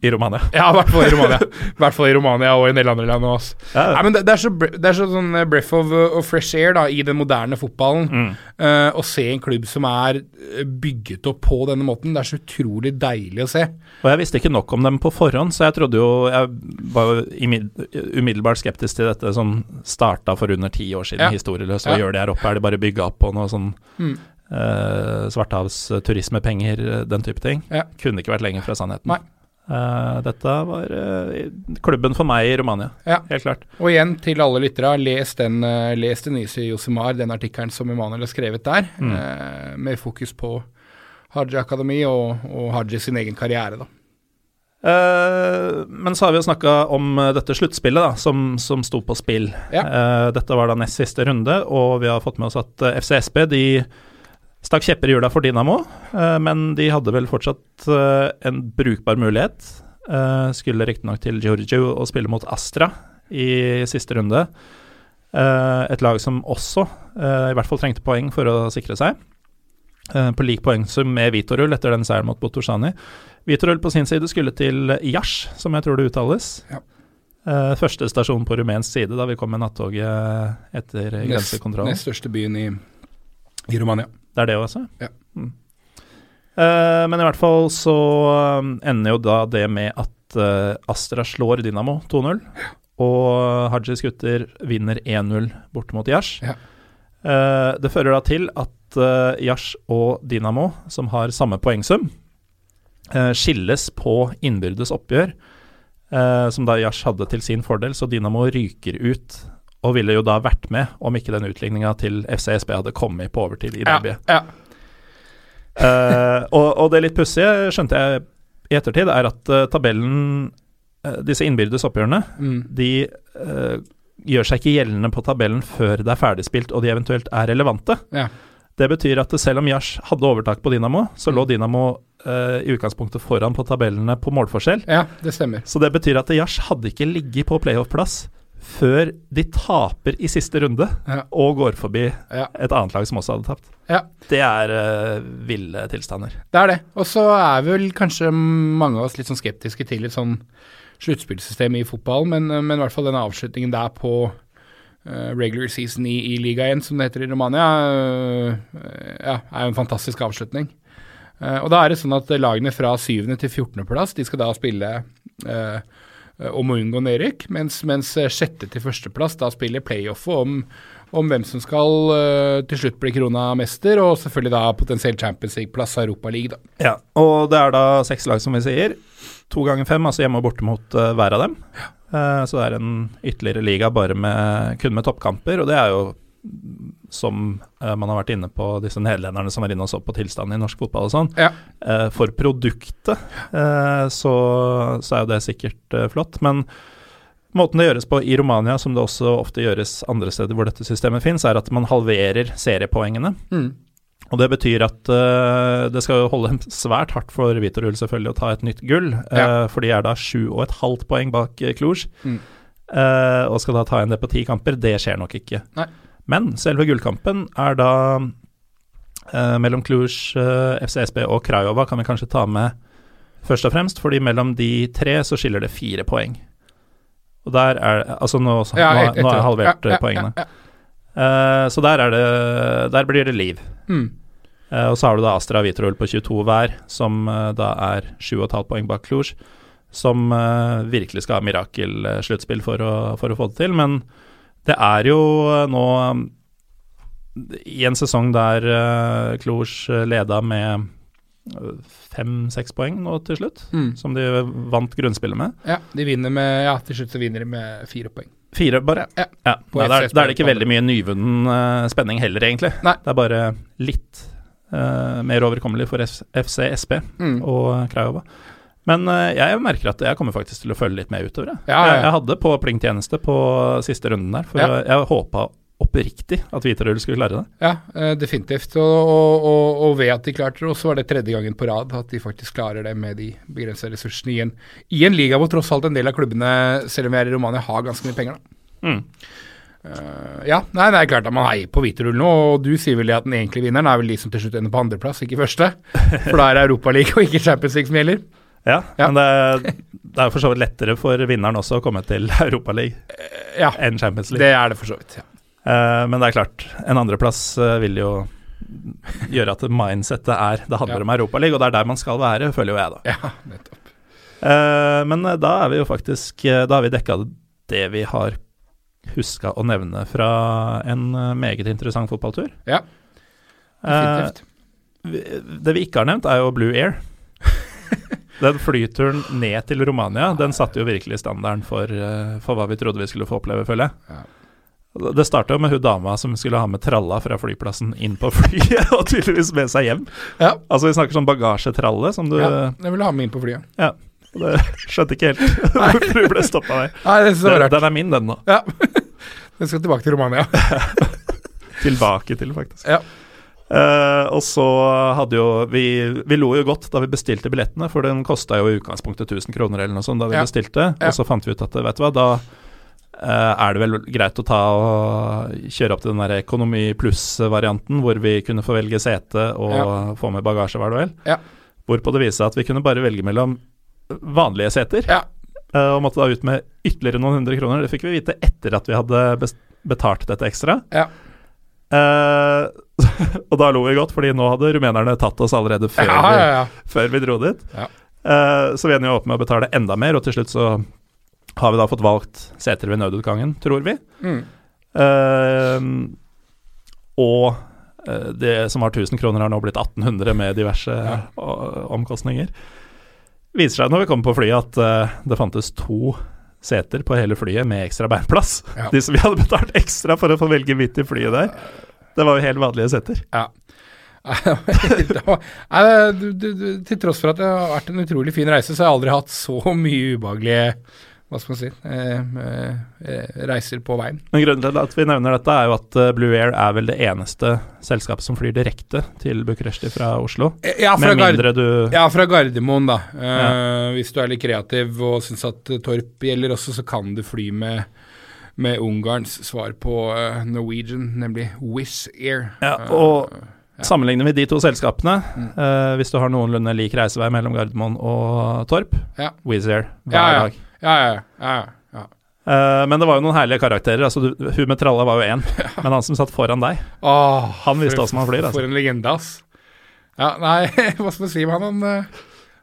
i Romania. ja, i hvert fall i Romania. <laughs> I hvert fall i Romania og i en del andre land. Ja. Nei, men det, det, er så, det er så sånn eh, breath of, of fresh air da, i den moderne fotballen. Mm. Uh, å se en klubb som er eh, bygget opp på denne måten. Det er så utrolig deilig å se. Og jeg visste ikke nok om dem på forhånd, så jeg trodde jo Jeg var umiddelbart skeptisk til dette som starta for under ti år siden, Ja. historieløst. Hva Ja. gjør de her oppe? Er det bare bygga opp på noe sånn Mm. Eh, svarthavsturismepenger, eh, den type ting? Ja. Kunne ikke vært lenger fra sannheten. Nei. Uh, dette var uh, klubben for meg i Romania, Ja. helt klart. Og igjen til alle lyttere, les den uh, les Denise Josimar, den artikkelen som Emanuel har skrevet der, Mm. uh, med fokus på Haji Akademi og, og Haji sin egen karriere, da. Men så har vi jo snakka om dette sluttspillet da, som, som sto på spill. Ja. Dette var da nest siste runde, og vi har fått med oss at FCSB de stakk kjepper i hjula for Dinamo, eh, men de hadde vel fortsatt eh, en brukbar mulighet. Uh, skulle riktignok til Giorgio og spille mot Astra i siste runde. Eh, et lag som også eh, i hvert fall trengte poeng for å sikre seg. Eh, på lik poengsum med Vitorul etter den seieren mot Botorsani. Vitorul på sin side skulle til Jash, som jeg tror det uttales. Ja. Eh, første stasjon på rumensk side da vi kom med nattoget etter Nest, grensekontrollen. nest største byen i, i Romania. Det er det også? Ja. Mm. Uh, men i hvert fall så um, ender jo da det med at uh, Astra slår Dynamo 2-0, og Hajis gutter vinner 1-0 borte mot Yash. Ja. Uh, det fører da til at uh, Yash og Dynamo, som har samme poengsum, skilles på innbyrdes oppgjør, som da Yash hadde til sin fordel, så Dynamo ryker ut. Og ville jo da vært med om ikke den utligninga til FCSB hadde kommet på overtid i derbyet. Ja, Eh, og, og det litt pussige, skjønte jeg i ettertid, er at uh, tabellen uh, Disse innbyrdes oppgjørene, mm. de gjør seg ikke gjeldende på tabellen før det er ferdigspilt og de eventuelt er relevante. Ja. Det betyr at selv om Jash hadde overtak på Dynamo, så lå Dynamo uh, i utgangspunktet foran på tabellene på målforskjell. ja, det stemmer. Så det betyr at Jash hadde ikke ligget på playoff-plass før de taper i siste runde Ja. og går forbi Ja. et annet lag som også hadde tapt. Ja. Det er uh, ville tilstander. Det er det. Og så er vel kanskje mange av oss litt sånn skeptiske til et sånn sluttspillsystem i fotball, men, men i hvert fall denne avslutningen der på uh, regular season i, i ligaen, som det heter i Romania, uh, ja, er jo en fantastisk avslutning. Eh, og da er det sånn at lagene fra 7. til 14. plass, de skal da spille eh, om å unngå nedrykk, mens, mens sjette til førsteplass da spiller playoffet om, om hvem som skal eh, til slutt bli krona mester, og selvfølgelig da potensielt Champions League-plass Europa League, da. Ja, og det er da seks lag, som vi sier. To ganger fem, altså hjemme og borte mot eh, hver av dem. Eh, så det er en ytterligere liga bare med, kun med toppkamper, og det er jo som eh, man har vært inne på, disse nederlenderne som var inne og så på tilstanden i norsk fotball og sånn. Ja. Eh, for produktet eh, så, så er jo det sikkert flott, men måten det gjøres på i Romania, som det også ofte gjøres andre steder hvor dette systemet fins, er at man halverer seriepoengene. Mm. Og det betyr at uh, det skal holde svært hardt for Vitorul selvfølgelig å ta et nytt gull, Ja. for de er da sju og et halvt poeng bak Cluj. Mm. Uh, og skal da ta igjen det på ti kamper. Det skjer nok ikke. Nei. Men selve gullkampen er da eh, mellom Cluj, eh, FCSB og Krajova, kan vi kanskje ta med først og fremst, fordi mellom de tre så skiller det fire poeng. Og der er Altså, nå, Ja, nå, nå har jeg halvert ja, eh, ja, poengene. Eh, så der er det Der blir det liv. Mm. Eh, og så har du da Astra og Vitrol på 22 hver, som eh, da er 7,5 poeng bak Cluj. Som uh, virkelig skal ha mirakelsluttspill for, for å få det til. Men det er jo eh, nå I en sesong der uh, Cluj leda med fem-seks poeng nå til slutt, Mm. som de vant grunnspillet med. ja, de vinner med Ja, til slutt så vinner de med fire poeng. Fire, bare? Ja. ja. Nei, da, er, da er det ikke veldig mye nyvunnen uh, spenning heller, egentlig. Nei. Det er bare litt uh, mer overkommelig for F FC SP Mm. og Krajova. Men eh, jeg merker at jeg kommer faktisk til å følge litt med utover. Jeg, Ja, ja, ja. jeg, hadde på plingtjeneste på siste runden der, for jeg, jeg håpa oppriktig at Hviterull skulle klare det. Ja, eh, definitivt. Og, og, og, og ved at de klarte det, og så var det tredje gangen på rad at de faktisk klarer det med de begrensa ressursene i en, i en liga hvor tross alt en del av klubbene, selv om vi er i Romania, har ganske mye penger. da. Mm. Uh, ja, nei, det er klart at man heier på Hviterull nå, og du sier vel at den egentlige vinneren er vel de som til slutt ender på andreplass, ikke første. For da er det Europaliga og ikke Champions League som gjelder. Ja, Ja. men det, det er for så vidt lettere for vinneren også å komme til <laughs> Europaligaen Ja, enn Champions League. det er det for så vidt. Ja. Eh, men det er klart, en andreplass uh, vil jo gjøre at mindsettet er Det handler Ja. om Europaligaen, og det er der man skal være, føler jo jeg, da. ja, nettopp. Eh, men eh, da er vi jo faktisk eh, Da har vi dekka det vi har huska å nevne fra en eh, meget interessant fotballtur. Ja, Eh, definitivt. vi- det vi ikke har nevnt, er jo Blue Air. Den flyturen ned til Romania, den satte jo virkelig standarden for, eh, for hva vi trodde vi skulle få oppleve, føler jeg. Det starta jo med hun dama som skulle ha med tralla fra flyplassen inn på flyet, <laughs> og tydeligvis med seg hjem. Ja. Altså Vi snakker sånn bagasjetralle som du ja, jeg ville ha med inn på flyet. Ja. Det <laughs> skjønte ikke helt <laughs> hvorfor du ble stoppa der. Nei, det er så Den, rart. den er min, den nå. Ja. Den skal tilbake til Romania. Tilbake til, faktisk. Ja. Eh, og så hadde jo vi Vi lo jo godt da vi bestilte billettene, for den kosta jo i utgangspunktet 1000 kroner eller noe sånt da vi Ja. bestilte. Ja. Og så fant vi ut at vet du hva, da uh, er det vel greit å ta og kjøre opp til den der økonomi pluss-varianten, hvor vi kunne få velge sete og få med bagasje, var det vel? Ja. Hvorpå det viste seg at vi kunne bare velge mellom vanlige seter, Ja. eh, og måtte da ut med ytterligere noen hundre kroner. Det fikk vi vite etter at vi hadde betalt dette ekstra. Ja. Eh, <laughs> og da lo vi godt, fordi nå hadde rumenerne tatt oss allerede før, Ja, ja, ja. Vi, før vi dro dit. Eh, så vi ender jo opp med å betale enda mer, og til slutt så har vi da fått valgt seter ved nødutgangen, tror vi. Mm. Uh, og det som var 1000 kroner, har nå blitt 1800 med diverse omkostninger. Viser seg når vi kommer på flyet at det fantes to seter på hele flyet med ekstra bærplass. Ja. <laughs> De som vi hadde betalt ekstra for å få velge midt i flyet der. Det var jo helt vanlige seter. Ja. <laughs> Til tross for at det har vært en utrolig fin reise, så har jeg aldri hatt så mye ubehagelige hva skal man si, eh, eh, reiser på veien. Men grunnen til at vi nevner dette, er jo at eh, Blue Air er vel det eneste selskapet som flyr direkte til Bucuresti fra Oslo. Eh, Ja, fra, Gard ja, fra Gardermoen, da. Eh, Hvis du er litt kreativ og syns at eh, Torp gjelder også, så kan du fly med, med Ungarns svar på eh, Norwegian, nemlig Wizz Air. Ja, Eh, ja. Sammenligner vi de to selskapene, Mm. eh, hvis du har noenlunde lik reisevei mellom Gardermoen og Torp, Ja. Wizz Air hver ja, ja. dag. Ja, ja, ja, ja. Eh, men det var jo noen herlige karakterer. Altså, du, hun med tralla var jo én, <laughs> men han som satt foran deg, oh, han visste for- åssen man flyr. For Altså. en legende, ass. Ja, nei, <laughs> hva skal man si? Han, han eh,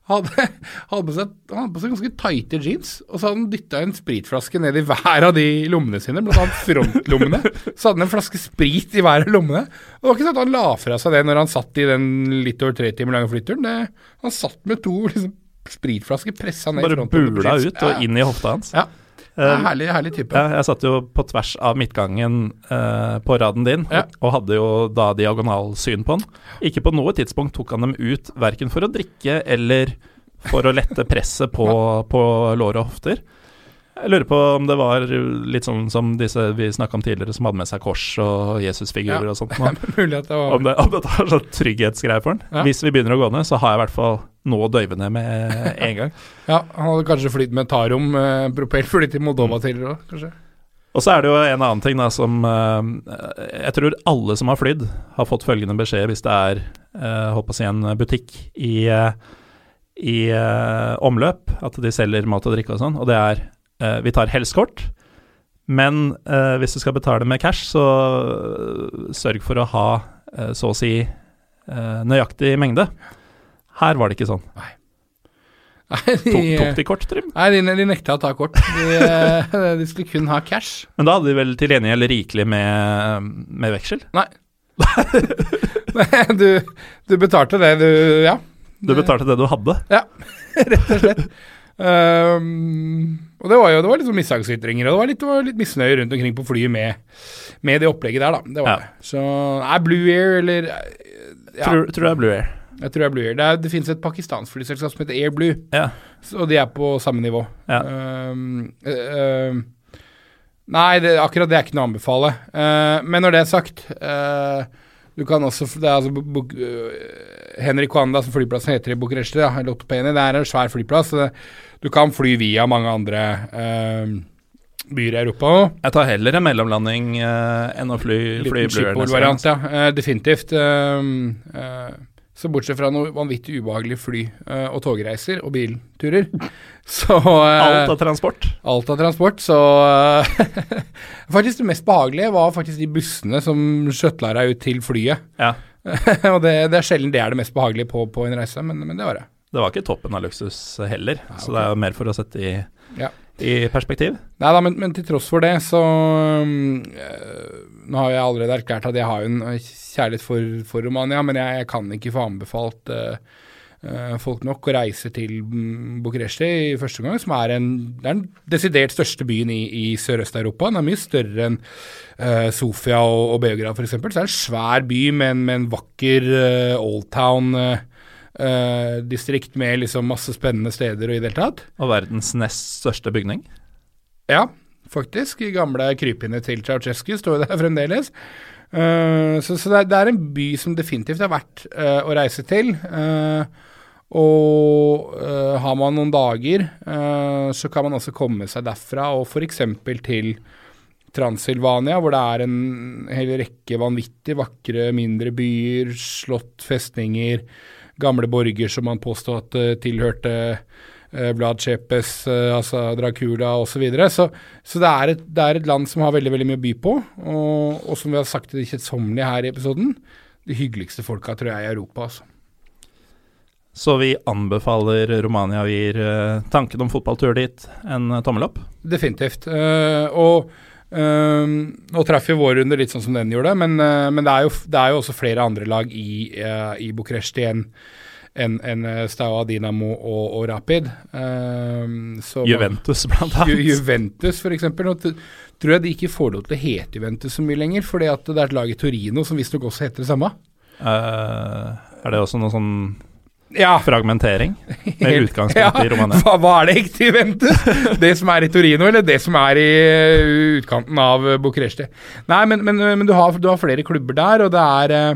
hadde, <laughs> hadde, på seg, han hadde på seg ganske tighte jeans, og så hadde han dytta en spritflaske ned i hver av de lommene sine, blant annet frontlommene. Så hadde han en flaske sprit i hver av lommene. Og det var ikke sånn at han la fra seg det når han satt i den litt over tre timer lange flyturen. Det, han satt med to liksom, spritflasker pressa ned Bare bula ut og inn i hofta hans. Ja. Uh, herlig, herlig type. Ja, jeg satt jo på tvers av midtgangen uh, på raden din, Ja. og, hadde jo da diagonalsyn på han. Ikke på noe tidspunkt tok han dem ut, verken for å drikke eller for å lette presset på, på lår og hofter. Jeg lurer på om det var litt sånn som disse vi snakka om tidligere, som hadde med seg kors og Jesusfigurer Ja. og sånt. <laughs> Mulig at det var Om, det, om dette er sånn trygghetsgreier for han. Ja. Hvis vi begynner å gå ned, så har jeg i hvert fall noe å døyve ned med <laughs> en gang. Ja, han hadde kanskje flydd med Tarom, eh, propellfly til Moldova tidligere òg, kanskje. Og så er det jo en annen ting da som eh, Jeg tror alle som har flydd, har fått følgende beskjed hvis det er eh, håper å si en butikk i, eh, i eh, omløp, at de selger mat og drikke og sånn, og det er Vi tar helst kort, men eh, hvis du skal betale med cash, så eh, sørg for å ha eh, så å si eh, nøyaktig mengde. Her var det ikke sånn. Nei, de, Tok, tok de kort, Trym? Nei, de, de nekta å ta kort. De, eh, <laughs> de skulle kun ha cash. Men da hadde de vel til gjengjeld rikelig med, med veksel? Nei. <laughs> du, du betalte det, du Ja. Du betalte det du hadde? <laughs> Rett og slett. Um, og det var jo det var litt sånn mishagsytringer, og det var litt, var litt misnøye rundt omkring på flyet med, med det opplegget der, da. Det var Ja. det. Så er Blue Air eller ja, Tror, tror det er Blue Air. Jeg tror det er Blue Air. Det, er, det finnes et pakistansk flyselskap som heter Air Blue, Ja. og de er på samme nivå. Um, uh, Nei, det, akkurat det er ikke noe å anbefale. Uh, men når det er sagt eh, Du kan også det er altså, Bu- Bu- eh, Henrik Wanda, som flyplassen heter i Bucuresti, eller det er en svær flyplass. Du kan fly via mange andre eh, byer i Europa òg. Jeg tar heller en mellomlanding eh, enn å fly, fly Blue Air ja. Eh, definitivt. Eh, eh, så bortsett fra noe vanvittig ubehagelig fly- eh, og togreiser og bilturer, <laughs> så eh, Alt av transport. Alt av transport, så eh, <laughs> Faktisk det mest behagelige var faktisk de bussene som skjøtla deg ut til flyet. Ja. <laughs> og det, det er sjelden det er det mest behagelige på, på en reise, men, men det var det. Det var ikke toppen av luksus heller, så det er jo mer for å sette i, Ja. I perspektiv. Nei da, men, men til tross for det, så eh, Nå har jeg allerede erklært at jeg har en eh, kjærlighet for, for Romania, men jeg, jeg kan ikke få anbefalt eh, folk nok å reise til mm, Bucuresti i første gang, som er en, er den desidert største byen i, i Sørøst-Europa. Den er mye større enn eh, Sofia og, og Beograd f.eks. Så det er en svær by med en, med en vakker uh, Oldtown-distrikt med liksom masse spennende steder og i det hele tatt. Og verdens nest største bygning. Ja, faktisk. I gamle krypene til Ceaucescu står jo der fremdeles. Uh, så så det, er, det er en by som definitivt er verdt uh, å reise til. Uh, og eh, har man noen dager, eh, så kan man også komme seg derfra og f.eks. til Transylvania, hvor det er en hel rekke vanvittig vakre mindre byer, slott, festninger, gamle borger som man påstod at eh, tilhørte eh, Vlad Cepes, eh, altså Dracula osv. Så, videre. så Så det er, et, det er et land som har veldig veldig mye å by på, og, og som vi har sagt til det kjedsommelige her i episoden, de hyggeligste folka tror jeg i Europa. altså. Så vi anbefaler Romania og gir tanken om fotballtur dit en tommel opp. Definitivt. Og eh, nå traff jo vår runde litt sånn som den gjorde, men, uh, men det, er jo, det er jo også flere andre lag i, uh, i Bucuresti enn en, en Staua, Dinamo og, og Rapid. Eh, så- Juventus, blant Ju, annet. Juventus, for eksempel. Nå tror jeg de ikke får lov til å hete Juventus så mye lenger, fordi at det er et lag i Torino som visstnok også heter det samme. Uh, er det også noe sånn Ja, fragmentering med utgangspunkt utgangspunkt i Romania? Hva, hva er det ekte Juventus? <laughs> det som er i Torino, eller det som er i eh, utkanten av uh, Bucuresti? Nei, men, men, men du, har, du har flere klubber der, og det er eh,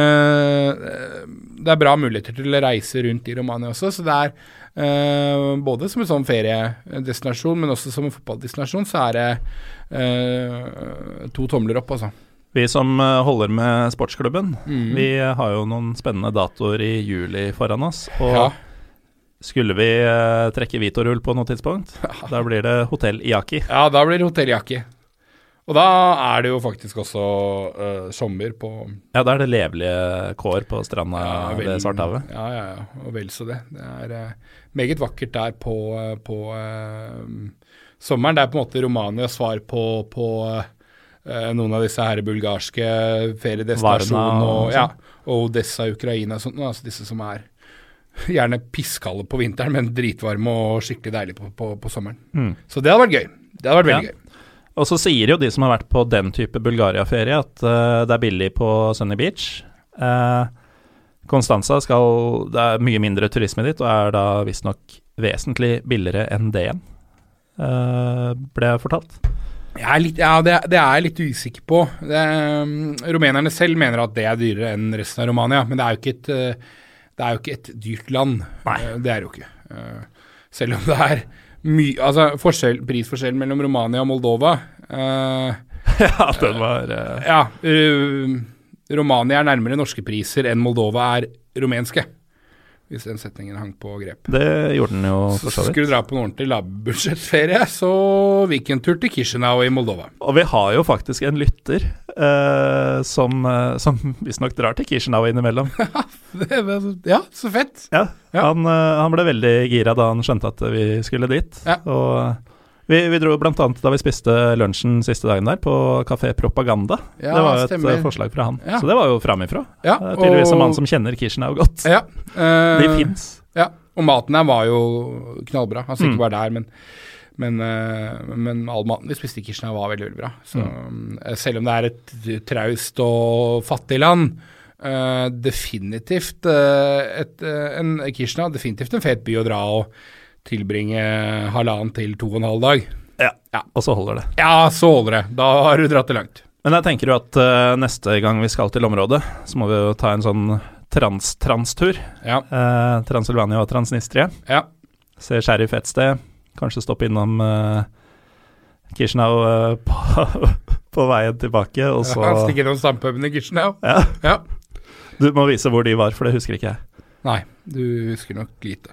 eh, Det er bra muligheter til å reise rundt i Romania også, så det er eh, både som en sånn feriedestinasjon, men også som en fotballdestinasjon, så er det eh, to tomler opp, altså. Vi som eh, holder med sportsklubben, Mm. vi har jo noen spennende datoer i juli foran oss. Og Ja. skulle vi eh, trekke Vitorull på noe tidspunkt, <laughs> da blir det Hotell Iaki. Ja, da blir det hotelljakke. Og da er det jo faktisk også uh, sommer på Ja, da er det levelige kår på stranda vel- ved Svarthavet. Ja, ja, ja, og vel så det. Det er uh, meget vakkert der på, på sommeren. Det er på en måte Romanias svar på, på eh, noen av disse her bulgarske feriedestinasjonene og og, ja, og Odessa, Ukraina og sånt. Altså disse som er gjerne pisskalde på vinteren, men dritvarme og skikkelig deilig på, på, på sommeren. Mm. Så det hadde vært gøy. Det hadde vært veldig Ja. gøy. Og så sier jo de som har vært på den type Bulgaria-ferie, at uh, det er billig på Sunny Beach. Uh, Constanza skal Det er mye mindre turisme dit, og er da visstnok vesentlig billigere enn igjen, eh, ble jeg fortalt. Jeg litt, ja, det, det er jeg litt usikker på. Det, um, rumenerne selv mener at det er dyrere enn resten av Romania, men det er jo ikke et, det er jo ikke et dyrt land. Nei. Uh, det er det jo ikke. Selv om det er mye Altså forskjell, prisforskjellen mellom Romania og Moldova uh, <laughs> ja, den var uh, Ja, uh, Romania er nærmere norske priser enn Moldova er rumenske. Hvis den setningen hang på grep. Det gjorde den jo for så vidt. skulle dra på en ordentlig lavbudsjettferie, så weekendtur til Chisinau i Moldova. Og vi har jo faktisk en lytter eh, som, uh, som visstnok drar til Kishinev innimellom. <laughs> Ja, så fett. Ja, Ja. Han, eh, han ble veldig gira da han skjønte at vi skulle dit. Ja. Og eh, vi, vi dro annet da vi spiste lunsjen siste dagen der, på Kafé Propaganda. Ja, det var jo et stemmer. eh, forslag fra han. Ja. Så det var jo framifrå. Ja, Det er Tydeligvis en mann som kjenner Kishinev godt. <laughs> Ja, uh, De fins. Ja, og maten her var jo knallbra. Altså ikke Mm. bare der, men, men, eh, men all maten vi spiste i Kirchner var veldig veldig bra. Så mm. Selv om det er et traust og fattig land, uh, definitivt uh, et, uh, en Kirchner, definitivt en fet by å dra og tilbringe halvannen til to og en halv dag. Ja. Ja. Og så holder det. Ja, så holder det. Da har du dratt det langt. Men jeg tenker jo at uh, neste gang vi skal til området, så må vi jo ta en sånn trans-trans-tur. Ja. Uh, Transylvania og Transnistria. ja. Se Sheriff et sted. Kanskje stoppe innom uh, Kishnau uh, på, <laughs> på veien tilbake, og så ja, stikker innom stampuben i Kishnau. ja. Ja. Du må vise hvor de var, for det husker ikke jeg. Nei, du husker nok lite.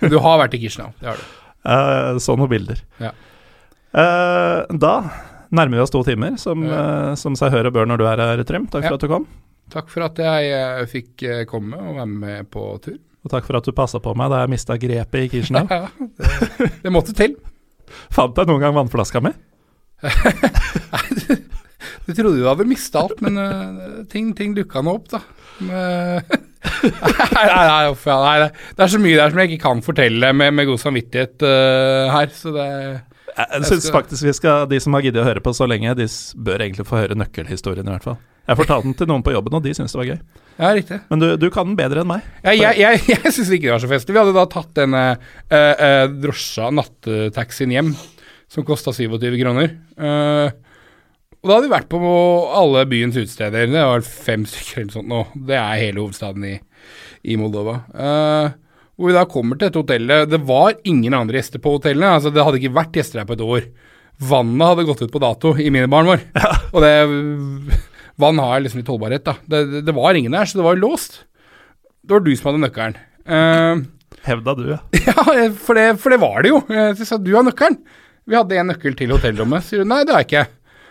Men du har vært i Kishinev, det har du. Uh, så noen bilder. Ja. Uh, da nærmer vi oss to timer, som, uh, som seg hør og bør når du er her, Trym. Takk for at du kom. Takk for at jeg fikk komme og være med på tur. Og takk for at du passa på meg da jeg mista grepet i Kishinev. <laughs> Ja, det, det måtte til. Fant jeg noen gang vannflaska mi? <laughs> Du trodde du hadde mista alt, men ting, ting dukka nå opp, da. Men, <laughs> nei, nei, off, ja, nei, det- er så mye der som jeg ikke kan fortelle med, med god samvittighet uh, her, så det Jeg, syns faktisk vi skal, de som har giddet å høre på så lenge, de bør egentlig få høre nøkkelhistorien, i hvert fall. Jeg fortalte den til noen på jobben, og de syntes det var gøy. Ja, riktig. Men du, du kan den bedre enn meg. Ja, jeg jeg, <laughs> jeg syns ikke det var så festlig. Vi hadde da tatt denne uh, uh, drosja, nattetaxien hjem, som kosta 27 kroner. Eh, og da hadde vi vært på alle byens utesteder. Det var fem stykker eller sånt nå. Det er hele hovedstaden i, i Moldova. Uh, hvor vi da kommer til dette hotellet. Det var ingen andre gjester på hotellene. Altså, det hadde ikke vært gjester her på et år. Vannet hadde gått ut på dato i minibaren vår. Og det Vann har liksom litt holdbarhet, da. Det, det, det var ingen der, så det var låst. Det var du som hadde nøkkelen. Uh, Hevda du, ja. <laughs> ja, for det, for det var det jo. Så jeg sa du har nøkkelen. Vi hadde en nøkkel til hotellrommet. Sier du nei, det har jeg ikke.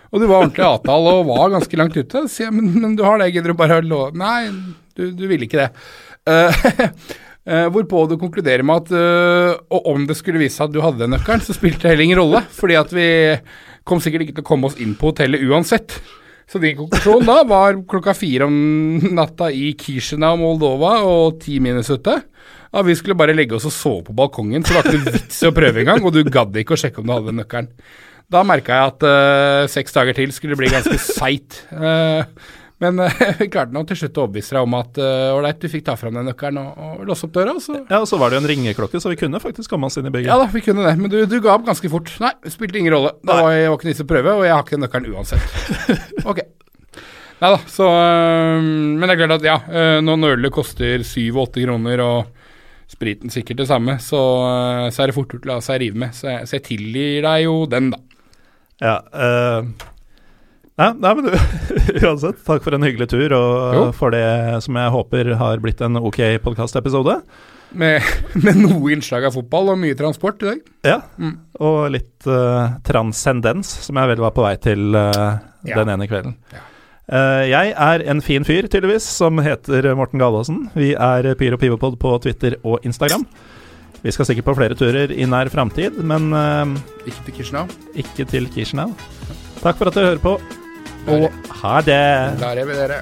Og du var ordentlig avtale og var ganske langt ute. Så jeg men, men du har det, gidder du bare å lå... Nei, du, du ville ikke det. Uh, <laughs> hvorpå du konkluderer med at uh, og om det skulle vise seg at du hadde den nøkkelen, så spilte det heller ingen rolle. Fordi at vi kom sikkert ikke til å komme oss inn på hotellet uansett. Så din konklusjon da var klokka fire om natta i Kishinev, Moldova, og ti minus ute. Ja, vi skulle bare legge oss og sove på balkongen, så det var ikke vits i å prøve engang. Og du gadd ikke å sjekke om du hadde nøkkelen. Da merka jeg at uh, seks dager til skulle bli ganske <laughs> seigt. Uh, men eh, vi klarte nå til slutt å overbevise deg om at ålreit, du fikk ta fram den nøkkelen og, og låse opp døra. Så Ja, og så var det jo en ringeklokke, så vi kunne faktisk komme oss inn i bygget. ja da, vi kunne det. Men du, du ga opp ganske fort. Nei, det spilte ingen rolle. Da var jeg ikke å prøve, og jeg har ikke den nøkkelen uansett. Ok. Nei da, så Men det er klart at ja, når en koster syv-åtte kroner, og spriten sikkert det samme, så, så er det fort gjort å la seg rive med. Så jeg, så jeg tilgir deg jo den, da. Ja, uh, nei, nei, men du <laughs> Uansett, takk for en hyggelig tur, og Jo. for det som jeg håper har blitt en ok podkastepisode. Med, <laughs> med noe innslag av fotball og mye transport i dag. Ja, Mm. og litt uh, transcendens, som jeg vel var på vei til eh, Ja. den ene kvelden. Ja. Uh, jeg er en fin fyr, tydeligvis, som heter Morten Galaasen. Vi er Pyro Pivopod på Twitter og Instagram. Vi skal sikkert på flere turer i nær framtid, men uh, Ikke til Kishinev. ikke til Kishinev. Takk for at du hører på, og ha det! Der er vi dere.